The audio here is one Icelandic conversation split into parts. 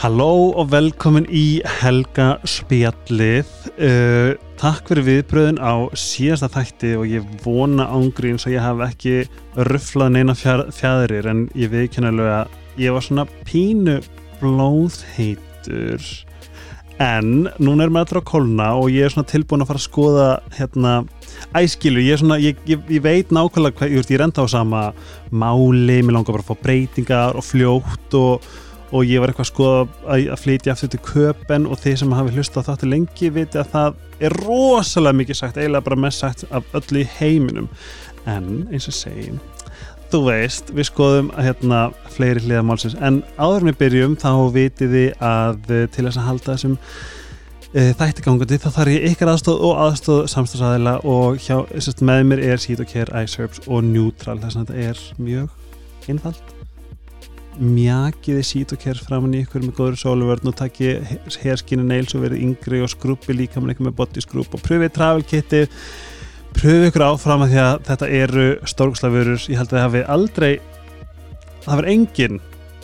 Halló og velkomin í Helga spjallið. Uh, takk fyrir viðbröðin á síðasta þætti og ég vona ángríns að ég hef ekki rufflað neina fjæðrir en ég veikina alveg að ég var svona pínu blóðheitur. En núna er maður alltaf að kolna og ég er svona tilbúin að fara að skoða hérna æskilu, ég, svona, ég, ég, ég veit nákvæmlega hvað, ég, ég renda á sama máli, mér langar bara að fá breytingar og fljótt og og ég var eitthvað að skoða að, að flytja aftur til köpen og þeir sem hafi hlusta þáttu lengi viti að það er rosalega mikið sagt, eiginlega bara mest sagt af öllu í heiminum. En eins og segjum þú veist, við skoðum hérna fleiri hliðamálsins, en áður með byrjum þá vitiði að eh, til þess að halda þessum e, þættigangandi þá þarf ég ykkar aðstóð og aðstóð samstæðsæðila og hjá, með mér er Seed og Care, iSerbs og Neutral. Þess að þetta er mjög einfalt mjakiði sít og kér framann í ykkur með góður sóluvörn og takki herskinu neils og verið yngri og skrúpi líka með eitthvað með body skrúp og pröfið travel kiti pröfið ykkur áfram að því að þetta eru stórgslafurur, ég held að það hafi aldrei það var engin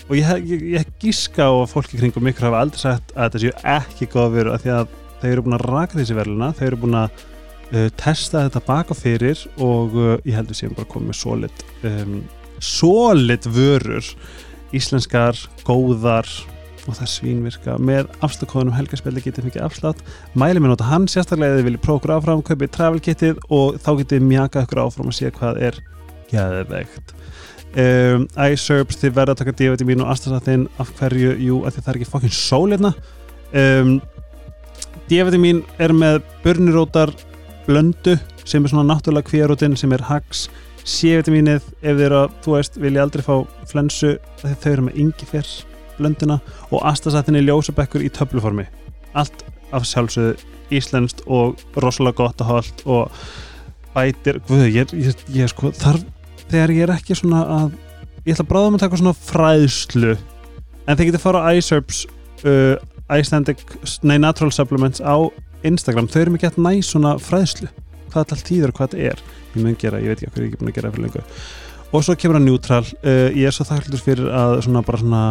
og ég, ég, ég gíska á að fólki kringum ykkur hafa aldrei sagt að þetta séu ekki góða veru að því að þeir eru búin að raka þessi verðluna, þeir eru búin að uh, testa þetta baka fyrir og uh, ég held að séum bara komið solid um, solid vörur íslenskar, góðar og það svínvirka. Með afslagkóðunum helgarspelli getið mikið afslátt. Mælið mér nota hann sérstaklega eða þið viljið prófa okkur áfram kaupið travel kitið og þá getið mjaka okkur áfram að sé hvað er gæðvegt um, iSerbs þið verða að taka DVD mín og aðstæðsatinn af hverju, jú, að það er ekki fokkin sólirna um, DVD mín er með börnirótar blöndu sem er svona náttúrulega kvíarótin sem er hags C-vitamínið ef þið að, þú veist, vilja aldrei fá flensu þegar þau eru með yngifer blönduna og astasatinni ljósabekkur í töfluformi. Allt af sjálfsögðu íslenskt og rosalega gott að hafa og bætir guð, ég, ég sko, þarf þegar ég er ekki svona að ég ætla að bráða um að taka svona fræðslu en þeir getið fara á iSerbs uh, Icelandic, nei Natural Supplements á Instagram, þau eru mikið að næ svona fræðslu hvað allt tíður og hvað þetta er ég mun gera, ég veit ekki hvað ég er ekki búin að gera fyrir lengu og svo kemur að Neutral. Uh, ég er svo þakklútur fyrir að svona bara svona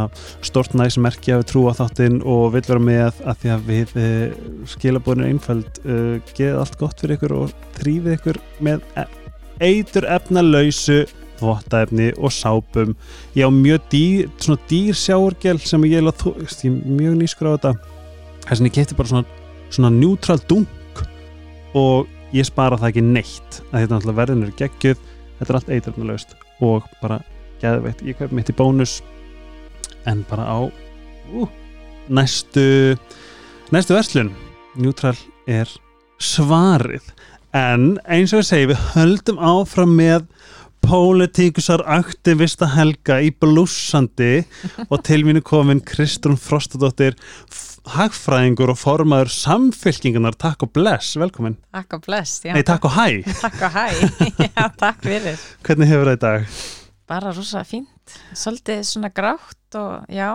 stort næs merkja við trúa þáttinn og vil vera með að því að við uh, skilabóðinu einfæld uh, geða allt gott fyrir ykkur og þrýfið ykkur með e, eitur efnalöysu þvottaefni og sápum. Ég á mjög dýr, svona dýr sjáurgel sem ég er mjög nýskur á þetta. Þess að ég geti bara svona, svona Neutral dunk og ég spara það ekki neitt. Að þetta náttúrulega verðin eru geggjuð. Þetta er allt eitrafnulegust og bara gæðveitt, ég kaup mitt í bónus. En bara á uh, næstu næstu verslun. Neutral er svarið. En eins og ég segi við höldum áfram með pólitíkusar aktivista helga í blúsandi og til mínu komin Kristrún Frostadóttir hagfræðingur og formaður samfélkingunar Takk og bless, velkomin. Takk og bless, já. Nei, takk og hæ. Takk og hæ, já, takk fyrir. Hvernig hefur það í dag? Bara rosa fínt, svolítið svona grátt og já,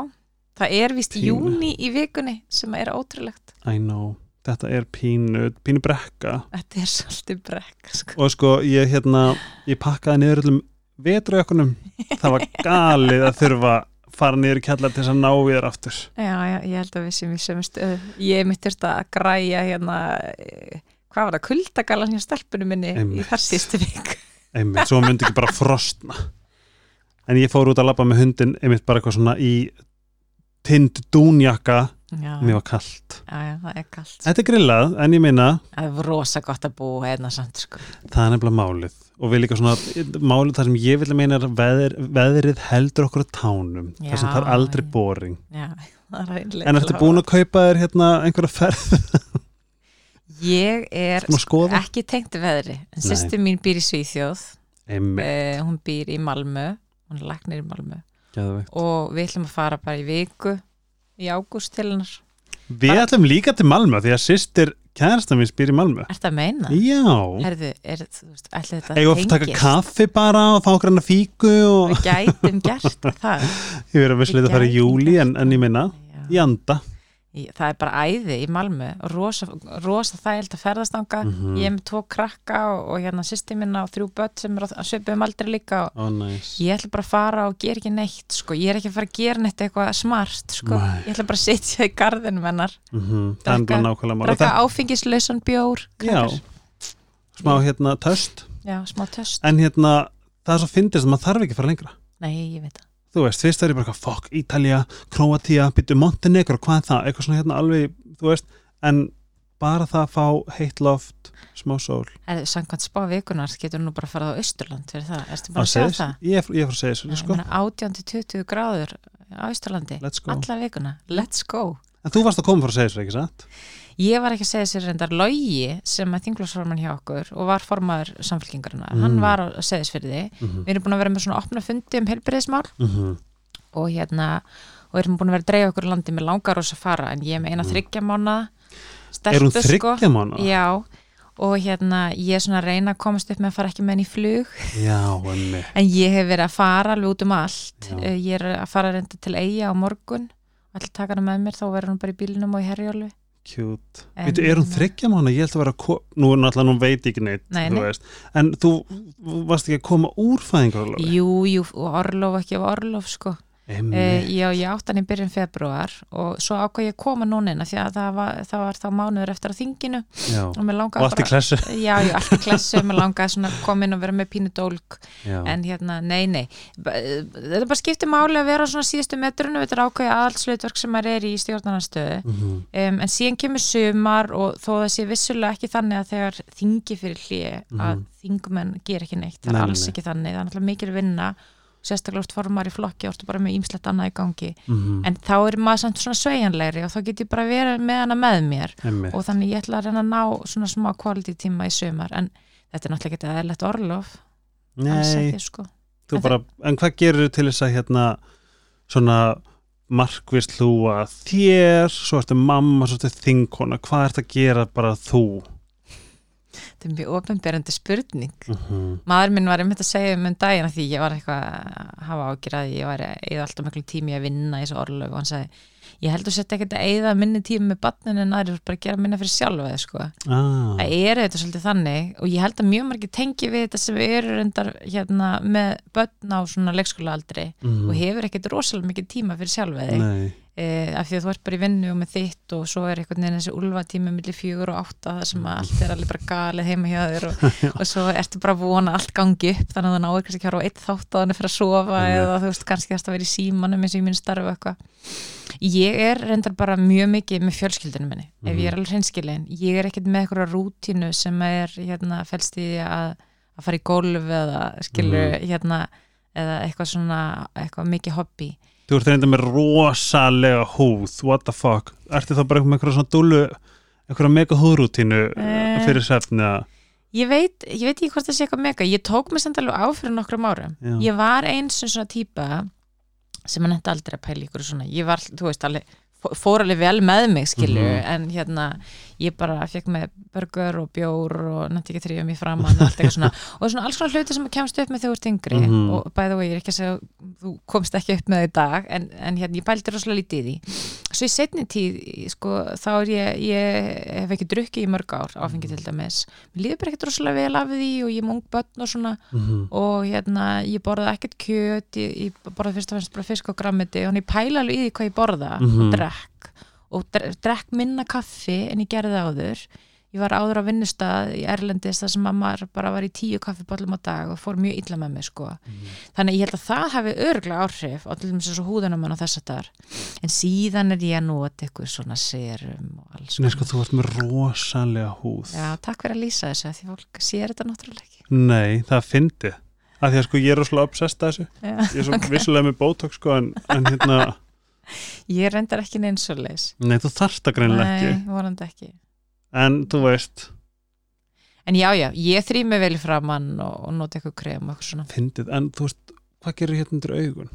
það er vist júni í vikunni sem er ótrúlegt. I know, þetta er pínu pínu brekka. Þetta er svolítið brekka sko. og sko, ég hérna ég pakkaði niður öllum vetrauökunum það var galið að þurfa fara niður í kjallar til þess að ná við þér aftur. Já, já, ég held að við sem við sem stöð ég mitt þurft að græja hérna eh, hvað var það, kuldagalan hjá stelpunum minni Einmitt. í þar sístu vik Einmitt, svo myndi ekki bara frostna en ég fór út að labba með hundin einmitt bara eitthvað svona í tind dúnjakka. Mér var kallt já, já, það er kallt Þetta er grillað, en ég minna Það er rosa gott að búa hérna samt sko. Það er nefnilega málið og við líka svona, málið þar sem ég vil meina er að veðr, veðrið heldur okkur á tánum, já, þar sem það er aldrei boring. Já, það er En ertu búin að kaupa þér hérna einhverja ferð? Ég er ekki tengt veðri. En sýstu mín býr í Svíþjóð. Uh, hún býr í Malmö. Hún er lagnir í Malmö. Geðveikt. og við ætlum að fara bara í viku í ágúst til hennar. Við ætlum líka til Malmö því að sýstir kærastan við spyrir í Malmö Er þetta að meina? Já. Herðu, er, veist, þetta Eða að taka kaffi bara og fá okkur hann að fíku og... Gætum gert það. Ég verði að visslega að fara í júli en, en ég minna, í anda það er bara æði í Malmö rosa, rosa þægild að ferðast ánga mm -hmm. ég er með tvo krakka og, og hérna sýsti minna og þrjú börn sem er að söpja um aldrei líka og oh, nice. ég ætla bara að fara og gera ekki neitt sko. ég er ekki að fara að gera neitt eitthvað smart sko. ég ætla bara að sitja í gardinu mennar mm -hmm. drakka áfengislausan bjór já, smá hérna töst já, smá töst en hérna það er svo fyndist að maður þarf ekki að fara lengra nei, ég veit það þú veist, fyrst er ég bara fokk, Ítalja, Kroatia, byttu Montenegro, hvað er það, eitthvað svona hérna alveg, þú veist, en bara það að fá heitt loft, smá sól. Eða samkvæmt spá vikunar getur nú bara að fara á Östurland fyrir það, erstu bara að segja það? Ég er frá að segja það, sko 18-20 gráður á Östurlandi alla vikuna, let's go. En þú varst að koma frá að segja það, ekki satt? Ég var ekki að segja sér reyndar Lógi sem er þinglósforman hjá okkur og var formaður samfélkingarna, mm. hann var að segja þess fyrir því, mm -hmm. við erum búin að vera með svona opna fundi um helbriðismál mm -hmm. og hérna, og erum búin að vera að dreyja okkur landi með langar og svo fara en ég er með eina mhm. þryggja mánu Er hún þryggja sko. mánu? Já, og hérna ég er svona að reyna að komast upp með að fara ekki með henni í flug Já, en ég hef verið að fara alveg út um allt Já. Eh, ég er að fara reynda til eiga á morgun allir taka hana með mér, þá verður hún bara í bílinum og í herjálfi Cute. Veitu, er hún þryggja mánu? Ég held að vera að nú er náttúrulega, hún veit ekki neitt nei, nei. en þú varst ekki að koma úr fæðingarorlofi? Jú, jú, orlof ekki af orlof sko Uh, já, ég átt hann í byrjun februar og svo ákvað ég að koma núna því að það var, það var þá mánuður eftir á þinginu já. og mér langaði allt í klessu. Já, já, allt í klessu, mér langaði að koma inn og vera með pínu dólk. En hérna, nei, nei. Þetta bara skiptir máli að vera svona síðustu metrunu þetta er ákvæði aðalsluðverk sem maður er í stjórnarnarstöðu mm -hmm. um, en síðan kemur sumar og þó sé vissulega ekki þannig að þegar þingi fyrir hlið mm -hmm. að þingumenn ger ekki neitt, það er alls ekki þannig. Það er sérstaklega úr formar í flokki orðstu bara með ímslegt annað í gangi mm -hmm. en þá er maður samt svona sveianlegri og þá get ég bara verið með hana með mér Einmitt. og þannig ég ætla að reyna að ná svona smá quality tíma í sömar en þetta er náttúrulega ekki eðlert orlof Nei, sko. bara, en hvað gerur til þess að hérna svona markvist þú að þér svo ertu mamma, svo ertu þingkona hvað ert að gera bara þú þetta er mjög ofnbærandi spurning mhm. -huh. maður minn var einmitt að segja um um daginn því ég var eitthvað að hafa ágjörði ég var eða alltaf miklu tími að vinna í þessu orðlögu og hann sagði ég held að setja ekkert að eða minni tími með batninu en aðri bara að gera minna fyrir sjálfa sko. ah. það er þetta svolítið þannig og ég held að mjög margir tengi við þetta sem við eru reyndar hérna, með börn á svona leikskóla aldri uh -huh. og hefur ekkert rosalega mikið tíma fyrir sjálfa þig e, af því að þú ert bara í vinnu og með þitt og svo er einhvern veginn þessi ulvatími millir fjögur og átta það sem allt er allir bara galið heima hjá þér og, og svo ertu bara vona allt gangi upp þannig að það náður kannski að kjára á eitt þátt að hann er fyrir að sofa mm. eða þú veist kannski að það verið í símanum eins og ég minn starfu eitthvað ég er reyndar bara mjög mikið með fjölskyldunum minni mm. ef ég er alveg hreinskilin ég er ekkert með eitthvað rútínu sem er hérna fælst í að, að fara í gólf eða skilur mm. hérna eða eitthvað svona eitthvað mikið hobby Þú ert reynda með rosalega húð, what the fuck? Ertu þá bara með eitthvað svona dúlu eitthvað mega húðrútínu eh, fyrir sefni Ég veit, ég veit ekki hvort það sé eitthvað mega. Ég tók mig samt alveg á fyrir nokkrum árum. Já. ég var eins og svona típa sem mann hætti aldrei að pæla ykkur svona, ég var, þú veist, alveg fór alveg vel með mig, skilju mm -hmm. en hérna, ég bara fekk með burger og bjór og nætti ekki þrjum í framann og allt eitthvað svona. Og svona alls svona hluti sem kemst upp með þú ert yngri. Mm -hmm. og bæða og ég er ekki að segja þú komst ekki upp með það í dag en, en hérna, ég pældi rosalega lítið í því. Svo í setni tíð, sko, þá er ég ég hef ekki drukkið í mörg ár áfengi til dæmis, mér líður bara ekkert rosalega vel af því og ég mung börn og svona. Mm -hmm. og hérna, ég borði ekkert kjöt ég, ég borði fyrst og fyrst bara fisk og grammiti og ég pæla alveg í því hvað ég borða mhm. og drekk og drekk minna kaffi en ég gerði áður. Ég var áður á vinnustad í Erlendis þar sem maður bara var í tíu kaffiballum á dag og fór mjög illa með mig sko. Mm. þannig ég held að það hefði örgla áhrif á til dæmis þessu húðunum og þess að það en síðan er ég að nota eitthvað svona serum og alls Nei sko þú ert með rosalega húð. Já takk fyrir að lýsa þessu því fólk sér þetta náttúrulega ekki. Nei það fyndi að því að sko ég er rosalega obsessed að þessu. Já, ég er svo okay. vissulega með bótok sko en, en hérna Ég reyndar ekki neins svo leis Nei þú þarft að greinlega ekki. Nei, vorandi ekki. En þú veist. En já já, ég þrý mig vel framann og, og nota eitthvað krem og eitthvað svona. Fyndið, en þú veist, hvað gerir hérna undir augun?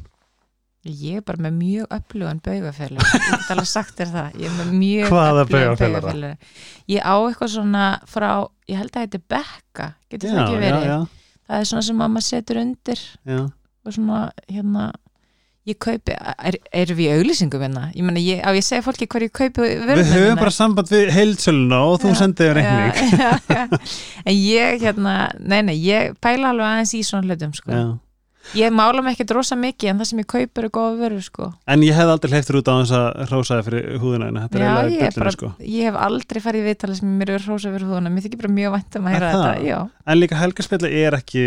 Ég er bara með mjög öflugan baugafélag. Ég get alveg sagt þér það. Ég er með mjög öflugan baugafélag. Ég á eitthvað svona frá ég held að þetta er bekka, getur það ekki verið? já, já. það er svona sem mamma setur undir já. og svona hérna ég kaupi, er, erum við í auglýsingum hérna? Ég meina, ég, á ég segja fólki hverju ég kaupi Við höfum bara samband við heilsöluna og þú sendið reikning. já, já, En ég, hérna, nei, nei, ég pæla alveg aðeins í svona hlutum, sko. Ég mála mig ekkert rosa mikið en það sem ég kaupir er góða vörur, sko. En ég hef aldrei hleyftur út á þess að hrósaði fyrir þetta er Já, ég, bullinu bara, sko. ég hef aldrei farið í viðtalið sem mér er hrósa fyrir húðuna Mér þykir bara mjög vænt um að Er það? þetta, En líka helgarspilli er ekki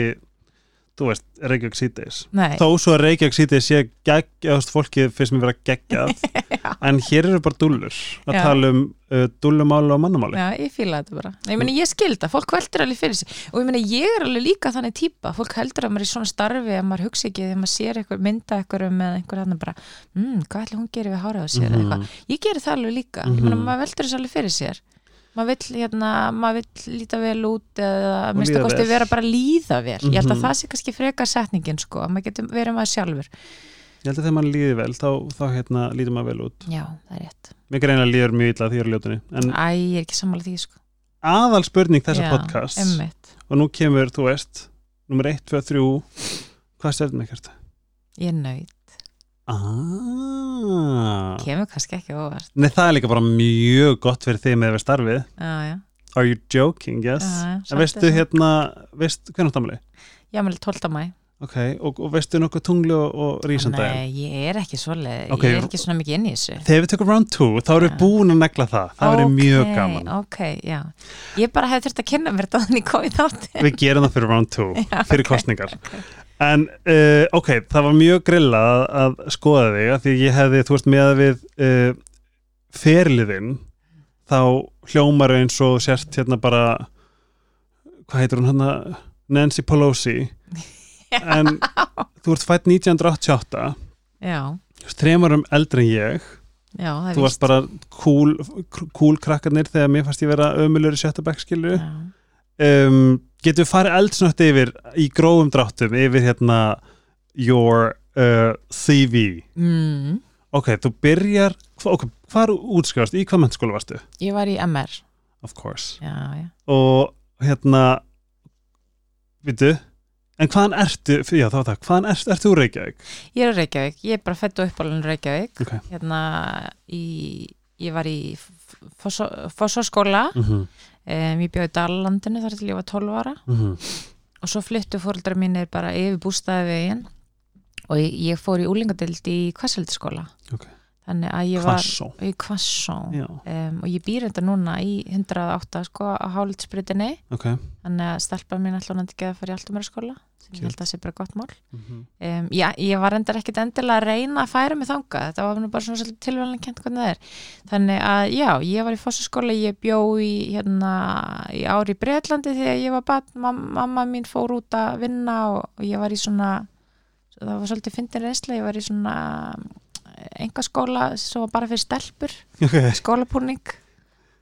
þú veist, Reykjavík síðdeis þó svo að Reykjavík síðdeis sé geggjast fólkið fyrst mér vera geggjað en hér eru bara dúllur að Já. tala um uh, dúllumáli og mannamáli. Já, ég fíla þetta bara. Ég meni, ég skilda, fólk veldur alveg fyrir sig og ég meni, ég er alveg líka þannig típa. Fólk heldur að maður er í svona starfi að maður hugsa ekki þegar maður sér eitthvað, mynda eitthvað um eða einhver hann bara, mmm, hvað ætli hún gerir við hárað á sér mm eitthvað, ég gerir það alveg líka. Ég meni, Mhm. maður veldur þessu alveg fyrir sér maður vill, hérna, maður vill líta vel út eða minnst að kosti vera bara að líða vel. Ég held að Mhm. það sé kannski frekar setningin sko, að maður getur verið maður sjálfur. Ég held að þegar mann líði vel þá, þá hérna, líður maður vel út. Já, það er rétt, mér greinlega líður mjög illa því ég er ljótunni en æ, ég er ekki sammála því sko. Aðal spurning þessa Já, podcasts emmitt, og nú kemur, þú veist nummer 1, 2, 3 hvað stjórnum ekkert? ég er nöyð Ah. kemur kannski ekki óvart. Nei, það er líka bara mjög gott fyrir þig með við starfið. Já, já. Are you joking, yes? Já, já, en veistu er hérna, veist, hvernig átamli? Já, með 12. mæ Ok, og, og veistu nokkuð tungli og, og rísandaginn? Nei, ég er ekki svoleið. Ok. Ég er ekki svona mikið inn í þessu. Þegar við tökum round 2, þá erum við búin að negla það. Það verður mjög gaman. Ok, já. Ég bara hef þurft að kynna mér þetta þannig komið þátt Við gerum það fyrir round 2, Já, fyrir kostningar En, uh, ok, það var mjög grilla að, að skoða þig af Því ég hefði, þú veist, með við uh, Ferliðinn Þá hljómar eins og sért hérna bara Hvað heitir hún hérna? Nancy Pelosi. En þú ert fætt 1988 Já, Þremarum eldri en ég. Já, það er Þú varst bara cool, cool krakkarnir þegar mér fannst ég vera ömulur í Já, um, Getur við farið eldsnögt yfir í grófum dráttum yfir hérna your uh, CV mm, Ok, þú byrjar ok, Hvar útskrifast, í hvað mennskóla varstu? Ég var í MR Of course Já, já Og hérna Vitu En hvaðan ertu, já þá það, hvaðan ert, ertu úr Reykjavík? Ég er á Reykjavík, ég er bara fætt og uppálun Reykjavík Ok. Hérna í Ég var í Fossóskóla Mm -hmm. Um, Ég bjóði í Dalalandinu þar til ég var 12 ára. Og svo flyttu fóreldrar mínir bara yfir bústaði veginn og ég, ég fór í úlingadild í Kvasseldiskóla Ok. Þannig að ég var Hvassó í Kvassó um, og ég býr þetta núna í 108 sko á hálitsbrytinni ok. Þannig að stelpa mín alltaf nátti ekki að fara í alltumæra skóla sem ég Cute. held að sé bara gott mál. Mm -hmm. um, já, ég var endar ekkit endilega að reyna að færa mig þangað, þetta var bara svona tilvæmlega kent hvernig það er. Þannig að já, ég var í fossaskóla, ég bjó í hérna, í ári í Breitlandi þegar ég var bat, mam, mamma mín fór út að vinna og, og ég var í svona það var svolítið fyndin reynsla, ég var í svona engaskóla sem var bara fyrir stelpur Ok, skólapúning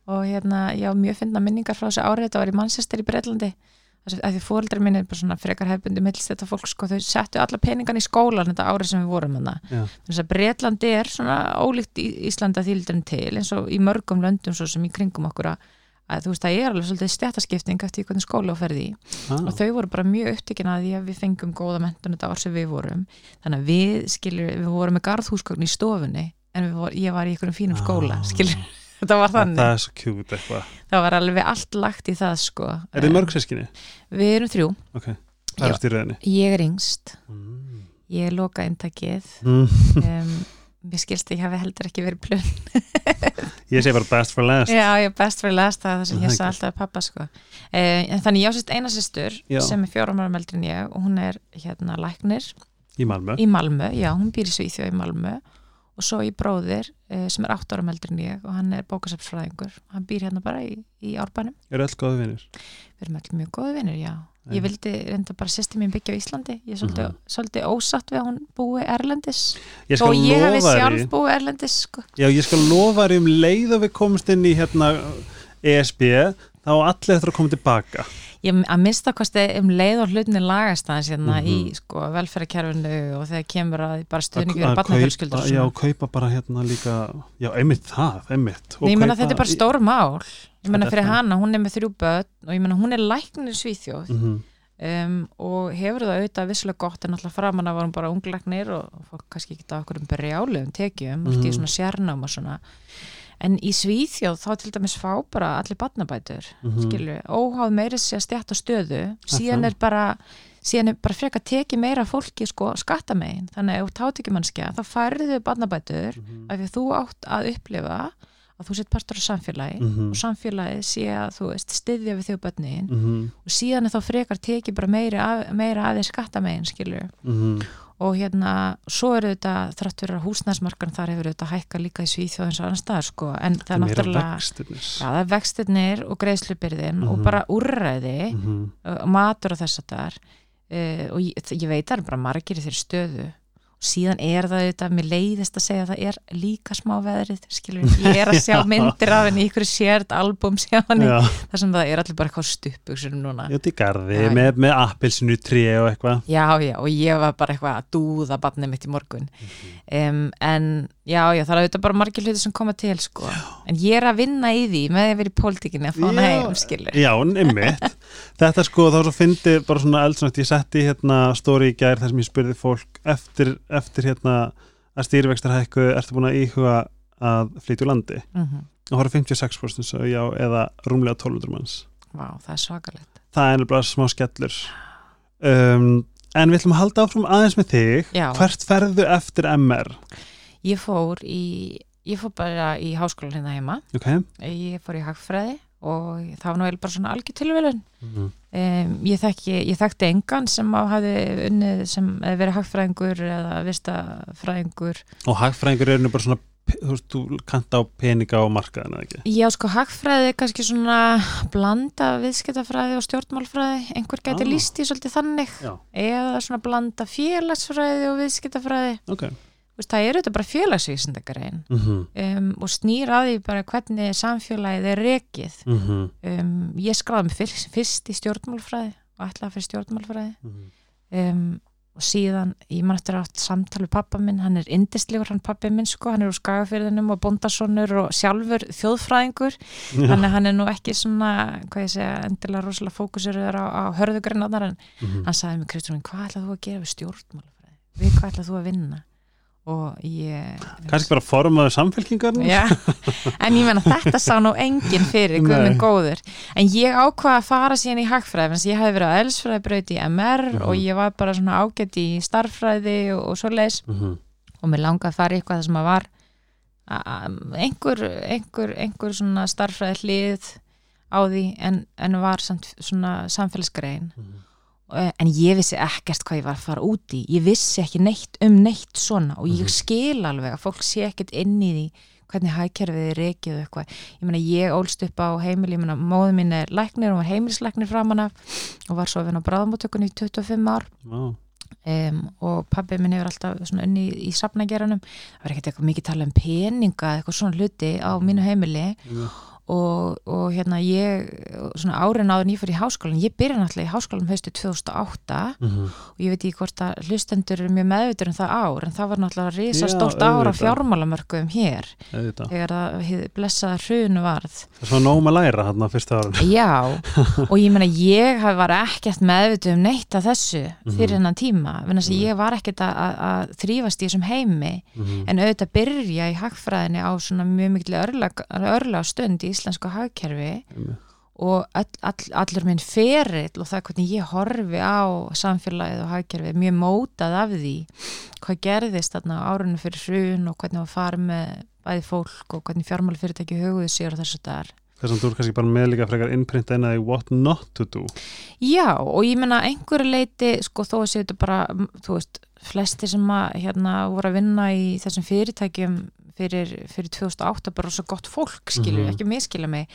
og hérna, ég á mjög finna minningar frá þessu árið, þetta var í Manchester í Breitlandi því fóreldrar minn er bara svona frekar hefbundi millst þetta fólk sko, þau settu alla peningan í skólan þetta árið sem við vorum já, þess að Breitlandi er svona ólíkt Íslanda þýldurinn til eins og í mörgum löndum svo sem í kringum okkur að, að þú veist það er alveg svolítið stjættaskipting eftir hvernig skóla þú ferði ah, og þau voru bara mjög upptekina að því að við fengum góða mentun þetta ár sem við vorum þannig að við skilur, við vorum með garðhúsgögn í stofunni en vor, ég var í einhverjum fínum skóla Ah. skilur, þetta var þannig það er svo cute eitthvað það var alveg allt lagt í það sko Er þið mörg sískinni? Við erum þrjú, Ok, hvað Já. er styrðinni? ég er yngst Mm. ég er loka eintakið Mm. um, mér skilst að ég hafi heldur ekki verið plun Ég segi bara best for last Já, ég er best fyrir last það er það sem ég er sagði ekki. alltaf við pappa sko. eh, en þannig ég á sérst eina sýstur Já. sem er fjórum árum eldri en ég og hún er hérna læknir Í Malmö í Malmö, já, hún býr í Svíþjóð í Malmö og svo í bróðir eh, sem er átt árum eldri en ég og hann er bókasafsfræðingur hann býr hérna bara í, í árbænum Eru öll góði vinnir? við erum allir mjög góði vinnir, já ég Já. vildi reynda bara sýsti mín byggja á Íslandi ég er svolítið, Mhm. svolítið ósatt við að hún búi Erlendis Ég og ég hefði sjálf búi Erlendis sko. Já, ég skal lofa þér um leið og við komumst inn í hérna ESB þá allir eftir að koma tilbaka ég að mista kosti um leið og hlutinni lagast aðeins hérna Mhm. í sko, velferðarkerfinu og þegar kemur að bara stuðningur og barnafjölskyldur og Já, svona. kaupa bara hérna líka Já, einmitt það, einmitt Og Nei, ég menna þetta er bara stór mál ég menna fyrir það. hana, hún er með þrjú börn og ég menna hún er læknir Svíþjóð Mhm. um, og hefur það auðvitað vissulega gott en alltaf framan að varum bara unglegnir og, og fólk kannski ekki á okkur um berjálegum tekjum mm. í svona sérnám og svona en í Svíþjóð þá til dæmis fá bara allir badnabætur mm -hmm. skilju, óháð meiri sé að stjætt á stöðu síðan er bara síðan er bara freka að teki meira fólki sko skattamegin, þannig að ef þú tátt ekki mannskja þá færðu badnabætur mm -hmm. af því að þú átt að upplifa að þú sett partur á samfélagi mm -hmm. og samfélagi sé að þú styðja við þjóð bönnin mm -hmm. og síðan er þá frekar tekið bara meira, meira af því skattamegin skilju mm -hmm. og hérna svo eru þetta þrátt fyrir að húsnæsmarkan þar hefur þetta hækka líka í Svíþjóðins og annar stað sko en það er náttúrulega já, það er vextirnir og greiðslubyrðin og mhm. bara úrræði mhm. og matur og þess að það er uh, og ég, ég veit að það er bara margir í þeirri stöðu síðan er það þetta, mér leiðist að segja að það er líka smá veðrið skilur, ég er að sjá myndir af henni ykkur sért albúm sjá henni þar sem það er allir bara eitthvað stupuksum núna. Er garði, já, með, með appilsinu trí og eitthvað. Já, já, og ég var bara eitthvað að dúða barnið mitt í morgun. Mm -hmm. um, en já, já, það er auðvitað bara margir hluti sem koma til, sko. En ég er að vinna í því með að vera í pólitíkinni að fá hana heim, skilur Já, nefnitt, þetta sko þá svo fyndi bara svona eldsnátt, ég setti hérna stóri í gær þar sem ég spurði fólk eftir eftir hérna að stýrivextarhækku ertu búin að íhuga að flytja úr landi? Mm -hmm. og hóra 56% svo já, eða rúmlega 1200 manns. Vá, það er svakalegt. Það er bara smá skellur. Um, En við ætlum að halda áfram aðeins með þig. Já. Hvert ferðu eftir MR? Ég fór í ég fór bara í háskólan hérna heima okay. ég fór í hagfræði og það var náttúrulega bara svona algjör tilvælun mm -hmm. um, ég, þekki, ég þekkti engan sem hafi unnið sem verið hagfræðingur eða vistafræðingur og hagfræðingur er nú bara svona þú veist, þú kanta á peninga og markaðin eða ekki? Já, sko, hagfræði er kannski svona blanda viðskiptafræði og stjórnmálfræði einhver gæti ah. líst í svolítið þannig Já. eða svona blanda félagsfræði og viðskiptafræði ok veist, það eru þetta bara félagsvísindagarein mm -hmm. um, og snýr að því bara hvernig samfélagið er rekið mm -hmm. um, ég skráði mig fyrst, fyrst í stjórnmálfræði og ætlaði fyrir stjórnmálfræði mm -hmm. um, og síðan ég mann eftir átt samtal við pappa minn hann er indistlegur hann pappi minn sko hann er úr skagafyrðinum og bondasonur og sjálfur þjóðfræðingur ja. þannig hann er nú ekki svona hvað ég segja endilega rosalega fókusur á, á hörðugrinnar en mhm. hann sagði mig Kristján hvað ætlað þú að gera við stjórnmálfræði við hvað ætlað þú að vinna ég kannski bara formaður samfélkingar já, en ég menna þetta sá nú enginn fyrir guðminn góður en ég ákvaða að fara síðan í hagfræði en ég hef verið á elsfræðibraut í MR uh -huh. og mhm. ég var bara svona ágætt í starffræði og, og svo leis uh mhm. -huh. og mér langaði að fara í eitthvað sem að var einhver, einhver, einhver svona starffræði hlið á því en, en var samt, svona samfélagsgrein uh mhm. Eh, en ég vissi ekkert hvað ég var að fara úti ég vissi ekki neitt um neitt svona og ég mhm. skil alveg að fólk sé ekkert inn í því hvernig hækjörfið er reikið og eitthvað, ég meina ég ólst upp á heimili, ég meina móðu mín er læknir og var heimilislæknir framann af og var svo að vinna á bráðamóttökunni í 25 ár. Wow. um, og pabbi minn hefur alltaf svona unni í, í safnageranum, það var ekkert eitthvað mikið tala um peninga eitthvað svona hluti á mínu heimili. Yeah og, og hérna ég svona árin áður nýfur í háskólan ég byrja náttúrulega í háskólan höstu 2008 mm -hmm. og ég veit ekki hvort að hlustendur er mjög meðvitur um það ár en það var náttúrulega risa stórt ára fjármálamörkuðum hér auðvitað. þegar það blessaða hrunu varð Það er svona nóma læra hann á fyrsta ára Já, og ég menna ég var ekkert meðvitur um neitt af þessu fyrir hennan tíma, en þess að ég var ekkert að þrýfast í þessum heimi mm -hmm. en auðvitað byrja í hagfræðinni á svona mjög miklu örla í íslensku hagkerfi mm. og all, all, allur minn ferill og það hvernig ég horfi á samfélagið og hagkerfi mjög mótað af því hvað gerðist þarna árunum fyrir hrun og hvernig það farið með bæði fólk og hvernig fjármálufyrirtæki hugðuð sér og þess að það er Þess að þú er kannski bara með líka frekar innprint einaði what not to do Já og ég menna einhverju leiti sko þó séu þetta bara þú veist flesti sem að hérna voru að vinna í þessum fyrirtækjum fyrir, fyrir 2008 bara svo gott fólk skilur, mm -hmm. ekki miskila mig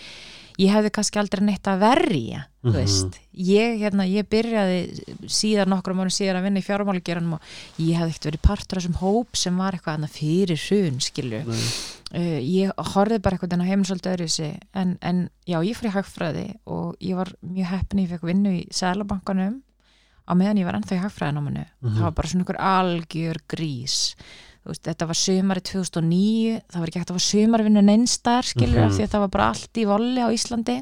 ég hefði kannski aldrei neitt að verja mm -hmm. ég, hérna, ég byrjaði síðan nokkrum árum síðan að vinna í fjármálugeranum og ég hefði ekkert verið partur af þessum hóp sem var eitthvað fyrir hrun skilur uh, ég horfið bara eitthvað en á heimsöldu öðruðsi en, en já, ég í hagfræði og ég var mjög heppin ég fekk vinnu í Sælabankanum á meðan ég var ennþá í hagfræðinámanu mm -hmm. það var bara svona einhver algjör grís veist, þetta var sömari 2009 það var ekki hægt að hafa sömarvinnu neinstar skilur mm -hmm. því að það var bara allt í volli á Íslandi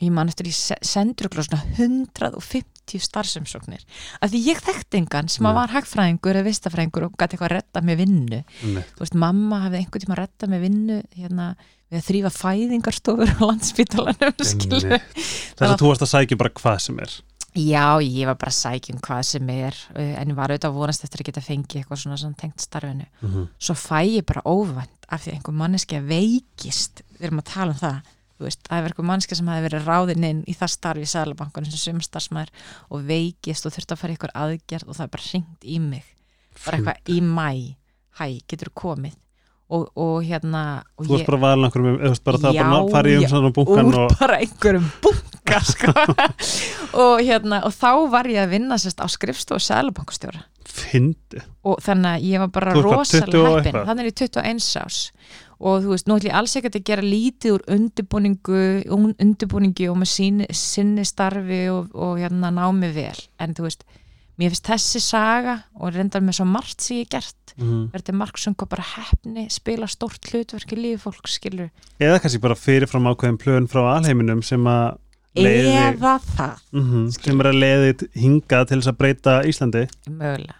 ég man eftir í sendur svona 150 50 starfsumsóknir af því ég þekkt engan sem að Nei. var hagfræðingur eða vistafræðingur og gæti eitthvað að redda með vinnu Einmitt. þú veist, mamma hafði einhvern tíma að redda með vinnu hérna, við að þrýfa fæðingarstofur á landsbítalanum skilur þess að þú varst að sækja bara hvað sem er Já, ég var bara að sækja um hvað sem er uh, en ég var auðvitað að vonast eftir að geta fengið eitthvað svona, svona tengt starfinu. Mm -hmm. svo fæ ég bara óvænt af því að einhver manneski að veikist. Við erum að tala um það þú veist, það hefur einhver manneski sem hafi verið ráðinn inn í það starfi í Sælabankunum sem sumstarsmaður og veikist og þurfti að fara einhver aðgerð og það er bara hringt í mig bara eitthvað í mæ hæ, getur komið? Og, og hérna og þú varst bara valin okkur með, eða bara það Já, bara farið um svona bunkan og bara einhverjum bunga sko. og hérna og þá var ég að vinna sérst á skrifstofu Sælabankustjóra fyndi og þannig að ég var bara Þú ert bara 20 rosalega og eitthvað? þannig er ég 21 ás og þú veist, nú ætlum ég alls ekkert að gera lítið úr undirbúningu, un- undirbúningi og með síni, sinni starfi og, og hérna námi vel en þú veist, mér finnst þessi saga og reyndar með svo margt sem ég hef gert mm. verður margsum hvað bara hefni spila stórt hlutverk í lífi fólk skilur eða kannski bara fyrirfram ákveðin plön frá alheiminum sem að leiði, eða það. Mm sem er að leiði hingað til þess að breyta Íslandi? Mögulega.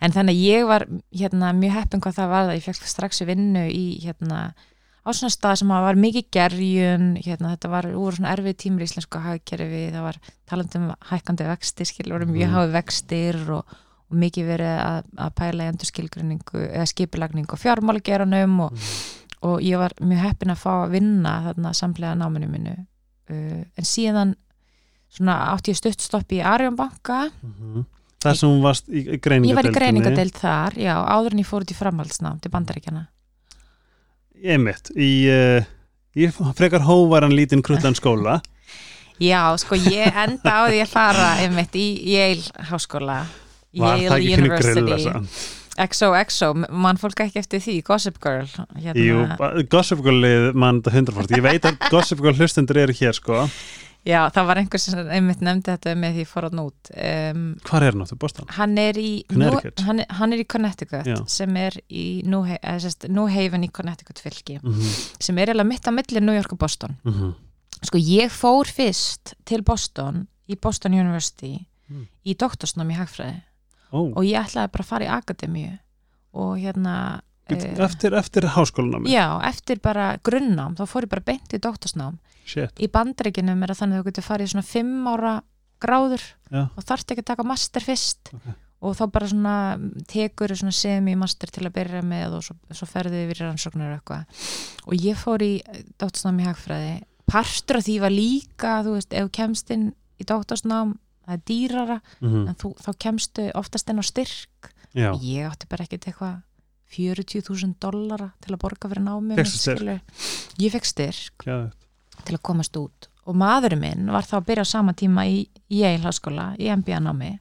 En þannig að ég var hérna, mjög heppin hvað það var að ég fekk strax vinnu í hérna á svona stað sem var mikið gerjun hérna, þetta var úr svona erfið tímur í íslensku hagkerfi, það var talandi um hækkandi vexti, skil, voru mjög Mhm. háið vextir og, og mikið verið að, að pæla í endur skilgrinningu eða skipulagningu og fjármálageranum og, og ég var mjög heppin að fá að vinna þarna samlega náminu minu uh, en síðan svona átti ég stuttstopp í Arjónbanka mm það sem hún varst í, í Ég var í greiningadeildinni greiningadeild þar, já, áður en ég fór út í framhaldsnám til bandaríkjana. einmitt. Í, uh, í frekar hóvaran lítinn krullan skóla. Já, sko, ég enda á því að fara einmitt í Yale háskóla, var það Yale ekki fyrir grilla University, samt? XOXO, mann fólk ekki eftir því, Gossip Girl. Hérna. Jú, Gossip Girl mann þetta 100% ég veit að Gossip Girl hlustendur eru hér sko Já, það var einhver sem einmitt nefndi þetta með því hann út. Um, hvar er hann áttu, Boston? hann er í Connecticut. Nú, hann, hann er í Connecticut sem er í New, sérst, New Haven í Connecticut fylki Mm -hmm. sem er eiginlega mitt á milli New York og Boston Mm sko ég fór fyrst til Boston í Boston University Mm. í doktorsnám í hagfræði Ó, og ég ætlaði bara að fara í akademíu og hérna eh, eftir, eftir háskólanámi já, eftir bara grunnnám þá fór ég bara beint í doktorsnám. Shit, í bandreikinum er það þannig að þú getur farið í svona fimm ára gráður já, og þarft ekki að taka master fyrst. Ok. og þá bara svona tekur svona semi-master til að byrja með og svo, svo ferði yfir í rannsóknir og eitthvað. Og ég fór í doktorsnám í hagfræði. Partur af því var líka þú veist, ef þú kemst inn í doktorsnám það er dýrara, mm en þú, þá kemstu oftast inn á styrk já. ég átti bara ekkert eitthvað 40.000 dollara til að borga fyrir námi Fékkstu styrk? skilur. ég fekk styrk já. til að komast út og maðurinn minn var þá að byrja á sama tíma í Yale háskóla, í MBA námi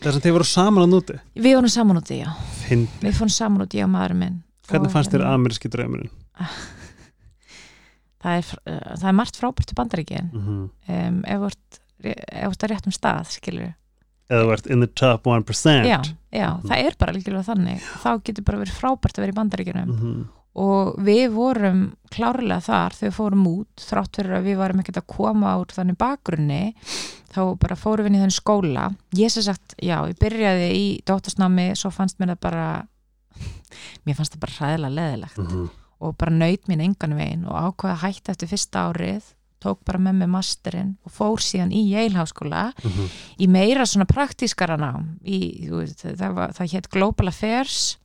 þess að þið voru saman á núti við vorum saman úti, já Finn, við fórum saman úti, ég og maðurinn minn hvernig Og fannst þér hérna, ameríski draumurinn? það er, uh, það er margt frábært í bandaríkin Mm -hmm. um, ef þú ert ef þú ert að réttum stað, skilur eða þú ert in the top 1% já, já, Mhm. það er bara líkilega þannig. Þá getur bara verið frábært að vera í bandaríkinum mm og við vorum klárlega þar þegar við fórum út þrátt fyrir að við varum ekkert að koma úr þannig bakgrunni þá bara fórum við inn í þenni skóla. Ég sem sagt, já, ég byrjaði í dóttasnámi, svo fannst mér það bara mér fannst það bara hræðilega leðilegt. -hmm. og bara naut mín engan veginn og ákvaða að hætta eftir fyrsta árið tók bara með mig masterinn og fór síðan í Yale háskóla Mhm. í meira svona praktískara nám í, þú veist, það, var, það hétt Global Affairs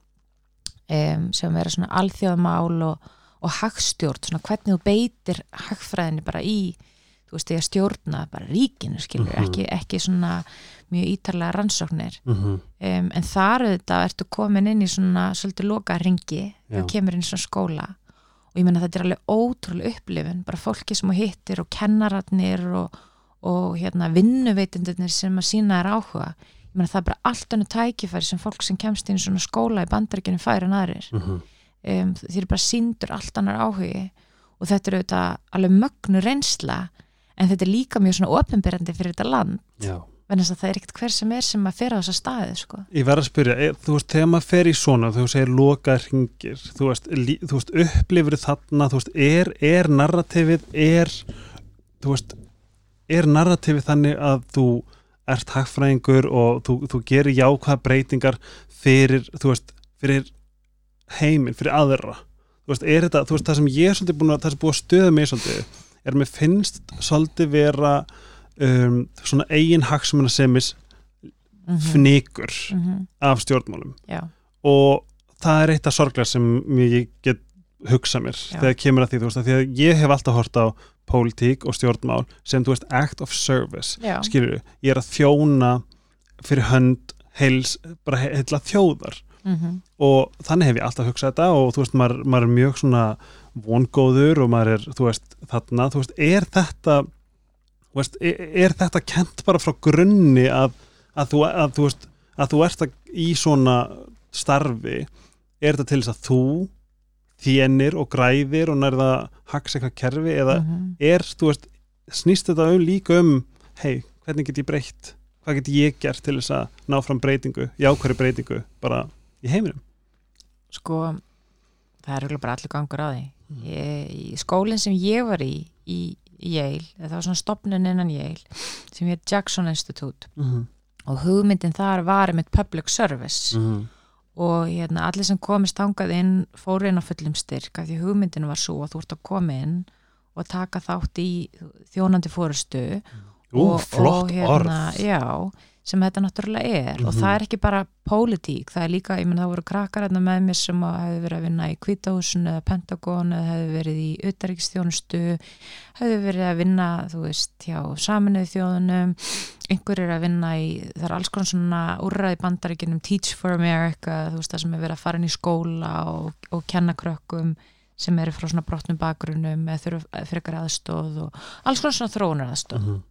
um, sem vera svona alþjóðamál og, og hagstjórn, svona hvernig þú beitir hagfræðinni bara í þú veist, því að stjórna bara ríkinu skilur, Mhm. ekki, ekki svona mjög ítarlega rannsóknir Mhm. um, en þar auðvitað ertu komin inn í svona svolítið loka ringi og kemur inn í svona skóla og ég menna þetta er alveg ótrúlega upplifun bara fólki sem hittir og kennaratnir og, og hérna vinnuveitindirnir sem að sína þær áhuga. Ég menna það er bara allt önnu tækifæri sem fólk sem kemst inn í svona skóla í bandaríkinu færi en aðrir. Mhm. um, þeir bara síndur allt annar áhugi og þetta er auðvitað alveg mögnu reynsla en þetta er líka mjög svona opinberandi fyrir þetta land. Já þess að það er ekkert hver sem er sem að fyrir á þessa staði sko. Ég verð að spyrja, er, þú veist, þegar maður fer í svona þú segir loka ringir þú veist, lí, þú veist upplifur þarna þú veist, er, er narrativið er, þú veist er narratífi þannig að þú ert hagfræðingur og þú, þú gerir jákvæða breytingar fyrir, þú veist, fyrir heiminn, fyrir aðra þú veist, er þetta, þú veist, það sem ég er svolítið búin að, það sem búið að stöða mig svolítið er að mér finnst svolítið vera um, svona eigin hagsmunasemis Mhm. fnikur Mhm. af stjórnmálum. Já, og það er eitt af sorglega sem ég get hugsa mér Já. þegar kemur að því, þú veist, að því að ég hef alltaf hort á pólitík og stjórnmál sem, þú veist, act of service skilur ég er að þjóna fyrir hönd heils, bara he- heilla þjóðar. Mhm, og þannig hef ég alltaf hugsað þetta og þú veist, maður, maður er mjög svona vongóður og maður er, þú veist, þarna. Þú veist, er þetta þú veist, er, er þetta kent bara frá grunni að, að, þú, að, þú veist, að þú ert að, í svona starfi er þetta til þess að þú þénir og græðir og nærða haks eitthvað kerfi eða mhm. er, þú veist, snýst þetta um líka um, hei, hvernig get ég breytt hvað get ég gert til þess að ná fram breytingu, jákværi breytingu bara í heiminum sko það er örugglega bara allir gangur á því Mm. ég, skólinn sem ég var í í Yale, það var svona stopnun innan Yale sem heit Jackson Institute. Mm -hmm. og hugmyndin þar var með public service. Mm og hérna, allir sem komist hangað inn fóru inn á fullum styrk af því hugmyndin var svo að þú ert að koma inn og taka þátt í þjónandi fórustu Ú, og, flott og, hérna, orð já, sem þetta náttúrulega er og Mhm. það er ekki bara pólitík, það er líka, ég menn það voru krakkar hérna með mér sem að hefðu verið að vinna í kvítahúsun eða Pentagon eða hefðu verið í utaríkstjónustu hefðu verið að vinna, þú veist, hjá saminuð þjóðunum einhver er að vinna í, það er alls konar svona úrræði bandaríkinum, Teach for America þú veist, það sem er verið að fara inn í skóla og, og kenna krökkum sem eru frá svona brotnum bakgrunnum eða þurfa frekar aðstóð og alls konar svona þróunar aðstóð Mhm.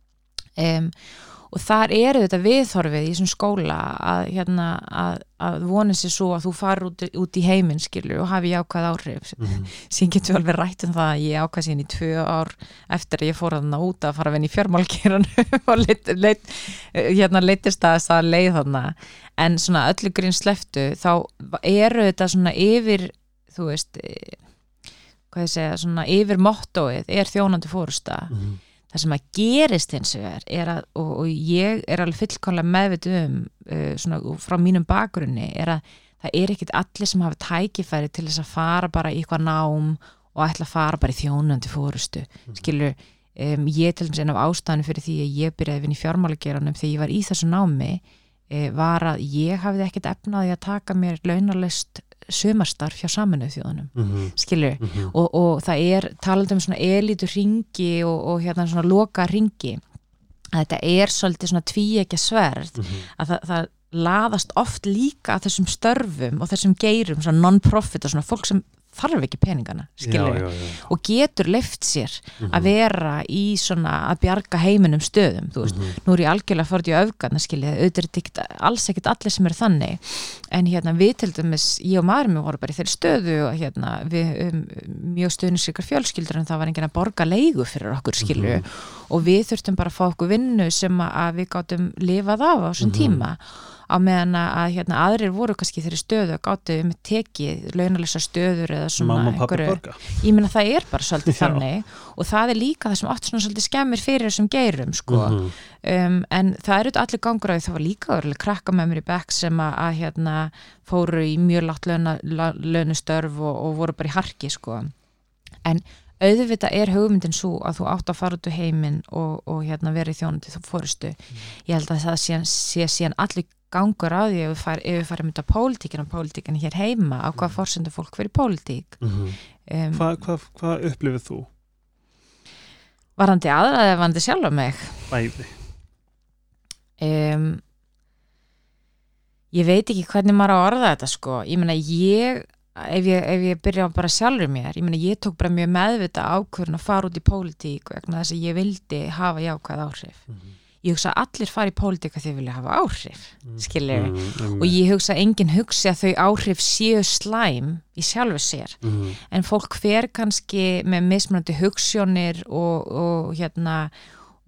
um, og þar eru þetta viðþorfið í þessum skóla að, hérna, að, að vonið sér svo að þú farur út, út í heiminn skilur og hafi jákvæð áhrif Mhm. síðan getur við alveg rætt um það að ég ákvæð síðan í tvö ár eftir að ég fór þarna út að fara að vinna í fjármálkýranum og leitt, leitt, hérna leittist að það leið þarna en svona öllu grinn sleftu þá eru þetta svona yfir þú veist eh, hvað ég segja, svona yfir mottóið er þjónandi fórusta Mhm. Það sem að gerist hins vegar er að, og, og ég er alveg fullkomlega meðvitið um uh, svona frá mínum bakgrunni er að það er ekkit allir sem hafa tækifæri til þess að fara bara í eitthvað nám og ætla að fara bara í þjónandi fórustu skilur, um, ég til dæmis einn af ástæðinu fyrir því að ég byrjaði að vinna í fjármálageranum þegar ég var í þessu námi uh, var að ég hafði ekkit efnaði að taka mér launalist sumarstarf hjá saminuð þjóðunum Mhm. skilur, Mhm. og, og það er talað um svona elítu ringi og, og hérna svona loka ringi að þetta er svolítið svona tvíekja sverð Mhm. að það, það laðast oft líka að þessum störfum og þessum geirum, svona non-profit og svona fólk sem þarf ekki peningana skilur, já. og getur leift sér Mhm. að vera í svona að bjarga heiminum stöðum, þú veist, Mhm. nú er ég algjörlega fórt í öfgarna skilja, auðvitað er ekkert- alls ekkert allir sem eru þannig en hérna við til dæmis, ég og maður mér voru bara í þeirri stöðu og hérna við um, mjög stöðnisrikar fjölskyldur en það var enginn að borga leigu fyrir okkur skilju Mhm. og við þurftum bara að fá okkur vinnu sem að, við gátum lifað af á þessum Mhm. tíma á meðan að hérna, aðrir voru kannski þeirri stöðu og gáttu um tekið launalisa stöður eða svona einhverju- ég meina það er bara svolítið þannig og það er líka það sem átt svona svolítið skemmir fyrir þessum geirum sko. Mhm. um, en það eru allir gangur á því það var líka örugglega krakka með mér í bekk sem að, að hérna, fóru í mjög látt launustörf og, og voru bara í harki sko. en auðvitað er hugmyndin svo að þú átt að fara út úr heiminn og, og hérna, vera í þjónundi þú fórustu ég held að það sé, sé síðan allir gangur á því ef við far, farum út á pólitíkin og pólitíkin hér heima á hvað fórsendu fólk fyrir pólitík? Mhm. um, Hvað hva, hva upplifið þú? varandi aðra eða varandi sjálfa mig? Bæði. Um, ég veit ekki hvernig maður á orða þetta sko. Ég meina ég ef ég, ef ég byrja bara sjálfur mér ég meina ég tók bara mjög meðvita ákvörðun að fara út í pólitík vegna þess að ég vildi hafa jákvæð áhrif ég hugsa allir fara í pólitík að þau vilja hafa áhrif skilur Mhm. og ég hugsa enginn hugsi að þau áhrif séu slæm í sjálfu sér Mhm. en fólk fer kannski með mismunandi hugssjónir og, og hérna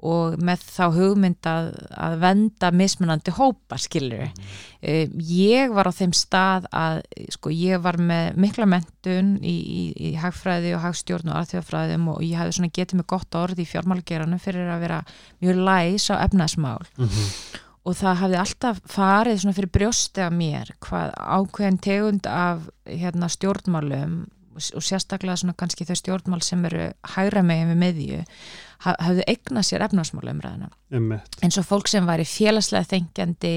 og með þá hugmynd að, að venda mismunandi hópa skilur mm. um, ég var á þeim stað að sko ég var með mikla mentun í, í, í hagfræði og hagstjórn og arþjóðfræðum og ég hafði svona getið mig gott orð í fjármálgeranum fyrir að vera mjög læs á efnaðsmál mm -hmm. og það hafði alltaf farið svona fyrir brjósti af mér hvað ákveðin tegund af hérna, stjórnmálum og sérstaklega svona kannski þau stjórnmál sem eru hægra megin við meðju hafðu eignað sér efnarsmála umræðina eins og fólk sem var í félagslega þengjandi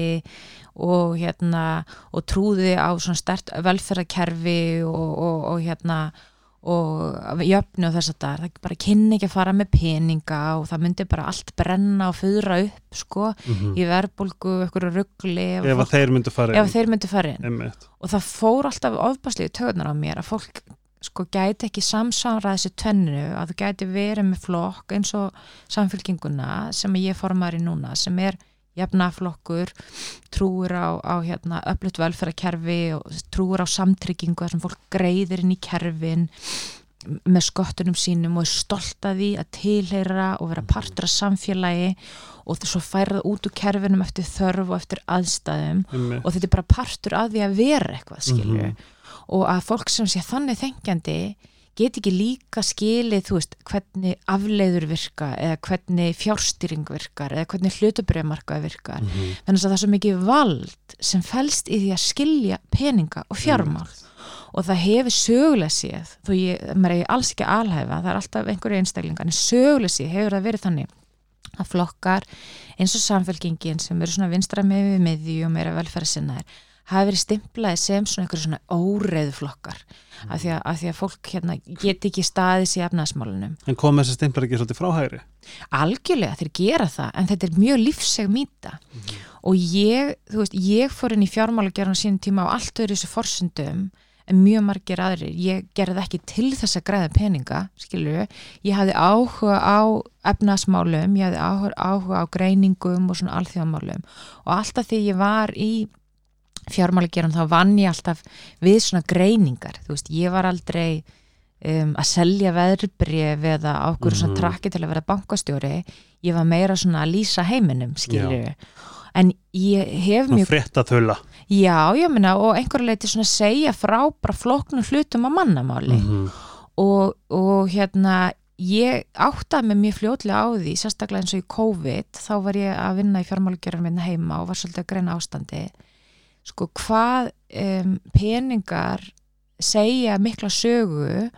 og hérna og trúði á stert velferðarkerfi og, og, og hérna og jöfnu og þess að það bara kynni ekki að fara með peninga og það myndi bara allt brenna og fyrra upp sko mm -hmm. í verbulgu, ykkur ruggli ef, ef þeir myndi fara inn. Og það fór alltaf ofbaslið tögnar á mér að fólk sko gæti ekki samsára þessu tönnu að þú gæti verið með flokk eins og samfélkinguna sem ég formar í núna sem er jafnaflokkur, trúur á, á hérna, öflut velferðarkerfi og trúur á samtryggingu þar sem fólk greiðir inn í kerfin með skottunum sínum og er stolt að því að tilheyra og vera partur af samfélagi og þess að færa það út úr kerfinum eftir þörf og eftir aðstæðum mm. og þetta er bara partur að því að vera eitthvað skilju mm -hmm og að fólk sem sé þannig þengjandi get ekki líka skilið þú veist hvernig afleiður virka eða hvernig fjárstýring virkar eða hvernig hlutabrjöðmarkaði virkar mm -hmm. þannig að það er svo mikið vald sem fælst í því að skilja peninga og fjármál mm -hmm. og það hefur söguleg séð þó ég, mér er alls ekki alhæfa það er alltaf einhverju einstaklingar en söguleg séð hefur það verið þannig að flokkar eins og samfélkingin sem eru svona vinstra með við miðju og meira velferðsinnar hafi verið stimplaði sem svona einhverju svona óreiðu flokkar mm. af, því að, af því að fólk hérna get ekki staðis í efnaðsmálunum. En kom þessi stimplar ekki svolítið frá hægri? Algjörlega, þeir gera það, en þetta er mjög lífseg mýta mm. og ég, þú veist, ég fór inn í fjármálagerðan sín tíma á allt öðru þessu forsundum en mjög margir aðrir, ég gerði ekki til þess að græða peninga, skilju ég hafði áhuga á efnaðsmálum, ég hafði áhuga, áhuga á greiningum og svona alþjóðamálum og alltaf því ég var í fjármálegerum þá vann ég alltaf við svona greiningar, þú veist, ég var aldrei um, að selja veðrbrif eða ákveður mm. svona mhm. trakki til að vera bankastjóri, ég var meira svona að lýsa heiminum, skilju en ég hef mjög frétta þöla já, ég minna, og einhverju leiti svona segja frá bara floknum hlutum á mannamáli mm -hmm. og, og hérna ég áttaði mig mjög fljóðlega á því sérstaklega eins og í COVID þá var ég að vinna í fjármálugjörðum minna heima og var svolítið að greina ástandi sko hvað um, peningar segja mikla sögu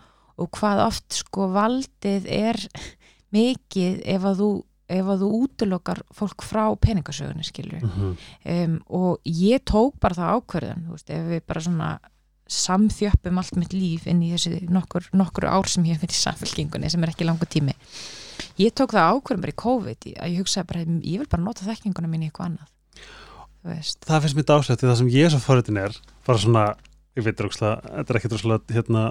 og hvað oft sko valdið er mikið ef að þú ef að þú útlokar fólk frá peningasögunni skilju mm -hmm. um, og ég tók bara það ákverðan veist, ef við bara svona samþjöppum allt mitt líf inn í þessi nokkur, nokkur ár sem ég hef verið í samfélkingunni sem er ekki langu tími. Ég tók það ákverðan bara í COVID að ég hugsaði bara, ég vil bara nota þekkinguna mín í eitthvað annað það finnst mér dásætt það sem ég svo fóruðin er bara svona, ég veit rúkslega þetta er ekki droslega, hérna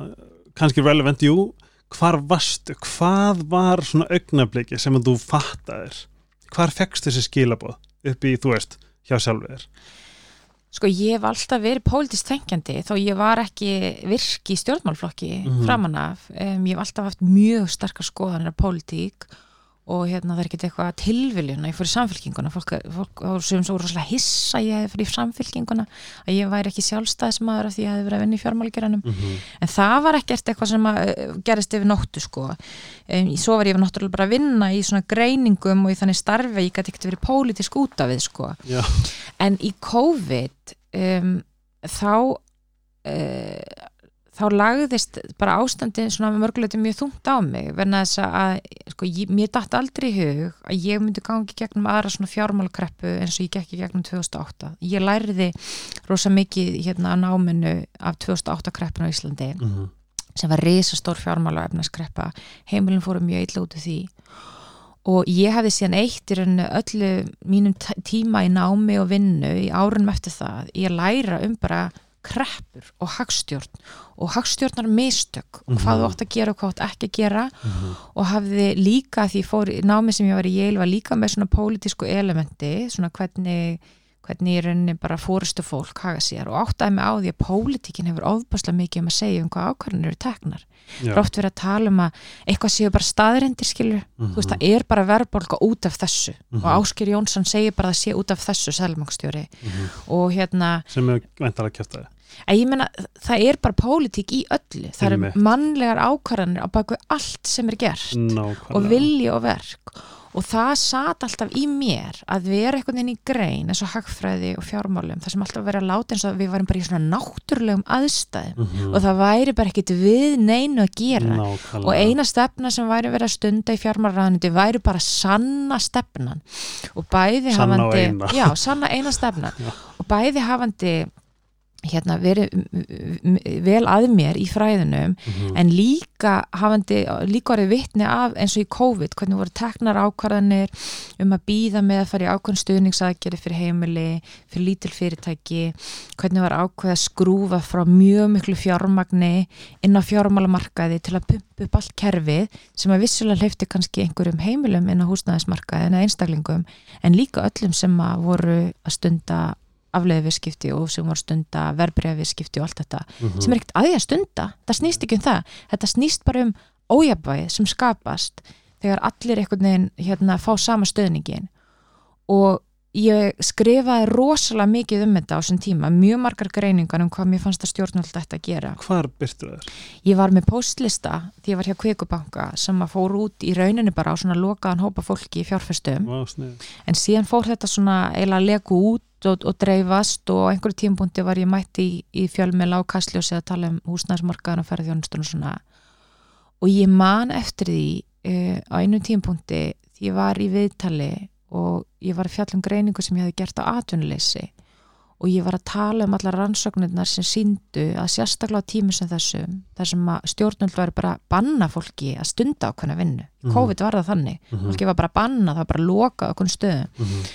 kannski relevant, jú, hvar varstu hvað var svona augnabliki sem að þú fattaðir, hvar fegst þessi skilaboð upp í, þú veist hjá sjálfur Sko ég hef alltaf verið pólitist þengjandi þó ég var ekki virki í stjórnmálflokki mm -hmm. framanaf, um, ég hef alltaf haft mjög starka skoðanir af pólitík og hérna það er ekkert eitthvað tilviljun að ég fór í samfélkinguna fólk, fólk sem svo rosalega hissa ég hef fór í samfélkinguna að ég væri ekki sjálfstæðismadur af því að ég hef verið að vinna í fjármáligeranum mm -hmm. en það var ekkert eitthvað sem eh, gerist yfir nóttu sko um, svo var ég náttúrulega bara að vinna í svona greiningum og í þannig starfi ég gæti ekkert verið pólitísk út af við sko Já. en í COVID um, þá uh, þá lagðist bara ástandi svona mörguleiti mjög þungt á mig verna þess að sko, ég, mér dætt aldrei í hug að ég myndi gangi gegnum aðra svona fjármálakreppu eins og ég gekki gegnum 2008 ég læriði rosa mikið hérna á náminu af 2008 kreppun á Íslandi mm -hmm. sem var risastór fjármála efnaskreppa heimilin fóru mjög illa út af því. Og ég hefði síðan eitt í rauninu öllu mínum tíma í námi og vinnu í árunum eftir það ég læra um bara kreppur og hagstjórn og hagstjórnar mistök og hvað þú mhm. átt að gera og hvað þú átt ekki að gera mm -hmm. og hafði líka því fór námi sem ég var í Yale var líka með svona pólitísku elementi svona hvernig, hvernig í rauninni bara fórustu fólk haga sér og áttaði mig á því að pólitíkin hefur ofbáslega mikið um að segja um hvað ákvarðanir eru teknar. Oft verið að tala um að eitthvað séu bara staðirindir skilur, mm -hmm. þú veist, það er bara verðbólka út af þessu mm -hmm. og Áskir Jónsson segir bara að það sé út af þessu selmangstjóri og hérna sem er veintalega kæft að ég meina, það er bara pólitík í öllu, það eru mannlegar ákvarðanir á baku allt sem er gert Nákvæmlega. og vilji og verk og það satt alltaf í mér að vera einhvern veginn í grein eins og hagfræði og fjármálum það sem alltaf verið að láta eins og við varum bara í svona náttúrulegum aðstæðum mm -hmm. og það væri bara ekkit við neinu að gera Nákvæmlega. og eina stefna sem væri verið að stunda í fjármálræðanundi væri bara sanna stefnan og bæði sanna hafandi eina. já, sanna eina stefnan og bæði hafandi hérna verið vel að mér í fræðunum mm -hmm. en líka hafandi, líka orðið vittni af eins og í COVID, hvernig voru teknar ákvarðanir um að býða með að fara í ákvæðan stuðningsaðgeri fyrir heimili fyrir lítil fyrirtæki hvernig var ákveð að skrúfa frá mjög miklu fjármagni inn á fjármálamarkaði til að pumpa upp allt kerfið sem að vissulega hleyfti kannski einhverjum heimilum inn á húsnæðismarkaði en að einstaklingum en líka öllum sem að voru að stunda afleiðviðskipti og sem voru stunda verbreyðviðskipti og allt þetta mm -hmm. sem er ekkert aðeins stunda, það snýst ekki um það. Þetta snýst bara um ójabæð sem skapast þegar allir einhvern veginn hérna fá sama stöðningin og ég skrifaði rosalega mikið um þetta á þessum tíma, mjög margar greiningar um hvað mér fannst að stjórnvöld þetta að gera. Hvar byrstu það? Ég var með postlista því ég var hjá Kveikubanka sem að fór út í rauninu bara á svona lokaðan hópa fólki í fjárfestum. Vá, en síðan fór þetta svona eiginlega leku út og, og dreifast og á einhverju tímpunkti var ég mætti í, í fjölmjöla á Kastljósi að tala um húsnæðismarkaðan og ferðjónustunum svona. Og ég man eftir því uh, á einu tímpunkti því ég var í viðtali og ég var að fjalla um greiningu sem ég hefði gert á atvinnuleysi og ég var að tala um alla rannsóknirnar sem síndu að sérstaklega á tímu sem þessum þar sem að stjórnöld var bara að banna fólki að stunda ákveðna vinnu Mhm. COVID var það þannig, Mhm. fólki var bara að banna það var bara að loka okkur stöðum mm -hmm.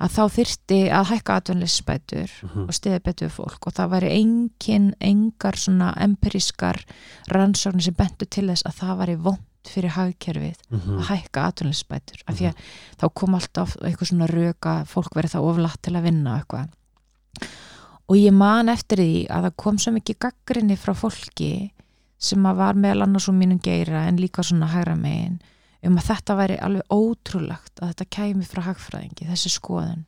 að þá þyrti að hækka atvinnleysisbætur Mhm. og stiði betur fólk og það væri engin, engar svona empirískar rannsóknir sem bentu til þess að það væri vond fyrir hagkerfið Mhm. að hækka atvinnleysisbætur af því að þá kom alltaf eitthvað svona röka fólk verið það oflatt til að vinna og eitthvað og ég man eftir því að það kom svo mikið gaggrinni frá fólki sem að var meðal annars úr mínum geira en líka svona hægra megin um að þetta væri alveg ótrúlegt að þetta kæmi frá hagfræðingi, þessi skoðun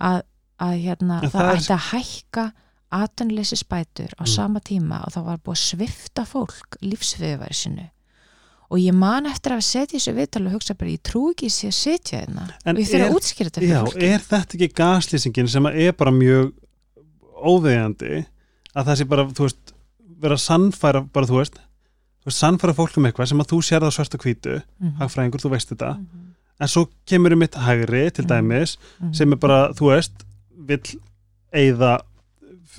að, að hérna það, það er- ætti að hækka atvinnleysi spætur á Mm. sama tíma og það var búið að svifta fólk lífsviðværi sinu og ég man eftir að setja þessu viðtal og hugsa bara, ég trú ekki sé að setja hérna En og ég fyrir að útskýra þetta fyrir Já, fólki er þetta ekki gaslýsingin sem er bara mjög óvegjandi að það sé bara, þú veist, vera sannfæra bara, þú veist, sannfæra fólk um eitthvað sem að þú sér það svart og hvítu Mhm. hagfræðingur, þú veist þetta Mhm. en svo kemur um mitt hægri til Mhm. dæmis Mhm. sem er bara, þú veist vill eigða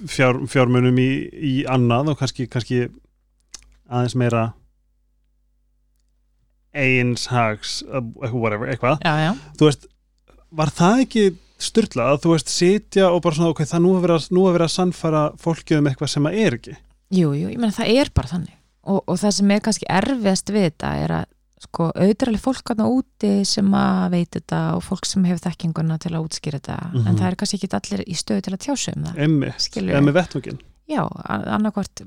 fjár, fjármunum í, í annað og kannski, kannski aðeins meira eins hags uh, whatever, eitthvað. Já, já, þú veist, var það ekki styrlað að þú veist, sitja og bara svona ok, það nú að vera, nú að sannfæra fólki um eitthvað sem að er ekki? Jú, jú, ég meina það er bara þannig. Og, og það sem er kannski erfiðast við þetta er að sko auðvitaðlega fólk aðna úti sem að veit þetta og fólk sem hefur þekkinguna til að útskýra þetta. Mhm. en það er kannski ekki allir í stöðu til að tjása um það emmi, með vettvöngin Já, annarkvort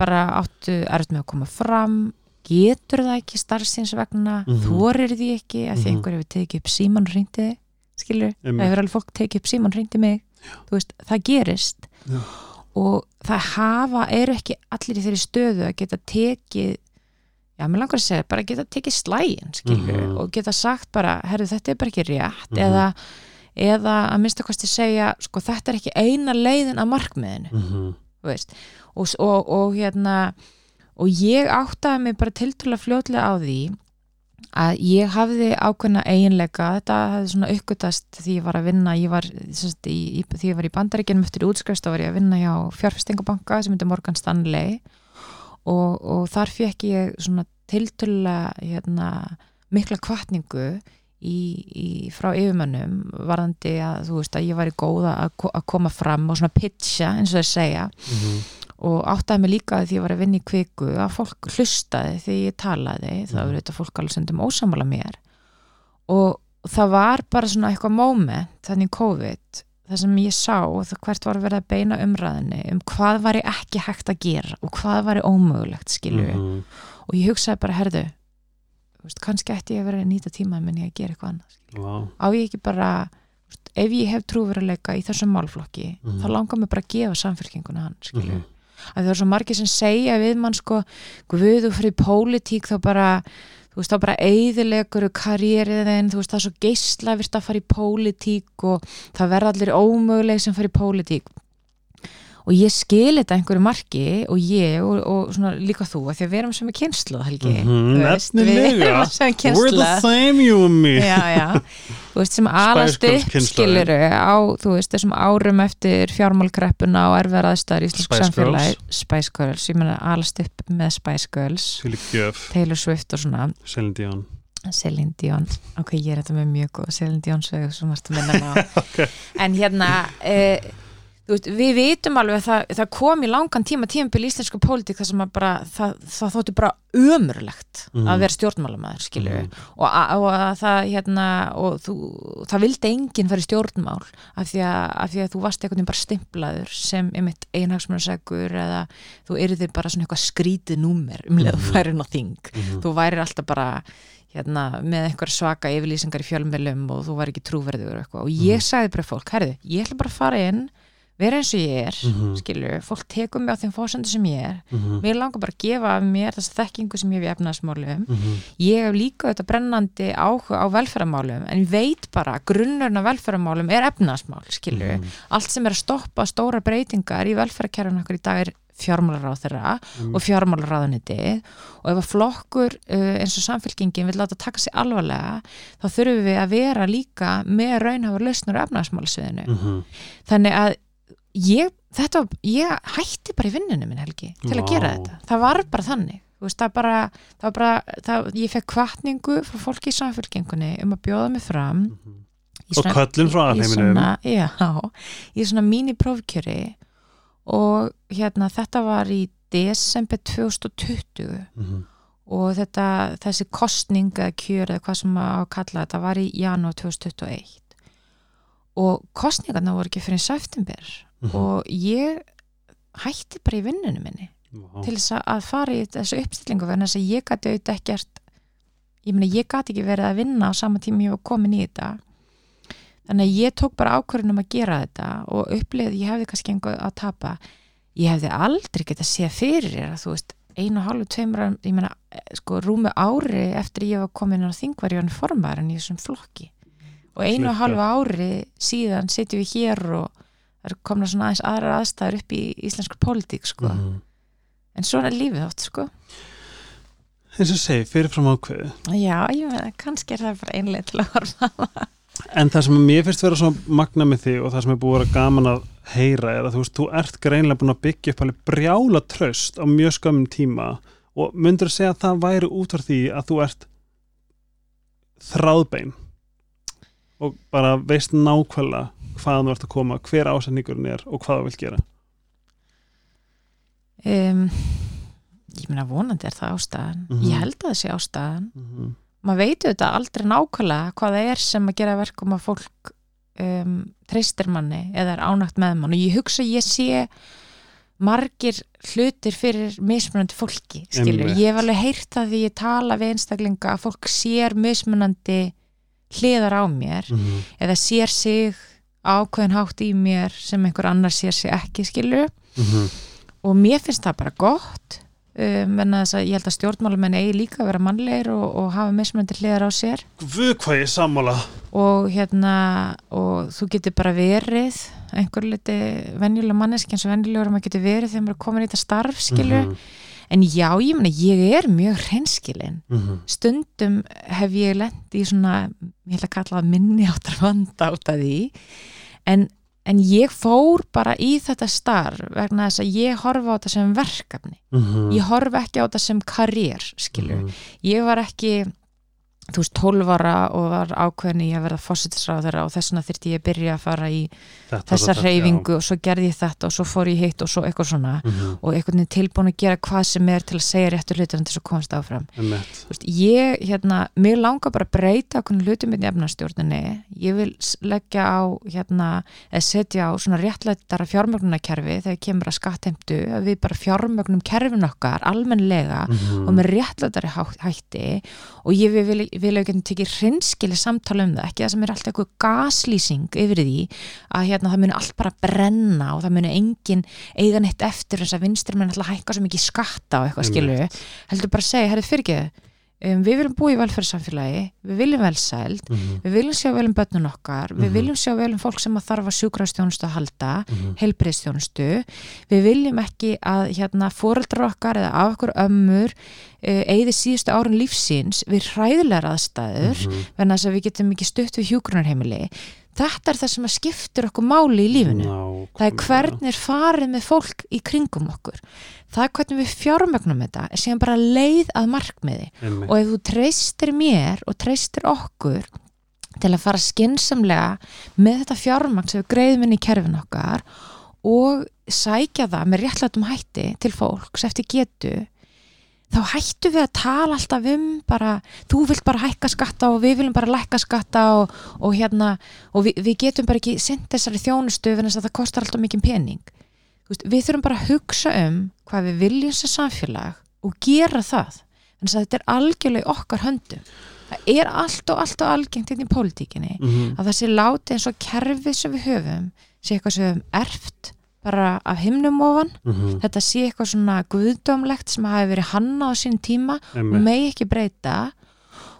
bara áttu erfitt með að koma fram getur það ekki starfsins vegna Mhm. þorir því ekki að því Mhm. einhver hefur tekið upp síman þig skilur, það hefur alveg fólk tekið upp síman reyndi mig, þú veist, það gerist Já. og það hafa, eru ekki allir í þeirri stöðu að geta tekið já, mér langar að segja, bara geta tekið slægin skilur, Mhm. og geta sagt bara herru, þetta er bara ekki rétt Mhm. eða, eða að minnsta kosti segja sko, þetta er ekki eina leiðin að markmiðinu mm -hmm. og, og, og hérna og ég áttaði mig bara tiltölu fljótlega á því að ég hafði ákveðna eiginleika. Þetta hafði svona uppgötast því ég var að vinna. Ég var, sérst, í, í, því ég var í bandaríkjunum eftir útskrifst þá var ég að vinna hjá fjárfestingabanka sem heitir Morgan Stanley. Og, og þar fekk ég svona tiltölu hérna, mikla kvartningu í, í, frá yfirmönnum varðandi að þú veist að ég væri góða að, að koma fram og svona pitcha eins og þeir segja og áttaði mig líka að því ég var að vinna í kviku að fólk hlustaði þegar ég talaði það Mhm. var þetta fólk alveg stundum ósamála mér og það var bara svona eitthvað moment þannig COVID það sem ég sá hvert var verið að beina umræðinni um hvað var ég ekki hægt að gera og hvað var ég ómögulegt skilju mm -hmm. og ég hugsaði bara, herðu veist, kannski ætti ég að vera að nýta tíma menn ég að gera eitthvað annað wow. á ég ekki bara, veist, ef ég hef trúveruleika í þessum málflokki Mhm. þá langar mig bara að gefa samfélkinguna hann skilju Mhm. Að það er svo margir sem segja við mann sko, guð þú fyrir pólitík þá bara, þú veist þá bara eigðilegur karrierið þinn, þú veist það er svo geisla virt að fara í pólitík og það verða allir ómöguleg sem fara í pólitík og ég skil þetta einhverju marki og ég og, og svona líka þú, af því að við erum sem er kynslu Helgi, Mhm, Þú veist, við erum sem er We're kynslu the same you and me. Já, já, þú veist sem alast upp skiluru á, þú veist, þessum árum eftir fjármálkreppuna og erfiðar aðstæður í Spice samfélagi. Spice Girls, ég meina alast upp með Spice Girls. Taylor Swift. Og svona. Celine Dion. Celine Dion, ok, ég er þetta með mjög góð. Celine Dion sögur sem varst að minna mig á Ok. en hérna e, þú veist, við vitum alveg að það, það kom í langan tíma tímabil í íslensku pólitík þar sem að bara, það, það þóttu bara ömurlegt Mhm. að vera stjórnmálamæður Mhm. og, og að það hérna og þú, það vildi enginn fara í stjórnmál af því að, af því að þú varst einhvern veginn bara stimplaður sem einmitt einhagsmjörnsegur eða þú yrðir bara svona eitthvað skrítið númer um leið Mhm. þú værir ná þing Mhm. þú værir alltaf bara hérna, með einhver svaka yfirlýsingar í fjölmjölum og þú væri ekki trúverður og, og ég sagði bara fólk, herðu, ég ætla bara að fara inn vera eins og ég er, Mhm. skilur fólk tekur mig á þeim fósendu sem ég er Mhm. mér langar bara að gefa af mér þess þekkingu sem ég hef í efnaðsmálum Mhm. ég hef líka þetta brennandi áhuga á velferðamálum en ég veit bara að grunnurinn af velferðamálum er efnaðsmál, skilur Mhm. allt sem er að stoppa stóra breytingar í velferðarkerfun okkur í dag er fjármálaráð þeirra Mhm. og fjármálaráðuniti og ef að flokkur uh, eins og samfélkingin vil láta taka sig alvarlega þá þurfum við að vera líka með raunhafur lausnur á efnaðsmálsviðinu Mhm. þannig að ég, þetta, ég hætti bara í vinnunum minn helgi til að gera þetta, það var bara þannig veist, það bara, það var bara það, ég fekk kvartningu frá fólki í samfélkingunni um að bjóða mig fram Mhm. í Og köllun frá svona, já, í svona mini-prófkjöri og hérna þetta var í desember 2020 Mhm. og þetta, þessi kostning eða kjör eða hvað sem að kalla þetta var í janúar 2021 og kostningarna voru ekki fyrir september Mhm. og ég hætti bara í vinnunum minni Vá. til þess að- að fara í þessu uppstillingu verðan þess að ég gæti auðvitað ekkert ég meina ég gæti ekki verið að vinna á sama tíma ég var komin í þetta þannig að ég tók bara ákvörðunum að gera þetta og upplifði, ég hefði kannski engu að tapa ég hefði aldrei getað séð fyrir þér að þú veist einu og hálfu, tveimur, ég meina sko rúmu ári eftir ég var komin á þing var ég hann formæðan í þessum flokki og einu og hálfu ári síðan setjum við hér og það er komna svona aðeins aðrar aðstæður upp í íslensku pólitík sko. Mhm. en svona er lífið átt sko. Eins og segi, fyrirfram ákveði já, ég meina, kannski er það bara einlega til að horfa En það sem mér finnst vera svo magna með því og það sem er búið að vera gaman að heyra er að þú veist, þú ert greinlega búin að byggja upp alveg brjála tröst á mjög skömmum tíma og myndur að segja að það væri út frá því að þú ert þráðbein? Og bara veist nákvæmlega hvaðan þú ert að koma, hver ásendingurinn er og hvað þú vilt gera. um, ég meina vonandi er það ástæðan Mhm. ég held að það sé ástæðan Mm -hmm. maður veit auðvitað aldrei nákvæmlega hvað það er sem að gera verkum að fólk um, treystir manni eða er ánægt með mann og ég hugsa að ég sé margir hlutir fyrir mismunandi fólki skilur, Einmitt. ég hef alveg heyrt það því ég tala við einstaklinga að fólk sér mismunandi hliðar á mér Mhm. eða sér sig ákveðin hátt í mér sem einhver annar sér sig ekki skilur Mhm. og mér finnst það bara gott um, en þess að ég held að stjórnmálamenn eigi líka að vera mannlegir og, og hafa mismunandi hliðar á sér Guð hvað ég sammála. og hérna og þú getur bara verið einhver liti venjulega manneski eins og venjulegur maður getur verið þegar maður er komin í þetta starf skilur, Mhm. en já, ég meina, ég er mjög hreinskilin Mhm. stundum hef ég lent í svona, ég ætla að kalla það minni áttar vanda át að því en, en ég fór bara í þetta starf vegna þess að ég horfa á þetta sem verkefni Mhm. ég horfa ekki á þetta sem karriér skilur, Mhm. ég var ekki þú veist, 12 ára og var ákveðin í að verða fósittisráður og þess vegna þurfti ég að byrja að fara í þetta, þessa reyfingu og svo gerði ég þetta og svo fór ég hitt og svo eitthvað svona. Já, mhm, og einhvern veginn tilbúin að gera hvað sem er til að segja réttu hlutina til þess að komast áfram. Veist, ég, hérna, mér langar bara að breyta okkur hlutum í efnastjórninni. Ég vil leggja á hérna, eða setja á svona réttlættara fjármögnunarkerfi þegar kemur að skattheimtu að við bara fjármögnum kerfin okkar almennlega Mhm, og með réttlættari hætti. Og ég vil, vil ekki tekið hrinskili samtala um það, ekki það sem er alltaf eitthvað gaslýsing yfir því að hérna það muni allt bara brenna og það muni engin eiga neitt eftir þess að vinstri menn alltaf hækka svo mikið skatta og eitthvað skilu heldur bara að segja, herrið fyrirgeðu um, við viljum búa í velferðsamfélagi við viljum velsæld, mhm, við viljum sjá vel um börnun okkar, við Mhm. viljum sjá vel um fólk sem að þarf að sjúkrastjónustu að halda mhm, heilbriðstjónustu við viljum ekki að hérna fóreldrar okkar eða af okkur ömmur eigði síðustu árun lífsins við hræðilegar aðstæður mhm. venna þess að við getum ekki stutt við hjúgrunarheimili þetta er það sem að skiptur okkur máli í lífinu. Það er hvernig er farið með fólk í kringum okkur. Það er hvernig við fjármögnum þetta er síðan bara leið að markmiði. Einmitt. og ef þú treystir mér og treystir okkur til að fara skinsamlega með þetta fjármagn sem við greiðum inn í kerfin okkar og sækja það með réttlætum hætti til fólks eftir getu þá hættu við að tala alltaf um bara, þú vilt bara hækka skatta og við viljum bara lækka skatta og, og hérna, og við, við getum bara ekki sendt þessari þjónustu en þess að það kostar alltaf mikið pening. Veist, við þurfum bara að hugsa um hvað við viljum sem samfélag og gera það. En þess að þetta er algjörlega í okkar höndum. Það er allt og allt og algengt inn í pólitíkinni Mhm, að það sé láti eins og kerfið sem við höfum sé eitthvað sem við höfum erft bara af himnum ofan. Mhm, þetta sé eitthvað svona guðdómlegt sem hafi verið hanna á sín tíma og einmitt. megi ekki breyta.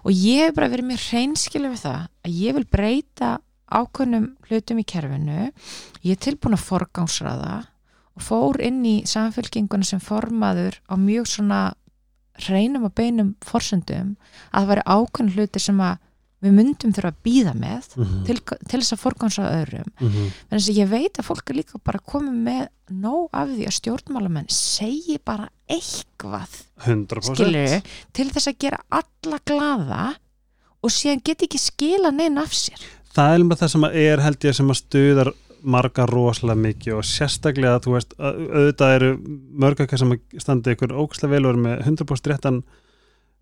Og ég hef bara verið mér hreinskilu við það að ég vil breyta ákveðnum hlutum í kerfinu. Ég er tilbúin að forgangsraða og fór inn í samfélkinguna sem formaður á mjög svona hreinum og beinum forsöndum að það væri ákveðnum hluti sem að við myndum þurfa að býða með Mhm, til, til þess að forgangsraða öðrum. Mhm, en þess að ég veit að fólk er líka bara komið með nóg af því að stjórnmálamenn segi bara eitthvað 100% skilur til þess að gera alla glaða og síðan get ekki skila neina af sér. Það er alveg það sem að er held ég sem að stuðar marga rosalega mikið og sérstaklega þú veist, að- auðvitað eru mörg okkar sem að standi ykkur ógæslega vel og eru með 100% réttan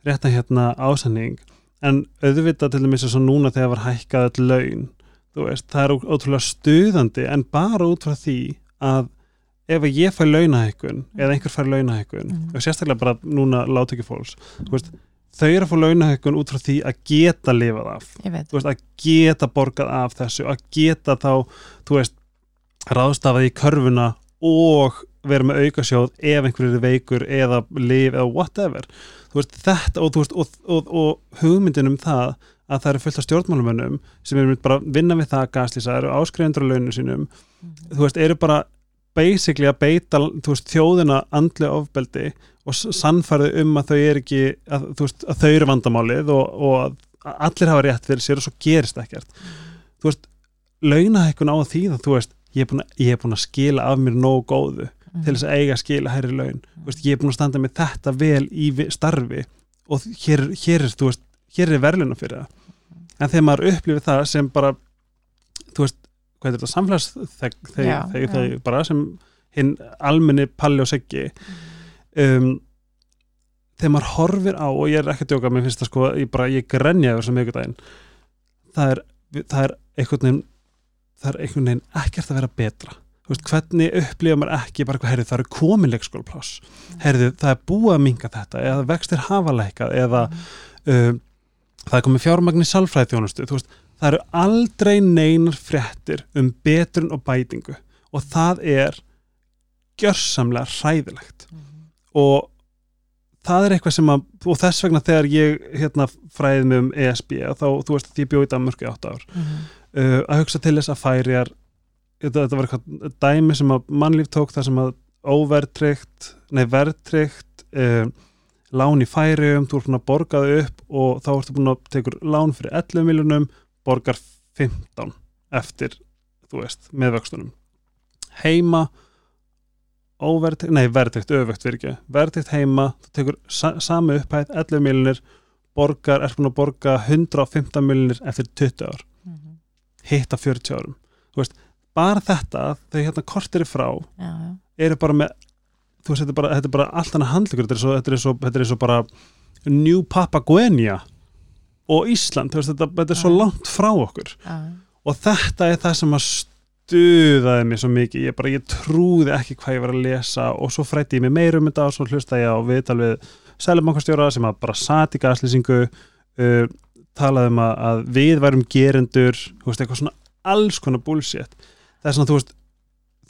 réttan hérna ásanning en auðvitað til dæmis eins og núna þegar var hækkað öll laun þú veist, það er ótrúlega stuðandi en bara út frá því að ef ég fæ launahækkun eða einhver fær launahækkun Mhm. og sérstaklega bara núna látt ekki fólks þú veist, þau eru að fá launahækkun út frá því að geta lifað af. Þú veist, að geta borgað af þessu, að geta þá, þú veist, ráðstafað í körfuna og vera með aukasjóð ef einhverju er veikur eða lif eða whatever. Veist, þetta og, veist, og, og, og hugmyndin um það að það eru fullt af stjórnmálumönnum sem eru bara að vinna við það að gaslýsa, eru áskrifundur á launinu sínum, þú veist, eru bara basically að beita veist, þjóðina andli ofbeldi og s- sannfærðu um að þau eru ekki að, veist, að þau eru vandamálið og, og að allir hafa rétt fyrir sér og svo gerist ekkert. Þú veist, launahækkun á því það, þú veist, ég er búin að, er að skila af mér nóg góðu Mhm. til þess að eiga að skila hærri laun. Þú veist, ég er búin að standa með þetta vel í starfi og hér, hér er veist, hér er verðluna fyrir það. En þegar maður upplifir það sem bara þú veist, hvað er þetta samfélags þegar sem hinn almenni palli og seggi um, þegar maður horfir á og ég er ekki að djóka, mér finnst það sko ég bara, ég grenja yfir sem miðgudaginn það er, það er einhvern veginn það er einhvern veginn ekkert að vera betra veist, hvernig upplifa maður ekki bara heyrðu, það eru komin leikskólapláss heyrðu, það er búið að minga þetta eða vextir hafa lækkað eða um, það er komið fjármagn í salfræði þjónustu, þú veist, það eru aldrei neinar fréttir um betrun og bætingu og það er gjörsamlega hræðilegt. Og það er eitthvað sem að, og þess vegna þegar ég hérna fræði mig um ESB þá, þú veist, því bjóði Danmörku í átt ár Mhm. uh, að hugsa til þess að færiar þetta, þetta var eitthvað dæmi sem að mannlíf tók það sem að óvertryggt nei vertryggt uh, lán í færium, þú ert búin að borga þau upp og þá ertu búin að tekur lán fyrir 11 miljonum, borgar 15 eftir, þú veist, með vöxtunum heima óvertryggt, nei vertryggt, öfugt fyrir ekki vertryggt heima, þú tekur sa sami upphæð 11 miljonir, borgar, er búin að borga 115 miljonir eftir 20 ár. Mm -hmm. hitta 40 árum. Veist, bara þetta, þau hérna kortir frá já, já. eru bara með þú veist, þetta er bara, þetta er bara allt annað handlugur þetta er svo, þetta er svo, þetta er svo bara New Papua og Ísland, veist, þetta, þetta er svo langt frá okkur já. og þetta er það sem að stuðaði mig svo mikið, ég bara, ég trúði ekki hvað ég var að lesa og svo frætti ég mig meir um þetta og svo hlusta ég á viðtal við Sælubankastjóra sem að bara sati gaslýsingu uh, talaði um að, að við værum gerendur, þú veist, eitthvað svona alls konar bullshit það er svona, þú veist,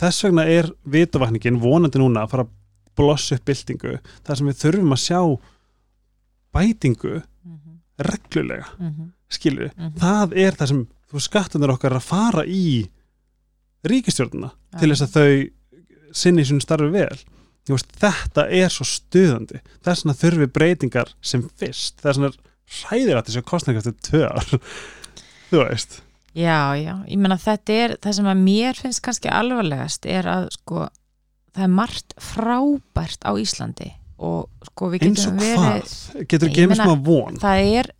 þess vegna er vitavakningin vonandi núna að fara að blossa upp byltingu, það sem við þurfum að sjá bætingu Mm -hmm. reglulega, Mm -hmm. skilur Mhm. það er það sem þú skattunar okkar er að fara í ríkistjórnuna Já. til þess að þau sinni sín starfi vel veist, þetta er svo stuðandi þess vegna þurfi breytingar sem fyrst þess vegna er hræðir að þessu kostninga eftir tvö ár þú veist Já, já, ég meina þetta er það sem að mér finnst kannski alvarlegast er að sko það er margt frábært á Íslandi og sko við eins og getum verið hvað, getur ekki meina, smá von? það er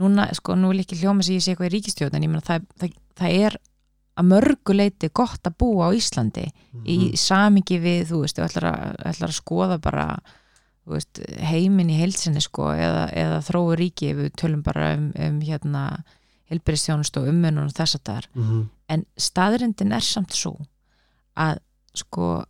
núna, sko, nú vil ekki hljóma sem ég sé eitthvað í ríkistjóð en ég meina það, það, það er að mörguleiti gott að búa á Íslandi í Mhm. samingi við, þú veist, þú ætlar að, ætlar að skoða bara veist, heiminn í heilsinni sko, eða, eða þróu ríki ef við tölum bara um, um hérna helbriðstjónust og umönnun og þess að það er Mhm. en staðrindin er samt svo að sko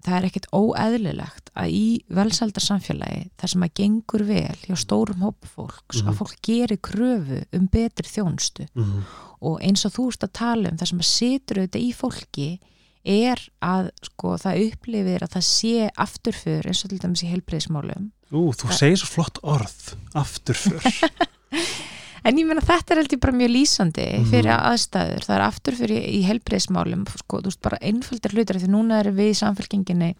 það er ekkit óeðlilegt að í velsaldar samfélagi þar sem að gengur vel hjá stórum hópa fólks Mhm. að fólk gerir kröfu um betri þjónustu Mhm. og eins og þú ert að tala um það sem að situr auðvitað í fólki er að sko það upplifir að það sé afturför eins og til dæmis í heilbreyðismálum Ú, þú segir svo flott orð afturför En ég meina þetta er held ég bara mjög lýsandi Mhm. fyrir aðstæður, það er aftur fyrir í helbreyðsmálum, sko, þú veist bara einföldir hlutir því núna erum við í samfélkinginni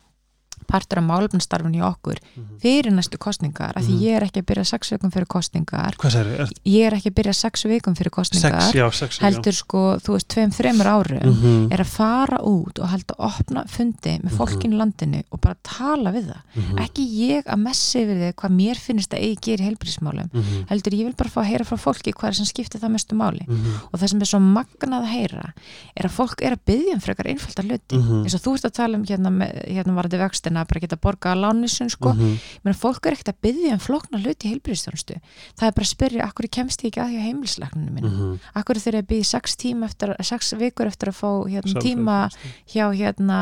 partur af málefnastarfin í okkur fyrir næstu kostningar, af því Mhm. ég er ekki að byrja sex vikum fyrir kostningar, þið? ég er ekki að byrja sex vikum fyrir kostningar, Sex, já, sex heldur sko, þú veist, tveim, þreimur árum -hmm. er að fara út og halda opna fundi með fólkinu í landinu og bara tala við það, Mhm. ekki ég að messi yfir þig hvað mér finnst að eigi gera í helbreyðsmálum Mhm. heldur ég vil bara fá að heyra frá fólki hvað er sem skiptir það mestu máli Mhm. og það sem er svo magnað að heyra er að fólk er að byggja um frekar einfalda hluti Mhm. eins og þú ert að tala um hérna, hérna varandi vextina að bara geta borga að lánisun sko, Mhm. menn fólk er ekkert að byggja um flókna hluti í heilbyrðistjónustu það er bara að spyrja, akkur kemst ég ekki að hjá heimilislegninu minn, Mhm. akkur þeir að byggja sex tíma eftir, sex vikur eftir að fá hérna, tíma hjá hérna,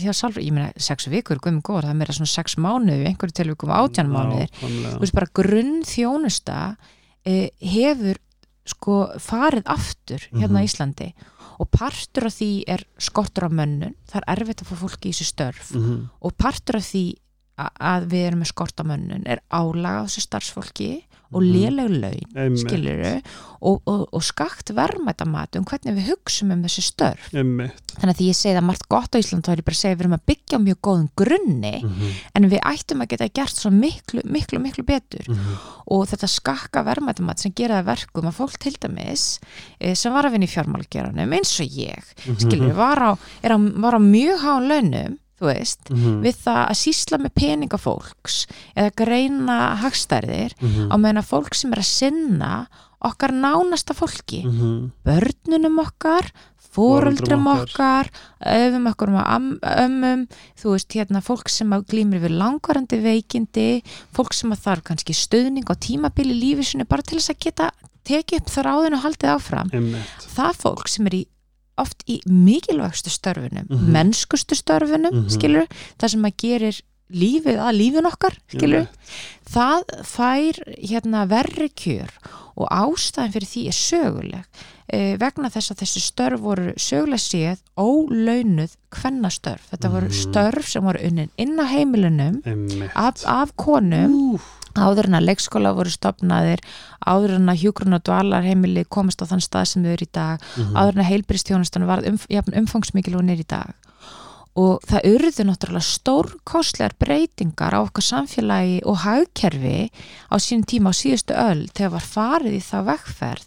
hjá sálfræ, ég meina sex vikur, guðum góður, það er meira svona sex mánuði, einhverju tilvíkum átján mánuðir þú veist bara grunn þjónusta eh, hefur sko farið aftur hérna Mhm. á Íslandi og partur af því er skortur á mönnun. Það er erfitt að fá fólki í þessu störf. Mhm. og partur af því að við erum með skort á mönnun er álaga á þessu starfsfólki og Mhm. léleg laun skiluru og, og, og skakt verðmættamat um hvernig við hugsum um þessi störf Einmitt. þannig að því ég segi það margt gott á Ísland þá er ég bara að segja við erum að byggja á mjög góðum grunni Mhm. en við ættum að geta gert svo miklu, miklu, miklu betur Mhm. og þetta skakka verðmættumat sem gera það verkum að fólk til dæmis eh, sem var að vinna í fjármálgeranum eins og ég, Mhm. skilur, var á, á, var á mjög háum launum þú veist, Mhm. við það að sísla með peninga fólks eða greina hagstærðir Mhm. á meðan fólk sem er að sinna okkar nánasta fólki Mhm. börnunum okkar fóreldrum okkar. öfum okkur um ömmum þú veist hérna fólk sem glýmir við langvarandi veikindi fólk sem þarf kannski stöðning á tímabili lífi sinni bara til þess að geta tekið upp þráðin og haldið áfram Einmitt. það fólk sem er í oft í mikilvægstu störfunum Mhm. mennskustu störfunum, Mhm. skilur það sem að gerir lífið að lífin okkar skilur, Einmitt. það fær hérna verri kjör og ástæðan fyrir því er söguleg eh, vegna þess að þessi störf voru söguleg séð ólaunuð kvennastörf, þetta voru Mhm. störf sem voru unnin inn á heimilunum af, af konum Úf. Áður en að leikskóla voru stopnaðir áður en að hjúgrun og dvalarheimili komast á þann stað sem þau eru í dag Mhm. áður en að heilbristjónustan var um, jafn umfangsmikil og er í dag og það urðu náttúrulega stórkostlegar breytingar á okkar samfélagi og hagkerfi á sínum tíma á síðustu öll þegar var farið í það vegferð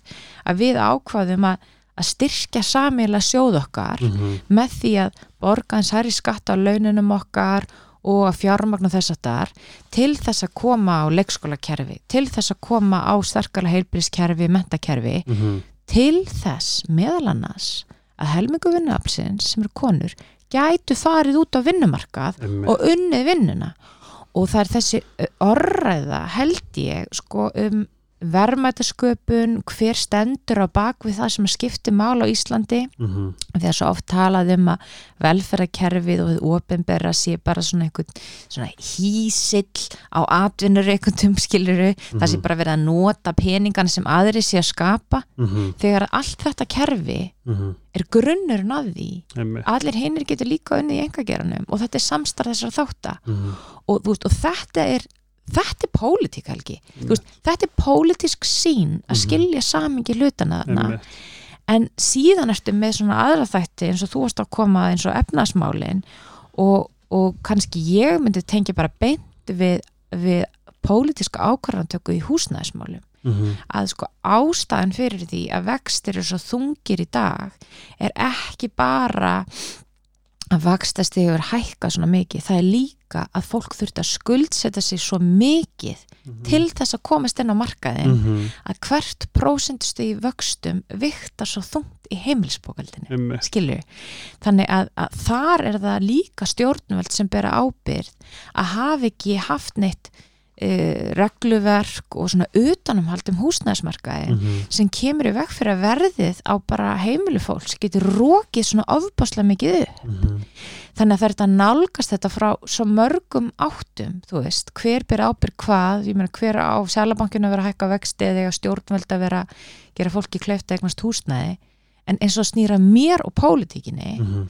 að við ákvaðum að, að styrkja samiðlega sjóð okkar Mhm. með því að borga eins hærri skatt á laununum okkar og að fjármagna þess að þar til þess að koma á leikskólakerfi til þess að koma á sterkala heilbrískerfi, mentakerfi mm -hmm. til þess meðal annars að helmingu vinnuaflsins sem eru konur gætu farið út á vinnumarkað og unnið vinnuna og það er þessi orðræða held ég sko um verðmættasköpun, hver stendur á bakvið það sem skiptir mál á Íslandi. Mm -hmm. því að svo oft talað um að velferðarkerfið og þið ofinberra sé bara svona einhvern svona hísill á atvinnur einhvern tumskiluru, mm -hmm. það sé bara verið að nota peningan sem aðri sé að skapa. Mm -hmm. þegar allt þetta kerfi er grunnurinn að því. Allir hinnir getur líka unni í engageranum og þetta er samstarð þessar þáttar og, veist, og þetta er þetta er pólitík helgi mm. veist, þetta er pólitísk sín að mhm. skilja samingi hlutana þarna en síðan ertu með svona aðra þætti eins og þú varst að koma eins og efnasmálin og, og kannski ég myndi tengja bara beint við, við pólitíska ákvarðantöku í húsnæðismálum mm -hmm. að sko ástæðan fyrir því að vextir er svo þungir í dag er ekki bara að vakstast yfir hækka svona mikið, það er líka að fólk þurft að skuldsetta sig svo mikið mm -hmm. til þess að komast inn á markaðin mm -hmm. að hvert prósendustu í vöxtum viktar svo þungt í heimilsbókaldinu mm -hmm. skilju, þannig að, að þar er það líka stjórnveld sem bera ábyrð að hafi ekki haft neitt Uh, regluverk og svona utanumhaldum húsnæðismarkaði mm -hmm. sem kemur í veg fyrir að verðið á bara heimilu fólks getur rókið svona ofbáslega mikið upp mm -hmm. þannig að það er þetta nálgast þetta frá svo mörgum áttum þú veist, hver ber ábyrg hvað ég meina hver á selabankinu að vera að hækka vexti eða stjórnveld að vera gera fólki kleifta eignast húsnæði en eins og snýra mér og pólitíkinni mm -hmm.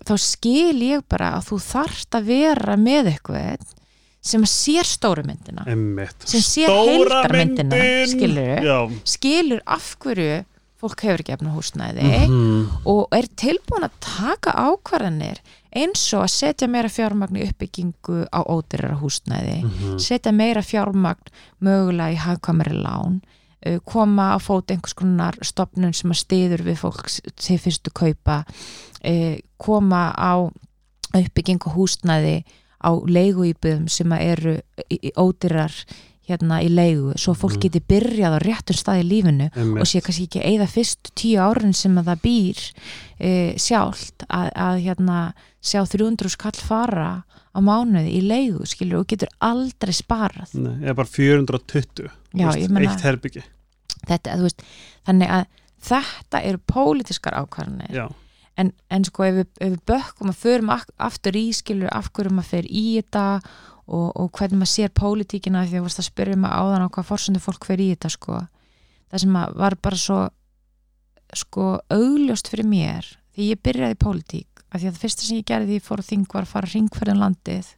þá skil ég bara að þú þarft að vera með eitthvað sem sér stóru myndina Einmitt. sem sér heildarmyndina skilur, skilur af hverju fólk hefur ekki efna húsnæði mm -hmm. og er tilbúin að taka ákvarðanir eins og að setja meira fjármagn í uppbyggingu á ódyrra húsnæði mm -hmm. setja meira fjármagn mögulega í hagkamari lán uh, koma á fót einhvers konar stopnun sem að stiður við fólk til fyrstu kaupa uh, koma á uppbyggingu húsnæði á leiguýbum sem eru ódýrar hérna í leigu svo fólk Mhm. geti byrjað á réttum stað í lífinu Einmitt. og sé kannski ekki eigða fyrst tíu árin sem að það býr e, sjálft að, að hérna sjá 300 skall fara á mánuði í leigu skilur og getur aldrei sparað Nei, eða bara 420 Já, veist, ég meina- eitt herbyggi þetta, veist, þannig að þetta eru pólitískar ákvarðanir en, en sko ef við, ef við bökkum að förum aftur í skilur af hverju maður fer í þetta og, og hvernig maður sér pólitíkina því að þú varst að áðan á hvað fórsundu fólk fer í þetta sko það sem var bara svo sko augljóst fyrir mér því ég byrjaði í pólitík af því að það fyrsta sem ég gerði því ég fór þing var að fara hringferðin landið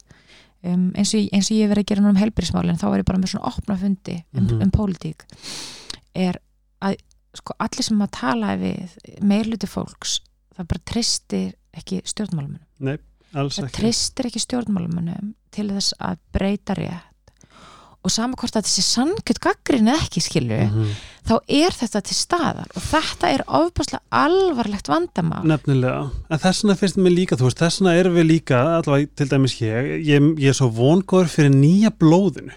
um, eins, og, eins og ég verið að gera núna um helbriðsmálin þá var ég bara með svona opna fundi um, Mhm. um pólitík er að sko allir sem maður talaði við meirluti fólks það bara tristir ekki stjórnmálumunum alls það ekki. tristir ekki stjórnmálumunum til þess að breyta rétt. Og sama hvort að þessi sannkjöld gaggrin ekki skilju, Mhm. þá er þetta til staðar. Og þetta er ofbáslega alvarlegt vandamál. Nefnilega, en þess vegna finnst mér líka, þú veist, þess vegna erum við líka, allavega til dæmis ég, ég, ég er svo vongóður fyrir nýja blóðinu,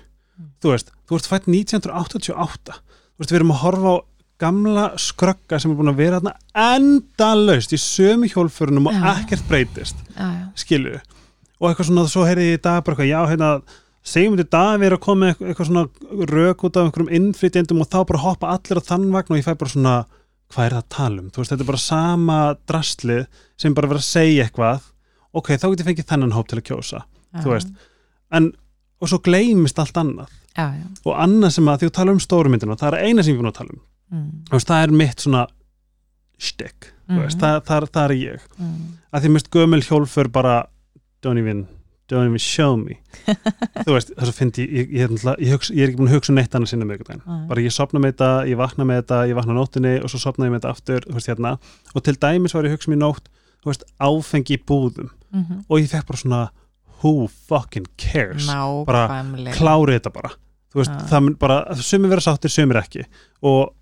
þú veist, þú ert fætt 1988, þú veist, við erum að horfa á gamla skrögga sem er búin að vera þarna endalaust í sömu hjólförunum og ekkert breytist, skilu, og eitthvað svona, svo heyrði ég í dag bara eitthvað, já, hérna, segjum við dag við erum að koma með eitthvað, svona rök út af einhverjum innflytjendum og þá bara hoppa allir á þann vagn og ég fæ bara svona hvað er það að tala um, þú veist, þetta er bara sama drastlið sem bara verið að segja eitthvað. Ok, þá get ég fengið þennan hóp til að kjósa já, þú veist, en og svo gleymist allt annað. Já, já, og annað sem að því þú tala um stóru myndina það er eina sem ég finn að tala um, mm, veist, það er mitt svona veist, Mhm. það, það, það er ég mm, að því mist gömul hjólfur bara don't even, don't even show me þú veist, þess að fyndi ég, ég, ég, ég, ég, er ekki búin að hugsa um neitt annað sinna með ykkur Nei. bara ég sopna með þetta, ég vakna með þetta ég vakna nóttinni og svo sopna ég með þetta aftur þú veist, hérna. og til dæmis var ég að hugsa mér nótt þú veist, áfengi í búðum mhm. og ég fekk bara svona who fucking cares bara nákvæmlega klári þetta bara þú veist, Já. það mun bara, sumir vera sáttir, sumir ekki og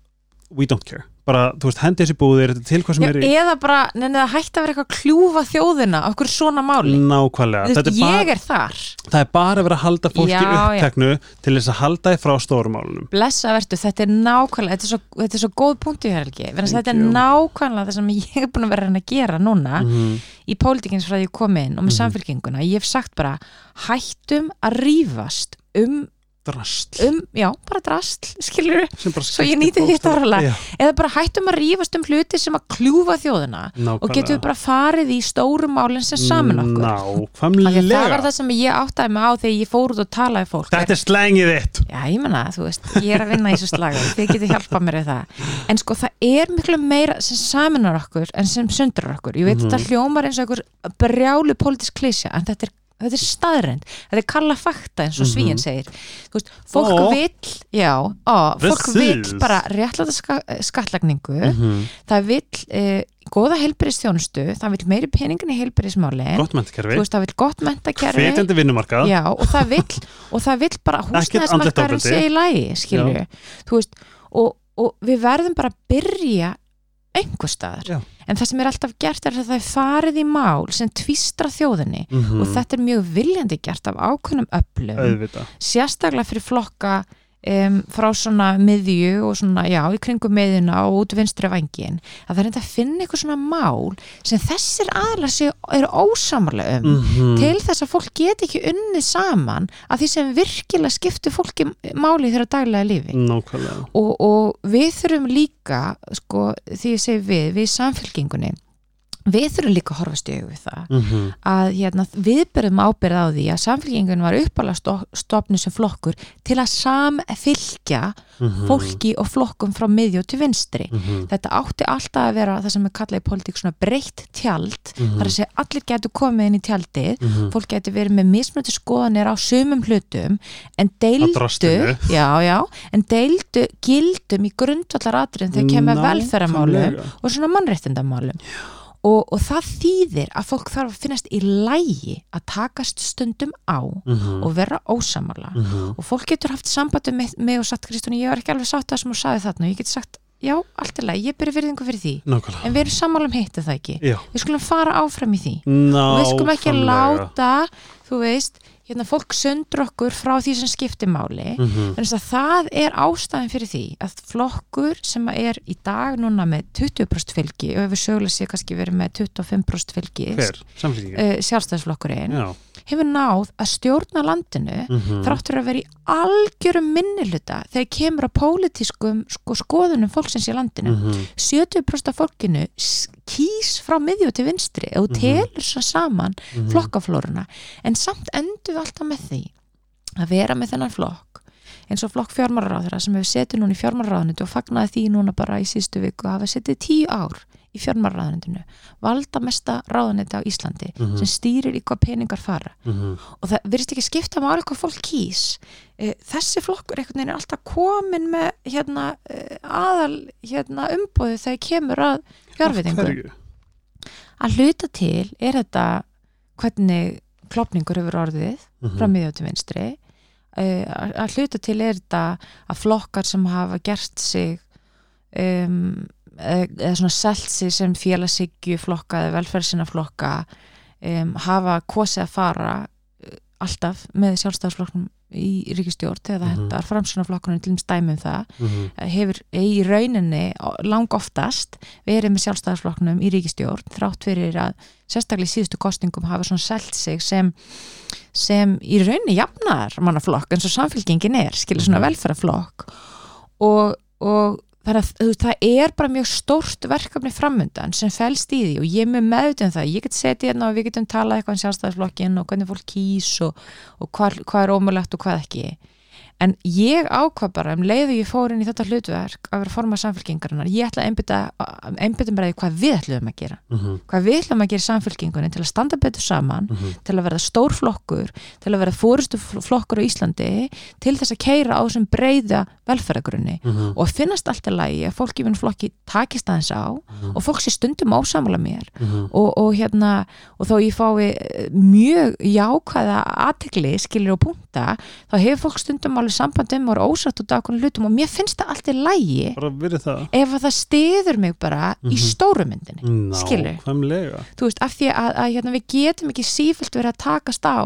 we don't care, bara, þú veist, hendi þessi búðir til hvað sem Já, er í eða bara, nefnir það hætti að vera eitthvað að kljúfa þjóðina af hverju svona máli? Nákvæmlega, þetta er bara, ég er þar. Það er bara að vera að halda fólki Já, já. uppteknu til þess að halda þið frá stórumálunum blessa vertu, þetta er nákvæmlega þetta er svo, þetta er svo góð punkti hér Helgi. Vegna þess að Thank þetta er you. nákvæmlega það sem ég er búin að vera að reyna að gera núna Mhm. í pólitíkins frá því ég kom inn og með samfélkinguna, ég hef sagt bara hættum að rífast um, drast um já, bara drastl, skilur svo ég bókstaflega- orðalag. Já, eða bara hættum að rífast um hluti sem að kljúfa þjóðina og nákvæmlega getum við bara farið í stórum málinn sem saman okkur. Að það var nákvæmlega. það sem ég áttaði mig á þegar ég fór út og talaði fólk. Þetta er slengið þitt. Já, ég menna, þú veist, ég er að vinna í þessu slaga þið getur hjálpað mér við það. En sko það er miklu meira sem saminar okkur en sem sundrar okkur. Ég veit Mhm. þetta hljómar eins og einhver brjálu þetta er staðrend, þetta er kalla fakta eins og Mhm. svíin segir, veist, fólk Ó. vill já, á, fólk vill bara réttláta ska, skattlagningu Mhm. það vill e, góða heilbyrðistjónustu, það vill meiri peningin í veist, það vill gott mentakerfi hvetjandi vinnumarkað Já, og það vill, og það vill bara ofbeldi. sé í lægi, skilju þú veist, og, og við verðum bara að byrja einhver staðar, Já. En það sem er alltaf gert er að það er farið í mál sem tvistra þjóðinni Mhm. og þetta er mjög viljandi gert af ákveðnum öflum, auðvitað sérstaklega fyrir flokka um, frá svona miðju og svona, já, í kringum miðjuna og út vinstri vangin, að það er enda að finna eitthvað svona mál sem þessir aðlar séu, eru ósamarlega um Mhm. til þess að fólk geti ekki unnið saman að því sem virkilega skiptir fólki máli þeirra daglega lífi nákvæmlega og, og við þurfum líka sko, því ég segi við, við samfélkingunni við þurfum líka að horfast í augu við það Mhm. að hérna, við berum ábyrð á því að samfélkingun var uppalega stofnu sem flokkur til að samfylgja Mhm. fólki og flokkum frá miðju til vinstri Mhm. þetta átti alltaf að vera það sem er kallað í politík svona breytt tjald Mhm. þar að segja allir getur komið inn í tjaldið Mhm. fólk getur verið með mismunandi skoðanir á sumum hlutum en deildu já, já, en deildu gildum í grundvallar atriðin þegar kemur velferðamálum og svona mannréttindamálum og, og það þýðir að fólk þarf að finnast í lægi að takast stundum á Mhm. og vera ósamála Mhm. og fólk getur haft sambandi með mig og sagt Kristúni, ég var ekki alveg sátt það sem þú sagði þarna og ég get sagt, já, allt er lægi, ég byrja virðingu fyrir því nákvæmlega en við erum sammála um hitt það ekki Já. við skulum fara áfram í því Nákvæmlega. og við skulum ekki láta þú veist, hérna fólk sundur okkur frá því sem skiptir máli. Mhm. þannig að það er ástæðin fyrir því að flokkur sem er í dag núna með 20% fylgi og hefur sögulega sé kannski verið með 25% fylgi uh, sjálfstæðsflokkurinn já hefur náð að stjórna landinu Mhm. þráttur að vera í algjörum minnihluta þegar kemur að pólitískum sko, skoðunum fólksins í landinu Mhm. 70% af fólkinu kýs frá miðju til vinstri og Mhm. telur svo saman Mhm. flokkaflóruna en samt endur við alltaf með því að vera með þennan flokk eins og flokk fjármálaráðura sem hefur setið núna í fjármálaráðunitu og fagnaði því núna bara í sístu viku að hafa setið tíu ár í fjármálaráðunitinu valda mesta ráðuniti á Íslandi Mhm. sem stýrir í hvað peningar fara Mhm. og það virðist ekki skipta máli hvað fólk kýs Eh, þessi flokkur einhvern veginn er alltaf komin með hérna, eh, aðal hérna, umbóði þegar kemur að hverju? að hluta til er þetta hvernig klopningur hefur orðið Mhm. frá miðjóti vinstri uh, að hluta til er þetta að flokkar sem hafa gert sig um, eða eða svona selt sig sem félagshyggju flokka eða velferðsina flokka um, hafa kosið að fara uh, alltaf með sjálfstæðsflokknum í ríkistjórn þegar það Mhm. hendar framsunarflokkunum til um það Mhm. hefur í rauninni lang oftast verið með sjálfstæðarsflokknum í ríkistjórn þrátt fyrir að sérstaklega í síðustu kostningum hafa svona selt sig sem, sem í rauninni jafnar mannaflokk eins og samfélkingin er, skilur svona Mhm. velferðarflokk og, og þannig að veist, það er bara mjög stórt verkefni framundan sem felst í því og ég er með meðutum það, ég get setið hérna og við getum talað eitthvað um sjálfstæðarsflokkin og hvernig fólk kýs og, og hvað, hvað er ómulegt og hvað ekki en ég ákvað bara um leiðu ég fór inn í þetta hlutverk að vera formað samfélkingarinnar, ég ætla að einbytta mér að því hvað við ætlum að gera Mhm. hvað við ætlum að gera samfélkingunni til að standa betur saman, Mhm. til að verða stór flokkur til að verða fórustu flokkur á Íslandi til þess að keira á þessum breyða velferðagrunni Mhm. og að finnast alltaf lægi að fólk í minn flokki takist aðeins á Mhm. og fólk sé stundum ásamala mér Mhm. og, og hérna og þó ég fái eh, mjög jákvæða aðtegli skilur og punta alveg sambandum og er ósatt út af okkur hlutum og mér finnst það allt í lægi ef að það stiður mig bara í Mhm. stóru myndinni skilur, nákvæmlega. Þú veist, af því að, að hérna, við getum ekki sífælt verið að takast á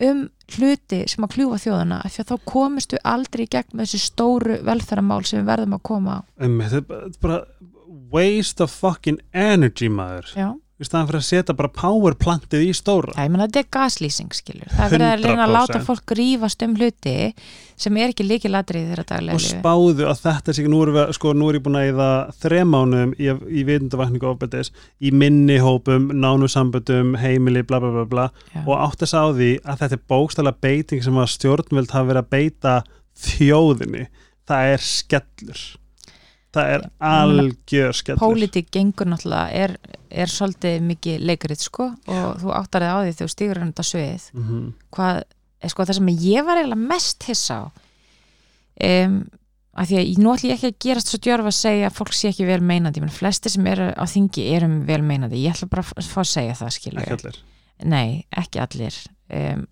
um hluti sem að kljúfa þjóðana af því að þá komist við aldrei í gegn með þessi stóru velferðamál sem við verðum að koma á. Um, þetta er bara waste of fucking energy maður. Já, í staðan fyrir að setja bara powerplantið í stóra. Já, ég menna þetta er gaslýsing skilur. Það er verið að reyna að láta 100%. fólk rífast um hluti sem er ekki líki ladrið þeirra daglega og spáðu að þetta sé ekki, nú erum við, sko, nú er ég búin að eða þremánum í, í vitundavakningu ofbeldis, í minni hópum nánu samböndum, heimili, bla bla bla bla. Og átt að sá því að þetta er bókstæla beiting sem að stjórnvöld hafa verið að beita þjóðinni. Það er skellur það er algjör skellur. Pólitík gengur náttúrulega er, er svolítið mikið leikrið sko og þú áttar þig á því þegar þú stígur hann þetta svið. Mm -hmm. hvað, er, sko það sem ég var eiginlega mest hissa á um, að því að ég nú ætlum ég ekki að gerast svo djörf að segja að fólk sé ekki vel meinandi, menn flesti sem eru á þingi erum vel meinandi, ég ætla bara að fá að segja það skilur ekki allir. Nei, ekki allir. Um,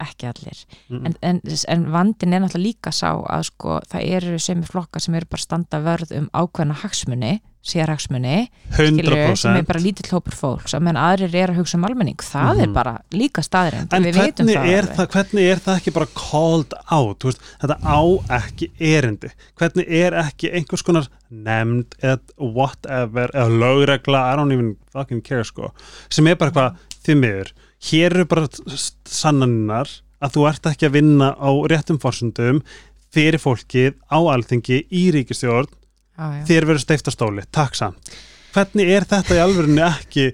ekki allir. Mm en, en, en vandin er náttúrulega líka sá að sko það eru semi flokkar sem eru bara standa vörð um ákveðna hagsmuni sérhagsmuni, skilur sem er 100% bara lítill hópur fólks. Að menn aðrir er að hugsa um almenning, það er Mhm. bara líka staðrind, En hvernig það er, það, hvernig er það ekki bara called out, veist, þetta á ekki erindi, hvernig er ekki einhvers konar nefnd eða whatever, eða lögregla I don't even fucking care sko sem er bara eitthvað, því miður hér eru bara sannaninnar að þú ert ekki að vinna á réttum fórsundum fyrir fólkið á alþingi í ríkistjórn já. þér verður steifta stóli, takk samt. Hvernig er þetta í alvörunni ekki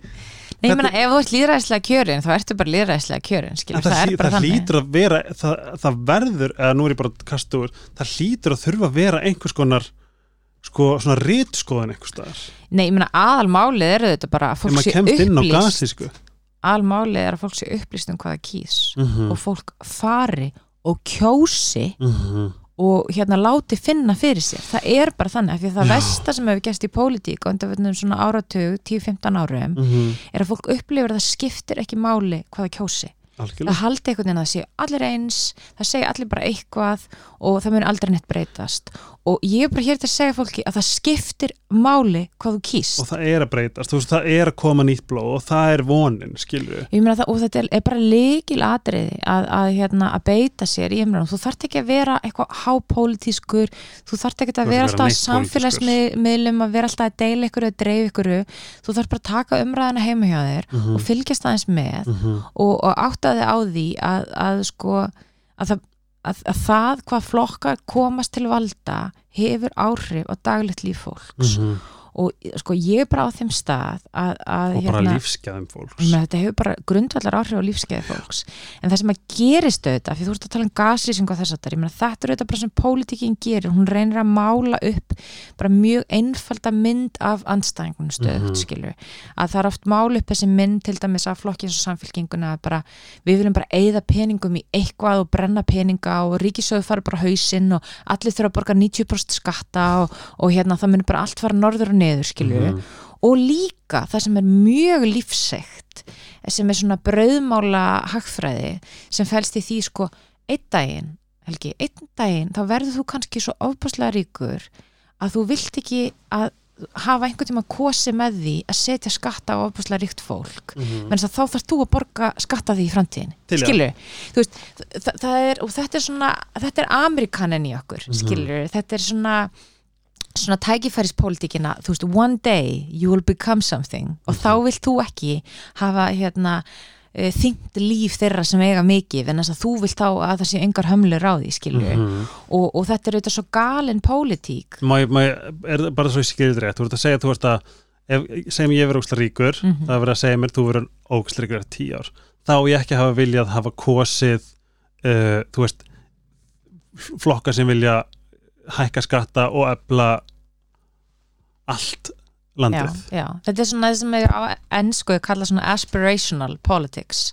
Nei, ég meina, ef þú ert líðræðislega kjörin þá ertu bara líðræðislega kjörin, skilur, það, það, er bara það þannig. vera það, það verður, eða nú er ég bara úr það hlýtur að þurfa að vera einhvers konar sko, svona rítskoðan einhvers staðar, Nei, ég meina, aðalmálið er þetta bara að fólk sé kemst inn á upplýst aðalmálið er að fólk sé upplýst um hvað það kýs mm og fólk fari og kjósi -hmm. og hérna láti finna fyrir sér. Það er bara þannig, því að það Já. versta sem hefur gæst í pólitík og undanfjöndum svona áratug 10-15 árum Mm er að fólk upplifir að það skiptir ekki máli hvað það kjósi. Algjörlega. Það haldi einhvern veginn að það sé allir eins það segja allir bara eitthvað og það mun aldrei neitt breytast og ég er bara hér til að segja fólki að það skiptir máli hvað þú kýst. Og það er að breytast, þú veist, það er að koma nýtt blóð og það er vonin, það, og þetta er, bara líkil atriði að, að, hérna, að beita sér í umræðum, þú þarft ekki að vera eitthvað hápólitískur, þú þarft ekki að vera alltaf samfélagsmiðlum að vera alltaf að deila ykkur eða dreif ykkur, þú þarft bara að taka umræðina heima hjá þér Mhm. og fylgjast aðeins með -hmm. og, og áttaði á því að, að sko að það, að, að það hvað flokkar komast til valda hefur áhrif á daglegt líf fólks og sko ég er bara á þeim stað að, að og bara lífsgæðum fólks. Ég meina, þetta hefur bara grundvallar áhrif á lífskeiði fólks. En það sem að gerist auðvitað fyrir þú ert að tala um gaslýsing og þess að þetta þetta er auðvitað bara sem pólitíkin gerir. Hún reynir að mála upp bara mjög einfalda mynd af andstæðingunum stöðut, Mhm. skilur að það er oft mála upp þessi mynd til dæmis af flokki eins og samfélkinguna að bara, við viljum bara eigða peningum í eitthvað og brenna peninga og ríkisöðu fara bara hausinn og allir þurfa að borga 90% skatta og, og hérna það munir bara allt fara norður og neður skilur Mhm. og líka það sem er mjög lífsegt sem er svona brauðmála hagfræði sem fælst í því sko einn daginn, Helgi, einn daginn þá verður þú kannski svo ofbáslega ríkur að þú vilt ekki að hafa einhvern tíma kosi með því að setja skatta á ofbáslega ríkt fólk Mhm. menn þá þarf þú að borga skatta því í framtíðin skilur, veist það, það er, og þetta er svona, þetta er amerikanin í okkur, Mhm. skilur, þetta er svona svona tækifærispólitíkina þú veist, one day you will become something og þá vilt þú ekki hafa hérna uh, þyngt líf þeirra sem eiga mikið en þess að þú vilt þá að það sé engar hömlur á því skilur Mhm. og, og þetta er auðvitað svo galin pólitík Má ég- er það bara svo ég skilur rétt, þú ert að segja að þú ert að ef, segjum ég verið óksla ríkur Mhm. það er verið að segja mér, þú verið óksla ríkur tíu ár, þá ég ekki hafa viljað hafa kosið uh, þú veist flokka sem vilja hækka skatta og efla allt já, landið. Já. þetta er svona það sem er á ennsku kalla svona aspirational politics.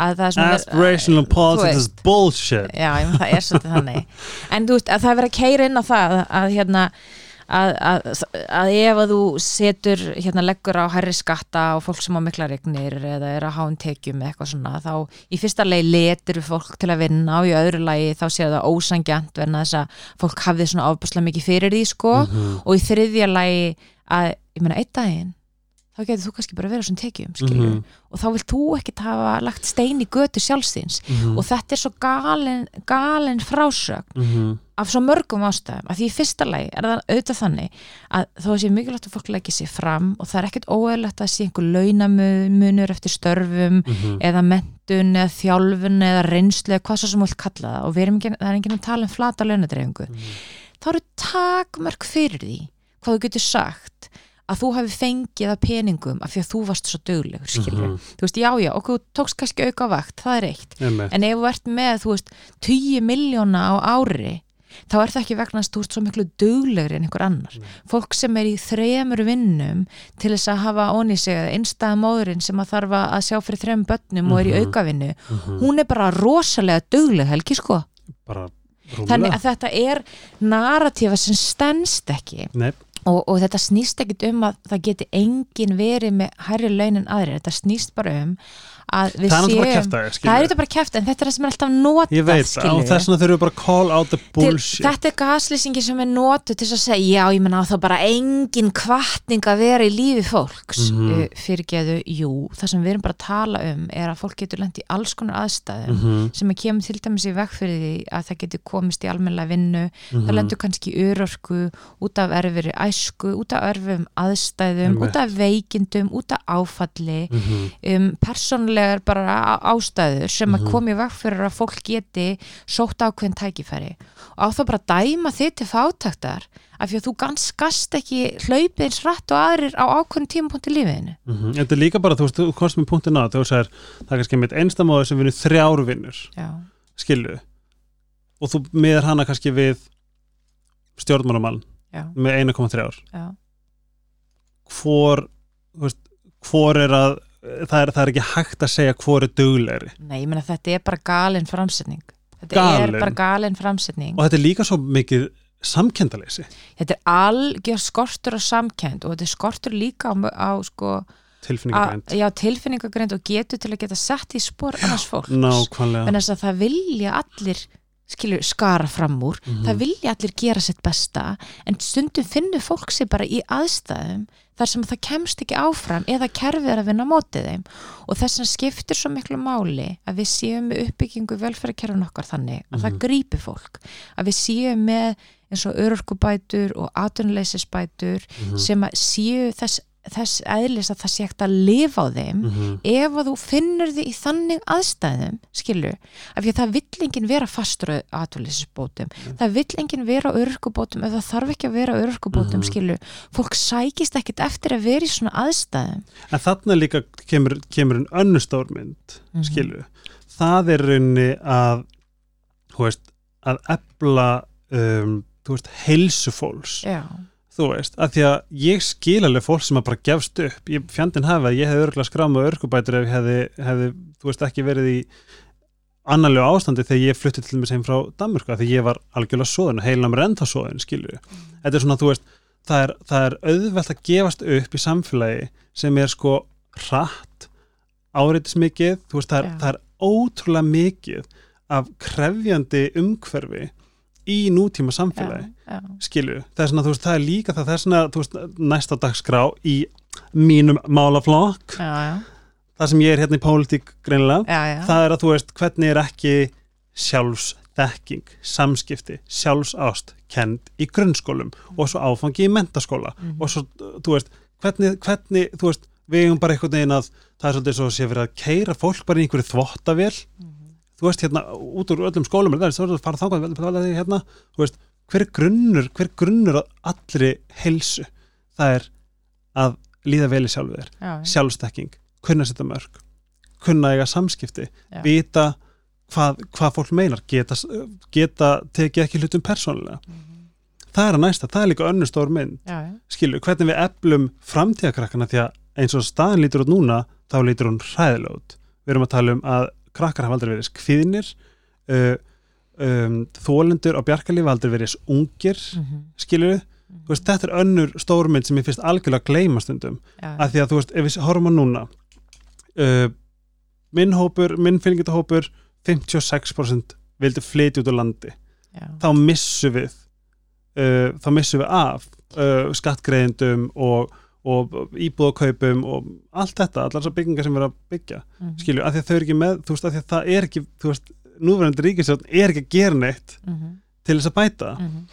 Að svona Aspirational að- þú politics is bullshit. Já, ég það er svolítið þannig. En þú veist, að það er verið að keira inn á það að hérna að, að, að ef að þú setur hérna leggur á herri skatta og fólk sem á mikla regnir eða er að hán tekjum eitthvað svona þá í fyrsta lagi letur fólk til að vinna og í öðru lagi þá séu það ósangjant verna þess að fólk hafði svona ábúrslega mikið fyrir því sko mm -hmm. og í þriðja lagi að, ég meina, einn daginn þá getur þú kannski bara verið á svona tekjum skilur, Mhm. og þá vilt þú ekkert hafa lagt stein í götu sjálfsins Mhm. og þetta er svo galin, galin frásögn Mhm. Af svo mörgum ástæðum að því í fyrsta lagi er það auðvitað þannig að þó sé mikilvægt að fólk leggja sér fram og það er ekkert óeðlegt að sé einhver launamunur eftir störfum Mhm. eða mentun eða þjálfun eða reynslu eða hvað svo sem þú vilt kalla það og ekki, það er enginn að tala um flata launadreifingu Mhm. þá eru takmörk fyrir því hvað þú getur sagt að þú hafi fengið að peningum af því að þú varst svo duglegur skilur Mhm. þú veist, já, já, og þú tókst kannski auka vakt það er eitt, Einmitt. en ef þú ert með þú veist, 10 miljóna á ári þá er það ekki vegna að ert svo miklu duglegri en einhver annar. Fólk sem er í þremur vinnum til þess að hafa onni sig eða einstæða móðurinn sem að þarf að sjá fyrir þrem börnum og er í Mhm. aukavinnu Mhm. hún er bara rosalega dugleg helgi sko. Bara þannig rúmlega að þetta er narratífa sem stendst ekki. Nei, og, og þetta snýst ekkit um að það geti engin verið með hærri laun en aðrir, þetta snýst bara um að við það er séum kæftæði það er þetta bara kæft en þetta er það sem er alltaf notað Ég veit það, og skilurðu. þess vegna þurfum við bara að call out the Til, bullshit þetta er gaslýsingi sem er notuð til að segja, já ég menna þá bara engin kvartning að vera í lífi fólks mm Mhm. fyrirgeðu, jú það sem við erum bara að tala um er að fólk getur lent í alls konar aðstæðum Mhm, sem að kemur til dæmis í veg fyrir því að það getur komist í almennilega vinnu mhm. það lendur kannski í örorku út af erfiri æsku, út af erfum aðstæðum, út af veikindum út af áfalli Mhm. um, persónlegar bara ástæður sem að Mhm. komi veg fyrir að fólk geti sótt ákveðin tækifæri og á þá bara að dæma þið til fátæktar af því að þú gans gast ekki hlaupið eins rætt og aðrir á ákveðin tímapunkt í lífiðinu Mhm. Þetta er líka bara, þú veist, þú komst með punktin á þú sagðir, það er kannski mitt einstamóður sem vinnur þrjár vinnur, Já, skilu og þú miðar hana kannski við stjórnmálamann já, með 1,3 ár já. Hvor, veist, hvor er að það er, það er ekki hægt að segja hvor er duglegri. Nei, ég meina þetta er bara galin framsetning. Þetta Galin? er bara galin framsetning. Og þetta er líka svo mikið samkendaleysi. Þetta er algjör skortur á samkend og þetta er skortur líka á, á sko, tilfinningagrænt, að, já, tilfinningagreind og getur til að geta sett í spór annars fólks. nákvæmlega. En þess að það vilja allir skilur skara fram úr Mhm. það vilja allir gera sitt besta en stundum finnur fólk sig bara í aðstæðum þar sem það kemst ekki áfram eða kerfið er að vinna mótið þeim og þess að skiptir svo miklu máli að við séum með uppbyggingu velferðarkerfin okkar þannig að það Mhm. grípi fólk að við séum með eins og örorkubætur og atvinnuleysisbætur Mhm. sem að séu þess, þess eðlis að það sé ekkert að lifa á þeim Mhm. ef að þú finnur þig í þannig aðstæðum skilur, af því að það vill enginn vera fastur á aðvöldisbótum það vill enginn vera örkubótum ef það þarf ekki að vera örkubótum Mhm. skilur, fólk sækist ekkit eftir að vera í svona aðstæðum. En þarna líka kemur, kemur en önnu stórmynd, Mhm. skilu það er raunni að þú veist, að ebla um, þú veist, heilsufólks já, þú veist, að því að ég skil alveg fólk sem að bara gefst upp, ég fjandinn hafa að ég hefði örgulega skráma örkubætur ef ég hefði, hefði, þú veist, ekki verið í annarlega ástandi þegar ég flutti til mér sem frá Danmörku, að því ég var algjörlega mér ennþá svoðin, skilju þetta er svona, þú veist, það er, það er auðvelt að gefast upp í samfélagi sem er sko hratt áreitismikið, þú veist, það er, það er ótrúlega mikið af krefjandi umhverfi í nútíma samfélagi já, skilu, það er svona, þú veist, það er líka það, það er svona, þú veist, næsta dagskrá í mínum málaflokk já, já, það sem ég er hérna í pólitík greinilega, já, já. það er að þú veist hvernig er ekki sjálfsþekking samskipti, sjálfsást kend í grunnskólum og svo áfangi í mentaskóla Mhm. og svo, þú veist, hvernig, hvernig þú veist, við eigum bara einhvern veginn að það er svolítið svo að sé verið að keira fólk bara í einhverju þvottavél Mhm. Þú veist, hérna, út úr öllum skólum það er svo að fara þangað, hérna þú veist, hver er grunnur, hver er grunnur að allri heilsu það er að líða vel í sjálfu þér já. sjálfstekking, kunna setja mörg kunna eiga samskipti Já. vita hvað, hvað fólk meinar geta, geta tekið ekki hlutum persónulega Mhm. það er að næsta, það er líka önnur stór mynd já. skilur, hvernig við eflum framtíðakrakkana því að eins og staðan lítur út núna þá lítur hún hræðilega út við erum að tala um að krakkar hafa aldrei verið skviðnir uh, um, þólendur á bjarkalífi hafa aldrei verið ungir Mhm. skilur, þú veist, þetta er önnur stórmynd sem ég finnst algjörlega gleyma stundum. Já, að því að þú veist, ef við horfum á núna uh, minn hópur minn fylgjendahópur 56% vildi flytja út á landi. Já, þá missum við uh, þá missum við af uh, skattgreðendum og, og íbúðakaupum og allt þetta, allar þessar byggingar sem erum að byggja mhm, skilju, af því að þau eru ekki með þú veist, af því að það er ekki, þú veist núverandi ríkisjón er ekki að gera neitt mhm, til þess að bæta það. Mhm,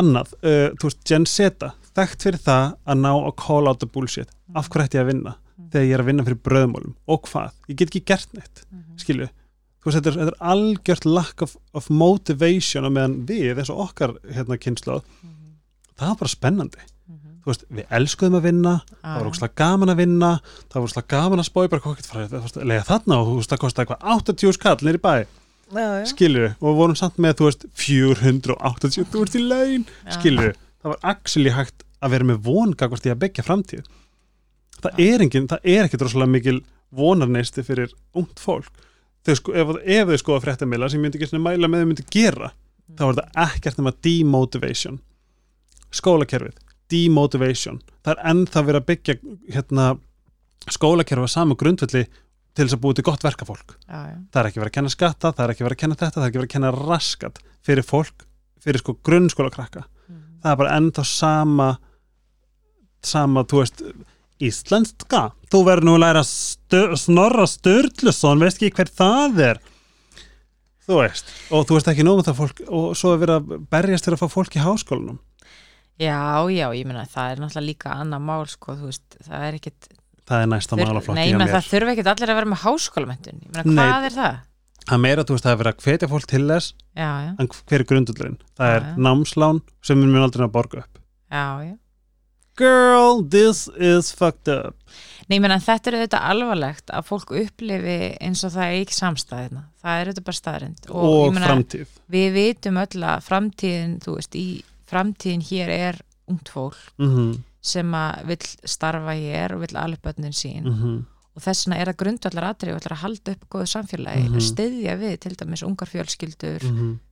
annað, uh, þú veist, Gen Z þekkt fyrir það að ná að call out the bullshit. Mhm. af hverju ætti ég að vinna Mhm. þegar ég er að vinna fyrir bröðmólum og hvað, ég get ekki gert neitt mhm. skilju, þú veist, þetta er, þetta er algjört lack of, of motivation og meðan við, eins og okkar hérna kynslu Mhm, það var bara spennandi. Þú veist, við elskuðum að vinna það var ógslag gaman að vinna það var ógslag gaman að spói bara hvað getur lega þarna og þú veist, það kosti eitthvað 80 skall nýri bæ. Skilju, og við vorum samt með, þú veist 480, þú veist í laun. Skilju, það var actually hægt að vera með vongagvart í að byggja framtíð. Það Já. er engin, það er ekki droslega mikil vonarneisti fyrir ungt fólk. Þau sko, ef, ef þau skoða fréttamila sem ég myndi ekki svona mæla með þau myndi gera þá er það ekkert nema demotivation. Skólakerfið demotivation, það er ennþá verið að byggja hérna skólakerfið á sama grundvelli til þess að búið til gott verkafólk. Já, já. það er ekki verið að kenna skatta, það er ekki verið að kenna þetta það er ekki verið að kenna raskat fyrir fólk fyrir sko grunnskóla krakka Mhm. það er bara ennþá sama sama, þú veist íslenska, þú verður nú að læra stö, snorra störlusson veist ekki hver það er. Þú veist, og þú veist ekki nóg með það fólk og svo er verið að berjast fyrir að fá fólk í háskólanum já, já, ég meina það er náttúrulega líka annað mál sko, þú veist, það er ekkit það er næsta þur, málaflokki Nei, menn það þurfa ekkit allir að vera með háskólamöntun Ég meina, Nei. hvað er það? það meira, þú veist, það er verið að hvetja fólk til þess Já, já, en hver er grundullurinn það Já, er námslán sem við mun aldrei að borga upp. Já, já. Girl, this is fucked up. Nei, meina þetta er auðvitað alvarlegt að fólk upplifi eins og það er ekki samstæðina það er auðvitað bara staðrind og, ég meina, framtíð framtíðin, hér er ungt fólk mm sem að vill starfa hér og vill alveg bönnin sín -hmm. og þess vegna er að grundvallar atrið og ætlar að halda upp góðu samfélagi, Mhm. að styðja við til dæmis ungar fjölskyldur,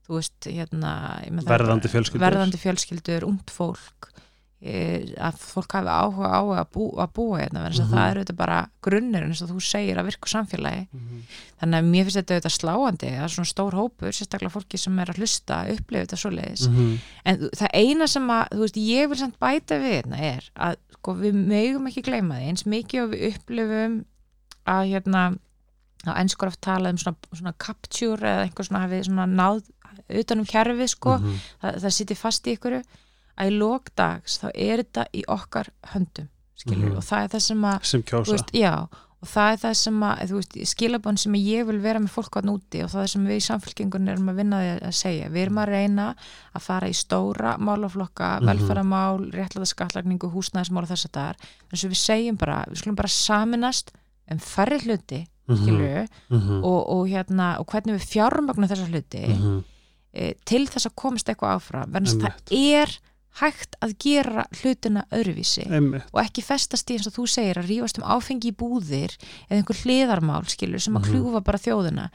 þú veist hérna, það er Verðandi fjölskyldur. verðandi fjölskyldur, ungt fólk að fólk hafi áhuga á að, bú, að búa hérna, mm Mhm. það er auðvitað bara grunnur eins og þú segir að virku samfélagi þannig að mér finnst þetta auðvitað sláandi að svona stór hópur, sérstaklega fólki sem er að hlusta upplifa þetta svoleiðis Mhm. en þú- það eina sem að, þú veist, ég vil samt bæta við hérna er að sko, við megum ekki gleyma því eins mikið og við upplifum að hérna að ennskur oft talað um svona, svona capture eða einhver svona hafi svona náð utanum kerfið sko, Mhm. það, það sittir fast í ykkur að í lókdags þá er þetta í okkar höndum skilur, Mhm. og það er það sem að sem veist, já, og það er það sem að skilabón sem ég vil vera með fólk á núti og það er sem við í samfélkingun erum að vinna því að segja, við erum að reyna að fara í stóra málaflokka Mhm. velferðamál, réttlæða skattlagningu húsnæðismál og þess að það er, en svo við segjum bara, við skulum bara saminast um færri hluti, Mhm. skilur Mhm. og, og hérna, og hvernig við fjármögnum þessa hluti Mhm. e, til þess að komast eitthvað áfram, verðan það er hægt að gera hlutina öðruvísi Einmitt. og ekki festast í eins og þú segir að rífast um áfengi í búðir eða einhver hliðarmál skilur sem að Mhm. kljúfa bara þjóðina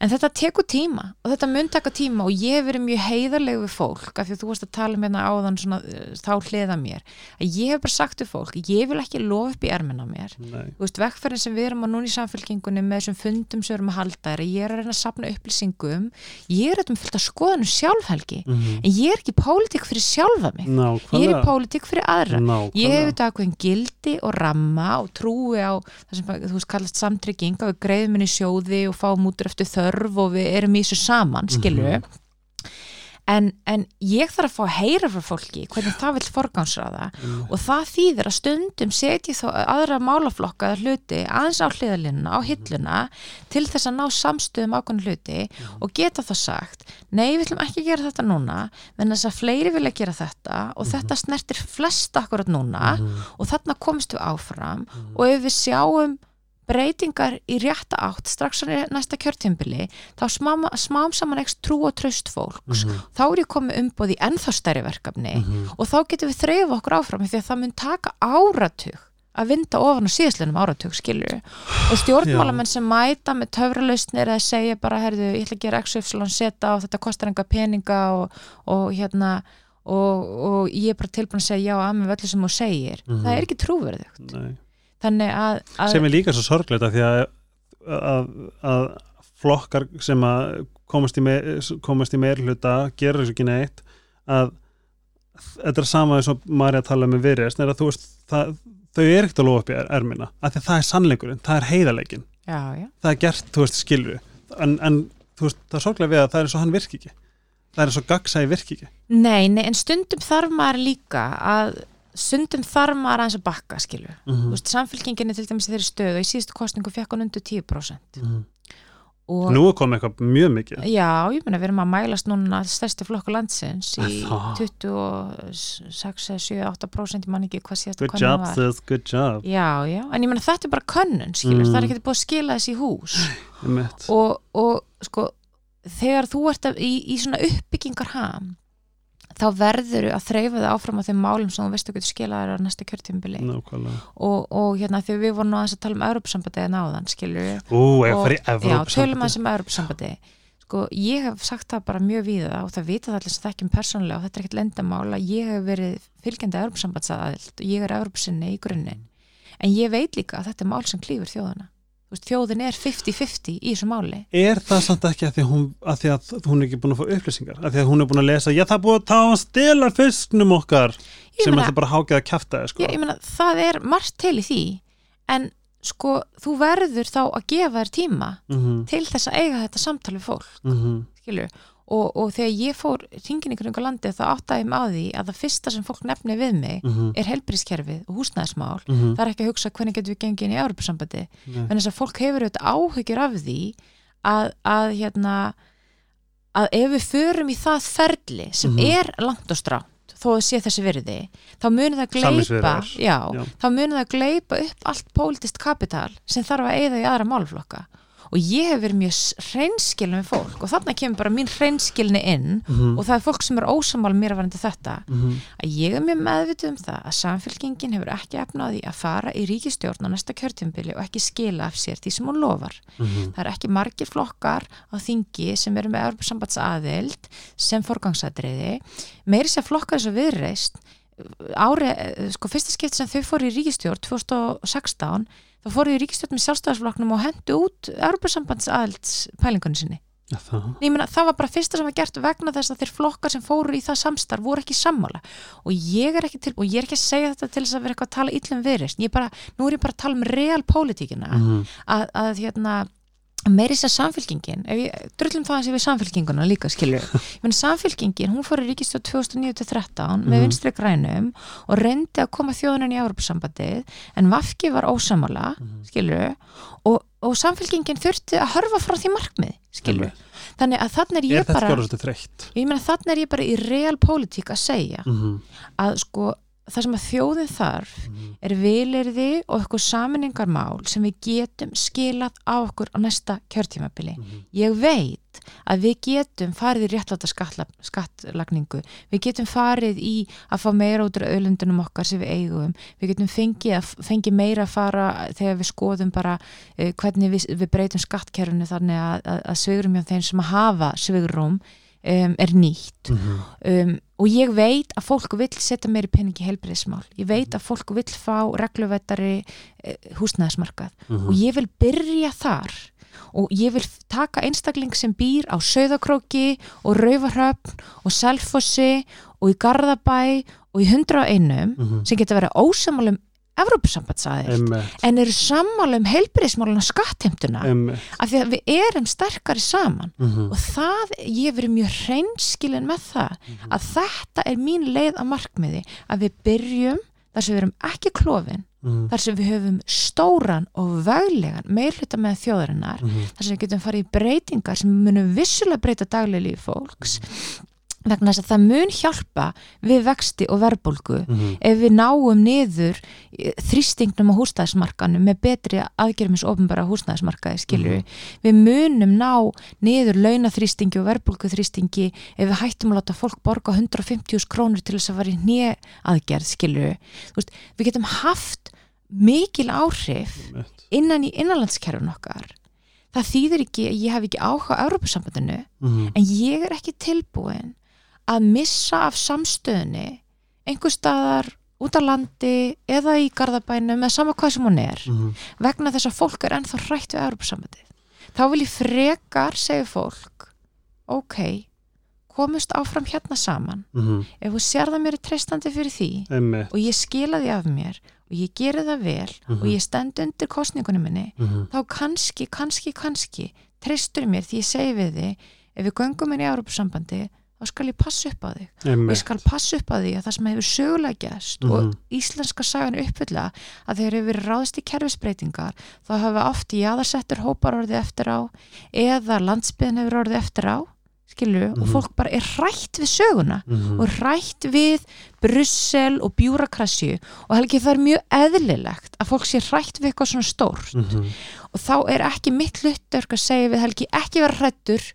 en þetta tekur tíma og þetta mun taka tíma og ég verið mjög heiðarleg við fólk af því að þú varst að tala um hérna áðan svona, uh, þá hliða mér að ég hef bara sagt við fólk, ég vil ekki lofa upp í ermina mér. Nei. þú veist, vekkferðin sem við erum að núna í samfélkingunni með þessum fundum sem við erum að halda er að ég er að reyna að sapna upplýsingum. Ég er þetta með fullt að skoðanum sjálfhelgi Mhm. en ég er ekki pólitík fyrir sjálfa mig. Ég Nákvæmlega. er pólitík fyrir aðra. Nákvæmlega Ég hef þetta ákveðin gildi og ramma og trúi á það sem þú veist að sjóði og við erum í þessu saman, Mhm. en, en ég þarf að fá að heyra frá fólki hvernig það vil forgánsraða Mm. og það þýðir að stundum setji þá aðra málaflokka eða hluti aðeins á hliðalínuna, á hilluna til þess að ná samstöðum ákveðin hluti og geta þá sagt nei, við ætlum ekki að gera þetta núna menn þess að fleiri vilja gera þetta og þetta snertir flesta akkurat núna og þarna komst við áfram og ef við sjáum breytingar í rétta átt strax næsta kjörtjumbili þá smám, smám saman ekst trú og tröst fólks. Þá er ég komið umboð í ennþá stærri verkefni og þá getum við þreyfa okkur áfram því að það mun taka áratug að vinda ofan á síðastlunum áratug skilur og stjórnmálamenn sem mæta með töfralausnir eða segja bara herðu, ég ætla að gera XY seta og þetta kostar enga peninga og, og hérna og, og ég er bara tilbúin að segja já að með öllu sem þú segir. Mhm. það er ekki trúverðugt. Nei. Að, að sem er líka svo sorgleita því að, að, að flokkar sem að komast í, í meirhluta gera þessu ekki neitt að þetta er sama eins og Marja talaði með virðist er að þú veist það, þau er ekkert að lofa upp í er- ermina af því að það er sannleikurinn, það er heiðarleikin já, já, það er gert, þú veist, skilur en, en þú veist, það er sorglega við að það er eins og hann virki ekki. Það er eins og gaggsæði virki ekki. Nei, nei, en stundum þarf maður líka að stundum þarf maður aðeins að bakka skilju, mm þú veist, samfélkinginni til dæmis þeirri stöðu og í síðustu kostningu fekk hún undir 10% -hmm. og nú er komið eitthvað mjög mikið. Já, ég meina við erum að mælast núna stærsti flokku landsins í Það. 26, 7, 8% ég man ekki hvað síðast good job sis, good job. Já, já, en ég meina þetta er bara könnun skilur, Mm. það er ekki búið að skila þessi í hús. Og, og sko þegar þú ert að, í, í svona uppbyggingar ham þá verður að þreyfa þig áfram á þeim málum sem þú veist að getur skilaðar á næsta Nákvæmlega. og, og hérna þegar við vorum að tala um Europasambandið náðan, skilur Ú, ég Og- Já, tölum að sem Europasambandi sko, ég hef sagt það bara mjög víða og það vita það allir sem þekkjum persónulega og þetta er ekkert lendamál að ég hef verið fylgjandi Europasambandsaðild og ég er Europasinni í grunninn. En ég veit líka að þetta er mál sem klýfur þjóðana Þú veist, þjóðin er 50-50 í þessu máli Er það samt ekki að því að hún, að því að hún er ekki búin að fá upplýsingar? Að því að hún er búin að lesa, já það er búin að tá að stela fisknum okkar Ég sem meina- ætla bara hákið að kæfta sko. ég, ég meina, það er margt til í því en sko, þú verður þá að gefa þér tíma mm til þess að eiga þetta samtal við fólk -hmm. skilur og, og þegar ég fór hringin ykkur yngur landi þá áttaði ég mig á því að það fyrsta sem fólk nefni við mig Mm er helbrískerfið og húsnæðismál -hmm. það er ekki að hugsa hvernig getum við gengið inn í Europasambandi Nei. en þess að fólk hefur auðvitað áhyggjur af því að, að hérna að ef við förum í það ferli sem Mhm. er langt og strátt þó að sé þessi virði þá munir það Samningsviðræður. já, Já. þá munir það gleypa upp allt pólitist kapital sem þarf að eyða í aðra málflokka og ég hef verið mjög hreinskilin með fólk og þarna kemur bara mín hreinskilni inn Mhm. og það er fólk sem er ósamál mér að varandi þetta Mhm. að ég er mjög meðvituð um það að samfélkingin hefur ekki efnaði að fara í ríkistjórn á næsta kjörtjumbili og ekki skila af sér því sem hún lofar. Mhm. Það er ekki margir flokkar á þingi sem eru með Europasambats aðild sem forgangsadriði. Meiri sér flokkar eins og viðreist ári, sko fyrsta skipt sem þau fóru í ríkistjórn 2016 þá fóru í ríkistjórn með sjálfstæðarsflokknum og hendu út Europasambands aðilds pælingunni sinni. Já, það. Meina, það var bara fyrsta sem var gert vegna þess að þeir flokkar sem fóru í það samstarf voru ekki sammála og ég er ekki til, og ég er ekki að segja þetta til þess að vera eitthvað að tala illum viðreist, ég bara, nú er ég bara að tala um real pólitíkina Mhm. að, að hérna meiri sér samfélkingin, ef ég drullum það að sé við samfélkinguna líka skilju ég meina samfélkingin, hún fór í ríkistjóð 2009-13 með Mhm. vinstri grænum og reyndi að koma þjóðunin í Európusambandið en Vafki var ósamala Mhm. skilju og, og samfélkingin þurfti að hörfa frá því markmið skilju, þannig að þannig er ég þetta bara ég meina þannig er ég bara í real pólitík að segja Mhm. að sko það sem að þjóðin þarf Mhm. er vilirði og eitthvað saminningarmál sem við getum skilað á okkur á næsta kjörtímabili. Mhm. Ég veit að við getum farið í réttláta skattla, skattlagningu, við getum farið í að fá meira út úr öðlundunum okkar sem við eigum, við getum fengið, að, fengið meira að fara þegar við skoðum bara uh, hvernig við, við breytum skattkerfunu þannig að, að, að svigrum hjá þeim sem að hafa svigrum um, er nýtt Mhm. um, og ég veit að fólk vill setja meiri peningi í helbriðismál ég veit að fólk vill fá regluvettari uh, húsnæðismarkað Mhm. og ég vil byrja þar og ég vil taka einstakling sem býr á Sauðakróki og Rauvarhöfn og Selfossi og í Garðabæ og í 101 Mhm. sem geta verið ósamálum Evrópusambandsaðild en eru sammálum heilbriðismálun og skattheimtuna af því að við erum sterkari saman Mhm. og það, ég verið mjög hreinskilin með það Mhm. að þetta er mín leið að markmiði að við byrjum þar sem við erum ekki klofin Mhm. þar sem við höfum stóran og veglegan meirhluta með þjóðarinnar Mhm. þar sem við getum farið í breytingar sem munum vissulega breyta daglega líf fólks vegna þess að það mun hjálpa við vexti og verbulgu Mhm. ef við náum niður eh, þrýstingnum á húsnæðismarkanum með betri aðgerðum eins ofnbara húsnæðismarkaði skilur við, við munum ná niður launaþrýstingi og verbulguþrýstingi ef við hættum að láta fólk borga 150.000 krónur til þess að fara í hnið aðgerð skilur við, við getum haft mikil áhrif innan í innanlandskerfun okkar. Það þýðir ekki að ég hef ekki áhuga á Európusambandinu Mhm. en ég er ekki tilbúin að missa af samstöðunni einhver staðar út á landi eða í garðabænum eða sama hvað sem hún er mhm, vegna þess að fólk er ennþá hrætt við Európa-sambandið. Þá vil ég frekar segja fólk ok, komust áfram hérna saman. Mhm, ef þú sér það mér er treystandi fyrir því einmitt, og ég skila því af mér og ég geri það vel Mhm. og ég stend undir kostningunum minni mhm, þá kannski, kannski, kannski treystur mér því ég segi við þig ef við göngum inn í Európa-sambandi þá skal ég passa upp á þig. Og ég skal passa upp á því að það sem hefur sögulega gæst Mhm. og íslenska sagan uppfylla að þegar hefur verið ráðist í kerfisbreytingar þá hafa oft jaðarsettur hópar orðið eftir á eða landsbyðin hefur orðið eftir á skilju, og Mhm. fólk bara er rætt við söguna mhm, og rætt við Brussel og bjúrakrasju og helgi það er mjög eðlilegt að fólk sé rætt við eitthvað svona stórt. Mhm, og þá er ekki mitt hlutverk að segja við Helgi ekki vera hrættur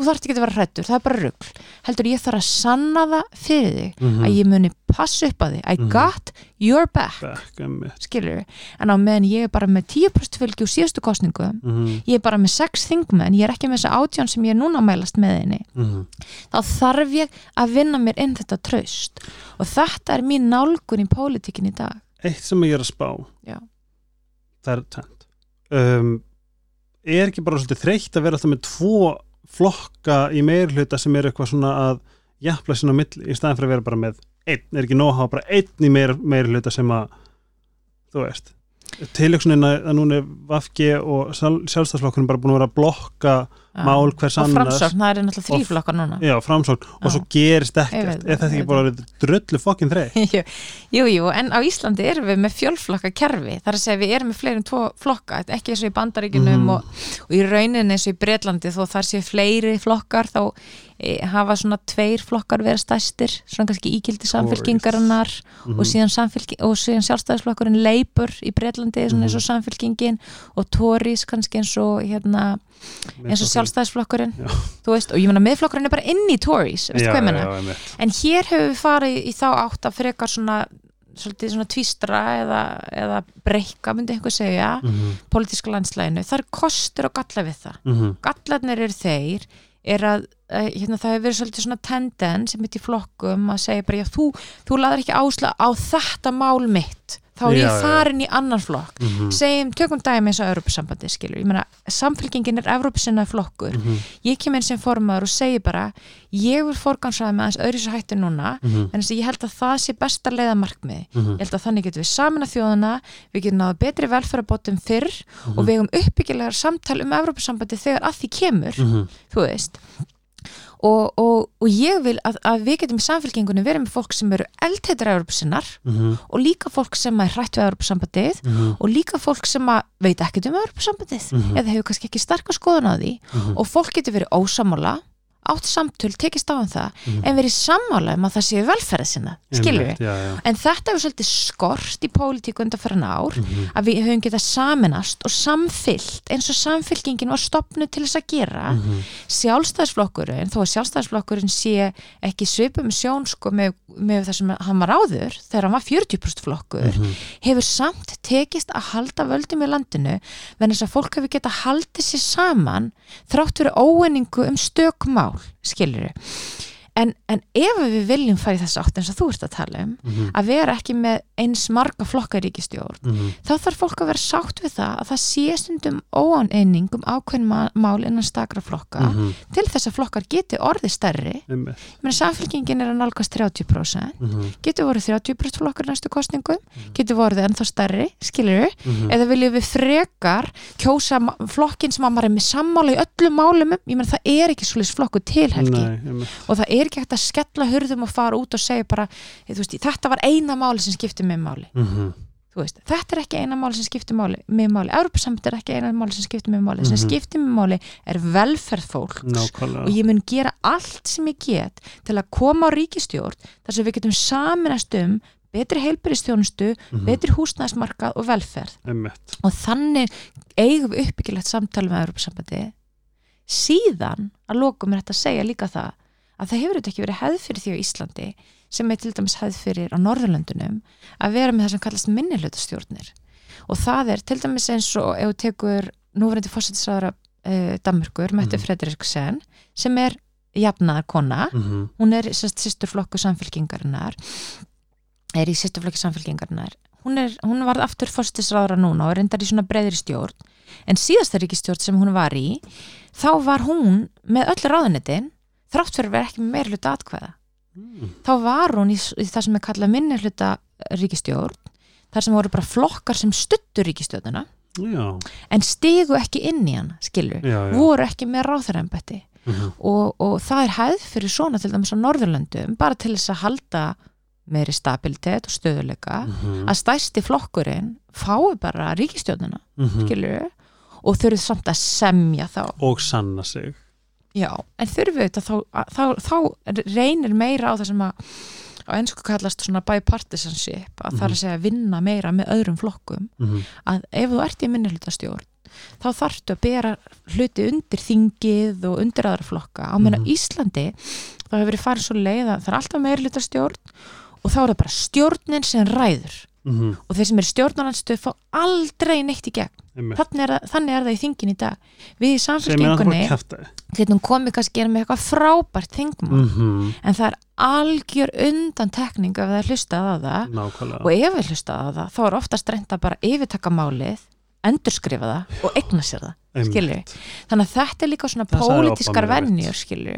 þú þarft ekki að vera hrættur, það er bara rugl. Heldur ég þarf að sanna það fyrir þig mhm, að ég muni passa upp að þig. I Mhm. got your back, back, skilur en á meðan ég er bara með 10% fylgi úr síðustu kostningum mhm, ég er bara með 6 þingmenn, ég er ekki með þessa átján sem ég er núna að mælast með henni mhm, þá þarf ég að vinna mér inn þetta traust. Og þetta er mín nálgun í pólitíkin í dag. Eitt sem ég er að spá Já. það er tent um, er ekki bara svolítið þreytt að vera alltaf með tvo flokka í meirhluta sem er eitthvað svona að jafnla sinna á milli í staðan fyrir að vera bara með einn, er ekki nóg að hafa bara einn í meir, meirhluta sem að þú veist tilöksunin að, núna er Vafge og sjálf, sjálfstæðsflokkurinn bara búin að vera að blokka. Mál hvers og annars framsókn, það er náttúrulega Og- þrýflokkar núna. Já, framsókn, og svo gerist ekkert. Er þetta ekki bara dröllu fokkin þreið jú, jú, en á Íslandi erum við með fjölflokka kerfi, þar að segja við erum með fleirum tvo flokka, ekki eins og í bandaríkinum Mhm. og, og í rauninni eins og í Bretlandi. Þó þar sé fleiri flokkar þá e, hafa svona tveir flokkar verið stæstir, svona kannski ígildi samfélkingarinnar Mhm. og síðan, og síðan sjálfstæðisflokkurinn Labour í Bretlandi, svona eins og Mhm. samfélkingin og Tories kannski eins og hérna, eins og sjálfstæðisflokkurinn og ég meina miðflokkurinn er bara inn í Tories, já, já. En hér hefur við farið í þá átt að frekar svona svona tvístra eða, eða breyka, myndi einhver segja Mhm, pólitíska landslæginu, það er kostur og galla við það. mhm, Gallarnir eru þeir er að hérna, það hefur verið svolítið svona tendens sem mitt í flokkum að segja bara, já, þú, þú laður ekki ásla á þetta mál mitt þá er ég farin í annan flokk. Mhm, segjum, tökum dæmi eins og Európusambandi skilur, ég meina, samfélkingin er Európusinna flokkur, mhm, ég kem inn sem formaður og segi bara, ég vil forgansraða með aðeins öðru svo hætti núna mhm, en þess að ég held að það sé besta leiða markmiði. Mhm, ég held að þannig getum við saman að þjóðana við getum náða betri velferðarbótum fyrr Mhm. og við hefum uppbyggilegar samtal um Evrópusambandi þegar að því kemur mhm, þú veist og, og, og ég vil að, að við getum í samfélkingunni verið með fólk sem eru eldheitur Evrópusinnar mhm, og líka fólk sem er hrætt við Evrópusambandið mhm, og líka fólk sem veit ekkert um Evrópusambandið Mhm. eða hefur kannski ekki starka skoðun á því mhm, og fólk getur verið ósamála átt samtöl, tekist á um það Mhm. en verið sammála um að það séu velferða sinna skilur við já, já, En þetta hefur svolítið skort í pólitíku undan fyrir ár mhm, að við höfum getað saminast og samfyllt eins og samfylkingin var stopnu til þess að gera. mhm, Sjálfstæðsflokkurinn, þó að sjálfstæðsflokkurinn sé ekki svipum sjón sko með, með það sem hann var áður þegar hann var 40% flokkur, mhm, hefur samt tekist að halda völdum í landinu venn þess að fólk hefur getað haldið sér saman þrátt fyrir óenningu um stökmál, skilur En, en ef við viljum fara í þessu átt eins og þú ert að tala um mhm, að vera ekki með eins marga flokka ríkistjórn, mhm, þá þarf fólk að vera sátt við það að það sé stundum óaneining um ákveðin mál innan stakra flokka mhm, til þess að flokkar geti orðið stærri. Ég meina samfélkingin er að nálgast 30% mhm, getur voruð 30% flokkar næstu kostningum getur voruð ennþá stærri, skilur við mhm, eða viljum við frekar kjósa flokkin sem að maður er með sammála í öllum málum um, ég meina það er ekki svolítið flokku til helgi nei, og það er ekki hægt að skella hurðum og fara út og segja bara, veist, þetta var eina máli sem skipti mig máli, mhm, þú veist þetta er ekki eina máli sem skipti máli, mig máli. Európa-samt er ekki eina máli sem skipti mig máli. Sem Mhm. skipti mig máli er velferð fólks nákvæmlega. og ég mun gera allt sem ég get til að koma á ríkistjórn þar sem við getum saminast um betri heilbyrðistjónustu, mhm, betri húsnæðismarkað og velferð. Einmitt, og þannig eigum við uppbyggilegt samtal með Európa-sambandi síðan að lokum er þetta að segja líka það að það hefur þetta ekki verið hefð fyrir því á Íslandi sem er til dæmis hefð fyrir á Norðurlöndunum að vera með það sem kallast minnilöutastjórnir og það er til dæmis eins og ef þú tekur núverandi fórsetisraðara uh, Danmörkur, Mette Mhm. Frederiksen sem er jafnaðar kona mm -hmm. hún er sýsturflokku samfélkingarinnar er í sýsturflokku samfélkingarinnar hún, er, hún var aftur fórstisráðra núna og er reyndar í svona breyðri stjórn en síðasta ríkistjórn sem hún var í þá var hún með öllu ráðunitin þrátt fyrir að vera ekki með meira hluta atkvæða mm. þá var hún í, í það sem er kallað minni hluta ríkistjórn þar sem voru bara flokkar sem stuttur ríkistjórnina Já, en stigu ekki inn í hann skilur, já, já voru ekki með ráþæraembetti mm -hmm. og, og það er hæð fyrir svona til dæmis á Norðurlöndum bara til þess að halda meiri stabilitet og stöðuleika Mhm. að stæsti flokkurinn fái bara ríkistjórnina Mhm. skilur og þurfið samt að semja þá og sanna sig já, en þurfið þetta þá, þá, þá reynir meira á það sem að á ennsku kallast svona bipartisanship að það er að segja að vinna meira með öðrum flokkum. Mm að ef þú ert í minnihlutastjórn þá þarftu að bera hluti undir þingið og undir aðra flokka. Á meðan Mhm. á Íslandi þá hefur verið farið svo leið að það er alltaf meiri hlutastjórn og þá er það bara stjórnin sem ræður -hmm. og þeir sem eru stjórnarnanstöð fá aldrei neitt í gegn. Þannig er, það, þannig er það í þingin í dag. Við í er samfélkingunni getum komið kannski með eitthvað frábært þingmál. Mm en það er algjör undan tekning ef það er hlustað á það. Nákvæmlega. Og ef við hlustað á það þá er oftast reynd að bara yfirtaka málið endurskrifa það og eigna sér það skilju, þannig að þetta er líka svona Það pólitískar venjur skilju,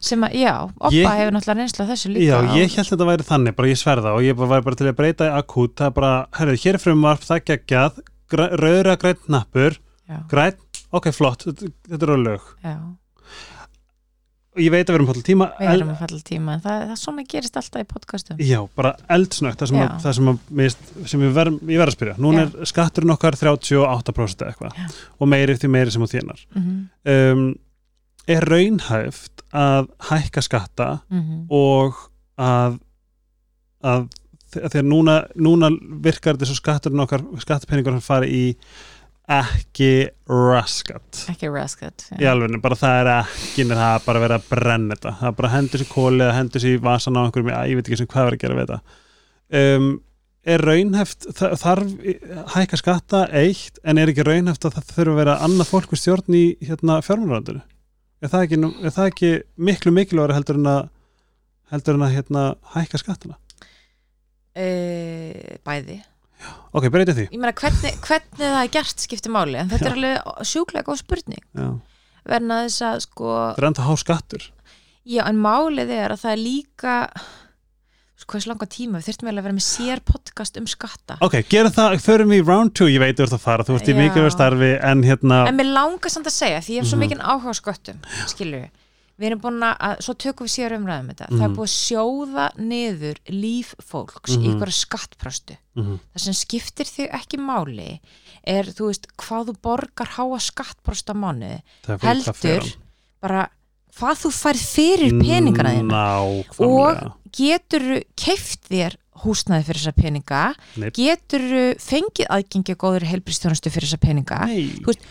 sem að, já, Oppa Ég- hefur náttúrulega reynsla þessu líka Já, ég held að þetta væri þannig, bara ég sverða og ég var bara til að breyta í akút, það er bara, herrðu, hér er frumvarp, það er geggjað, rauðra grænt nappur, grænt, ok, flott, þetta, er á lög. já, ég veit að við erum på tíma, við erum falla tíma en það, það svona gerist alltaf í podcastum já, bara eldsnögt, það sem, að, það sem, að, sem ég verð að spyrja. Núna Já. er skatturinn okkar 38% eða eitthvað og meiri því meiri sem þú þénar. mm Um, er raunhæft að hækka skatta -hmm. og að, að þe- þegar núna, núna virkar svo skatturinn okkar skattpenningur fari í ekki raskat. Ekki raskat í alveg, bara það er ekki það er bara verið að brenna þetta. Það er bara að hendur sér kóli eða hendur sér í vasan á einhverjum, ég veit ekki sem hvað er að gera við þetta. Um, er raunhæft þa- þarf hækka skatta eitt en er ekki raunhæft að það þurfa að vera annað fólk við stjórn í hérna, fjármjörnrandur er það ekki, er það ekki miklu mikilvægur heldur en að heldur en að hérna, hækka skattana? Uh, bæði. Ok, breytið því. Ég meina hvernig, hvernig það er gert skiptir máli en þetta er alveg sjúklega góð spurning. Já. verna þess að sko það er enda há skattur. Já en málið er að það er líka sko hversu langa tíma við þurftum vel að vera með sér podcast um skatta ok, gera það, förum í round 2 ég veit þú ert að fara, þú ert í Já. mikilvæg starfi en hérna, en mér langar samt að segja því ég hef svo Mhm. mikinn áhuga á sköttum skilur við við erum búin að, svo tökum við sér umræðum þetta það er Mhm. búið að sjóða niður líf fólks í Mhm. ykkur skattpröstu mm það sem skiptir þig ekki máli er, þú veist, hvað þú borgar háa skattprösta mánu er hvað heldur bara hvað þú færð fyrir peningana þína nákvæmlega getur keift þér húsnæði fyrir þessa peninga Nei. getur fengið aðgengi og góður heilbristjónustu fyrir þessa peninga veist,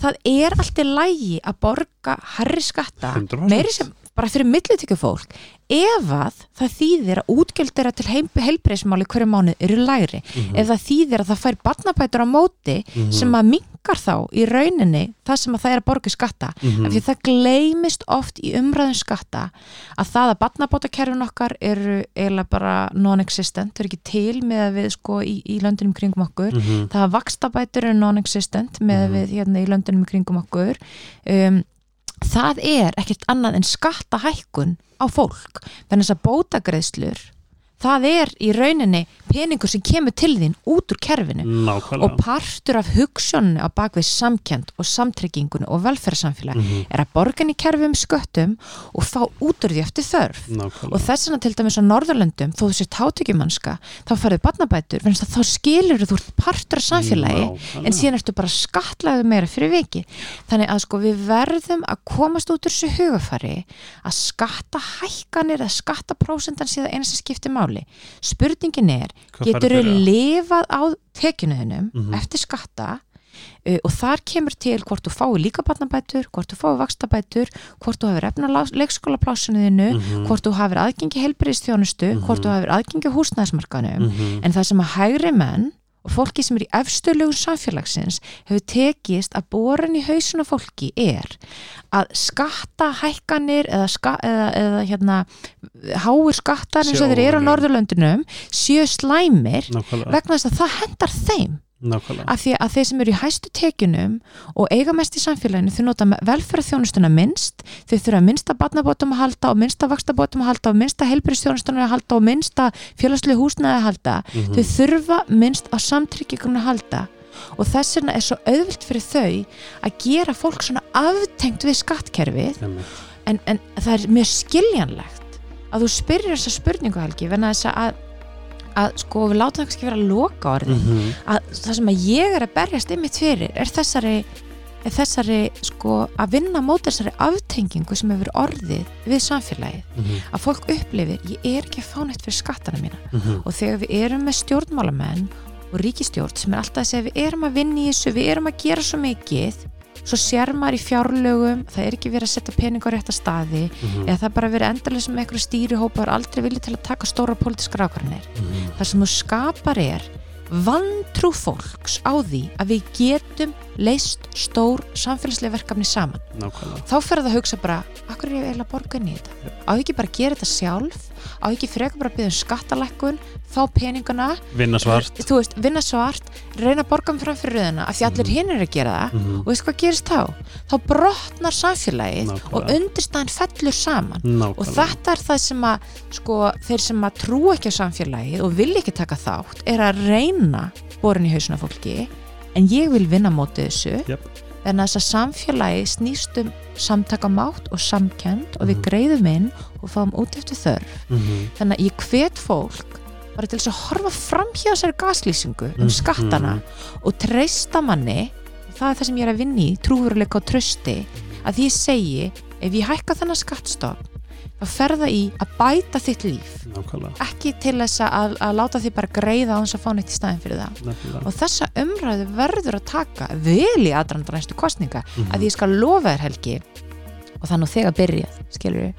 það er alltaf lægi að borga herri skatta 100%. meiri sem bara fyrir millitekju fólk ef að það þýðir að útgjöld þeirra til heilbreyðsmáli hverju mánuð eru lægri Mhm. ef það þýðir að það fær barnabætur á móti Mhm. sem að mingar þá í rauninni það sem að það er að borga skatta Mhm. af því það gleymist oft í umræðum skatta að það að barnabótakerfin okkar eru eiginlega bara non-existent, þau eru ekki til með að við sko í, í löndunum kringum okkur Mhm. það að vakstabætur eru non-existent með Mhm. við hérna í löndunum kringum okkur um, það er ekkert annað en skattahækkun á fólk þannig að bótagreðslur það er í rauninni peningur sem kemur til þín út úr kerfinu nákvæmlega. og partur af hugssjóninu á bakvið samkjönd og samtryggingunni og velferðarsamfélag Mhm. er að borgan í kerfum sköttum og fá út úr því eftir þörf. Nákvæmlega. Og þess vegna til dæmis á Norðurlöndum þó þú sér tátökjumannska, þá farið barnabætur að þá skilur þú partur af samfélagi Nákvæmlega. en síðan ertu bara skatlaðu meira fyrir viki þannig að sko við verðum að komast út úr þessu hugafari að skatta hækkanir eða skattaprósendan síðan eina sem skiptir máli spurningin er, Hvað getur það? lifað á tekjunuðinum Mhm. eftir skatta Uh, og þar kemur til hvort þú fái líka barnabætur, hvort þú fái vakstabætur hvort þú hafir efna leikskólaplásunuðinu Mhm. hvort þú hafir aðgengi heilbriðstjónustu, Mhm. hvort þú hafir aðgengi húsnæðismarkanum Mhm. en það sem að hægri menn og fólki sem er í efstölugun samfélagsins hefur tekist að boran í hausuna fólki er að skatta hækkanir eða, ska, eða, eða hérna, háir skattar eins og þeir eru á. Norðurlöndunum séu slæmir nákvæmlega, vegna þess að það hendar þeim nákvæmlega. af því að þeir sem eru í hæstu tekjunum og eiga mest í samfélaginu þau nota velferðarþjónustuna minnst þau þurfa minnsta barnabótum að halda og minnsta vakstabótum að halda og minnsta heilbyrðstjónustuna að halda og minnsta félagslegu húsnaði að halda Mhm. þau þurfa minnst á samtryggingunum að halda og þess vegna er svo auðvilt fyrir þau að gera fólk svona aftengt við skattkerfið en, en það er mjög skiljanlegt að þú spyrir þessa spurningu Helgi venna þess að, að sko við látum það kannski vera loka orði Mhm. að það sem að ég er að berjast ymmit fyrir er þessari, er þessari sko að vinna mót þessari aftengingu sem hefur orðið við samfélagið Mhm. að fólk upplifir, ég er ekki að fá neitt fyrir skattana mína Mhm. og þegar við erum með stjórnmálamenn og ríkistjórn sem er alltaf að segja við erum að vinna í þessu, við erum að gera svo mikið svo sér maður í fjárlögum það er ekki verið að setja pening á rétta staði Mhm. eða það er bara verið endalins með einhverju stýrihópa og er aldrei vilja til að taka stóra pólitískar ákvarðanir. Mhm. það sem þú skapar er vantrú fólks á því að við getum leist stór samfélagslega verkefni saman. Nákvæmlega. Þá fer það að hugsa bara, akkur er ég eiginlega að borga inn í þetta? Á ekki bara að gera þetta sjálf á ekki frekar bara að byggja um skattalækkun fá peningana, vinna svart veist, vinna svart reyna að borga mig fram fyrir röðina af því allir Mhm. hinn er að gera það Mhm. og veistu hvað gerist þá? þá brotnar samfélagið Nákvæmlega. og undirstæðan fellur saman og nákvæmlega þetta er það sem að sko, þeir sem að trú ekki á samfélagið og vil ekki taka þátt er að reyna borin í hausuna fólki en ég vil vinna mótið þessu Jöp. En þess að samfélagið snýst um samtakamátt og samkend og við Mhm. greiðum inn og fáum út eftir þörf Mhm. þannig að ég hvet fólk bara til þess að horfa fram hjá þessari gaslýsingu um Mhm. skattana og treysta manni það er það sem ég er að vinna í, trúveruleika og trösti að því ég segi ef ég hækka þennan skattstofn þá fer það í að bæta þitt líf. Nákvæmlega. Ekki til þess að, að láta því bara greiða á þess að fá neitt í staðin fyrir það. Nefnilega. og þessa umræðu verður að taka vel í aðrandar næstu kostninga Mhm. að ég skal lofa þér Helgi og nú þegar byrjað, skilur við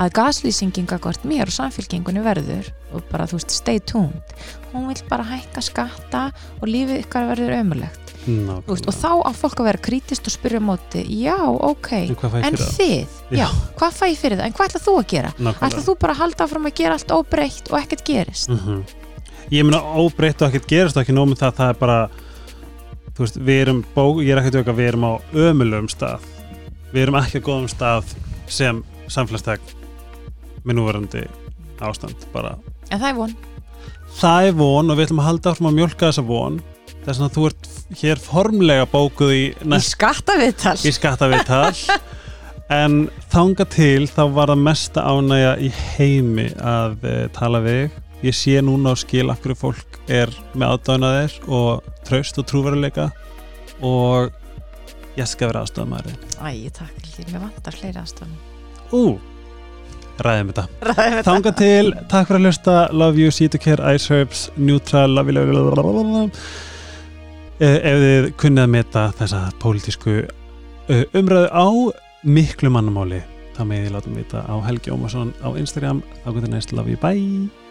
að gaslýsingin gagvart mér og samfélkingunni verður og bara þú veist stay tuned, hún vil bara hækka skatta og lífið ykkar verður ömulegt Veist, og þá á fólk að vera krítist og spyrja móti, já, ok En en þið, já. Hvað fæ ég fyrir það en hvað ætlað þú að gera? Ætlað þú bara að halda áfram að gera allt óbreytt og ekkert gerist? Mhm. Ég meina óbreytt og ekkert gerist og ekki nómið það, það er bara þú veist, við erum bó, ég er ekki að tjóka, við erum á ömulegum stað við erum ekki á góðum stað sem samfélagstek með núverandi ástand bara. en það er von Það er von og við ætlum að halda áfram að mjölka þessa von þess að þú ert hér formlega bókuð í í skattaviðtal. Í skattaviðtal. En þanga til þá var það mesta ánægja í heimi að uh, tala við ég sé núna á skil af hverju fólk er með aðdánaðir og traust og trúveruleika og ég skal vera aðstofamæri Æ, takk Helgi, mér vantar fleiri aðstofnum Ú, ræðum þetta. Þanga til, takk fyrir að hlusta. Love you, see to care, ice herbs Neutral, love you, love you, love you, love you, you. Ef þið kunnið að meta þessa pólitísku eh, umræðu á miklu mannamáli þá með ég láta mig vita á Helgi Ómarsson á Instagram. Þá getur næst you, bye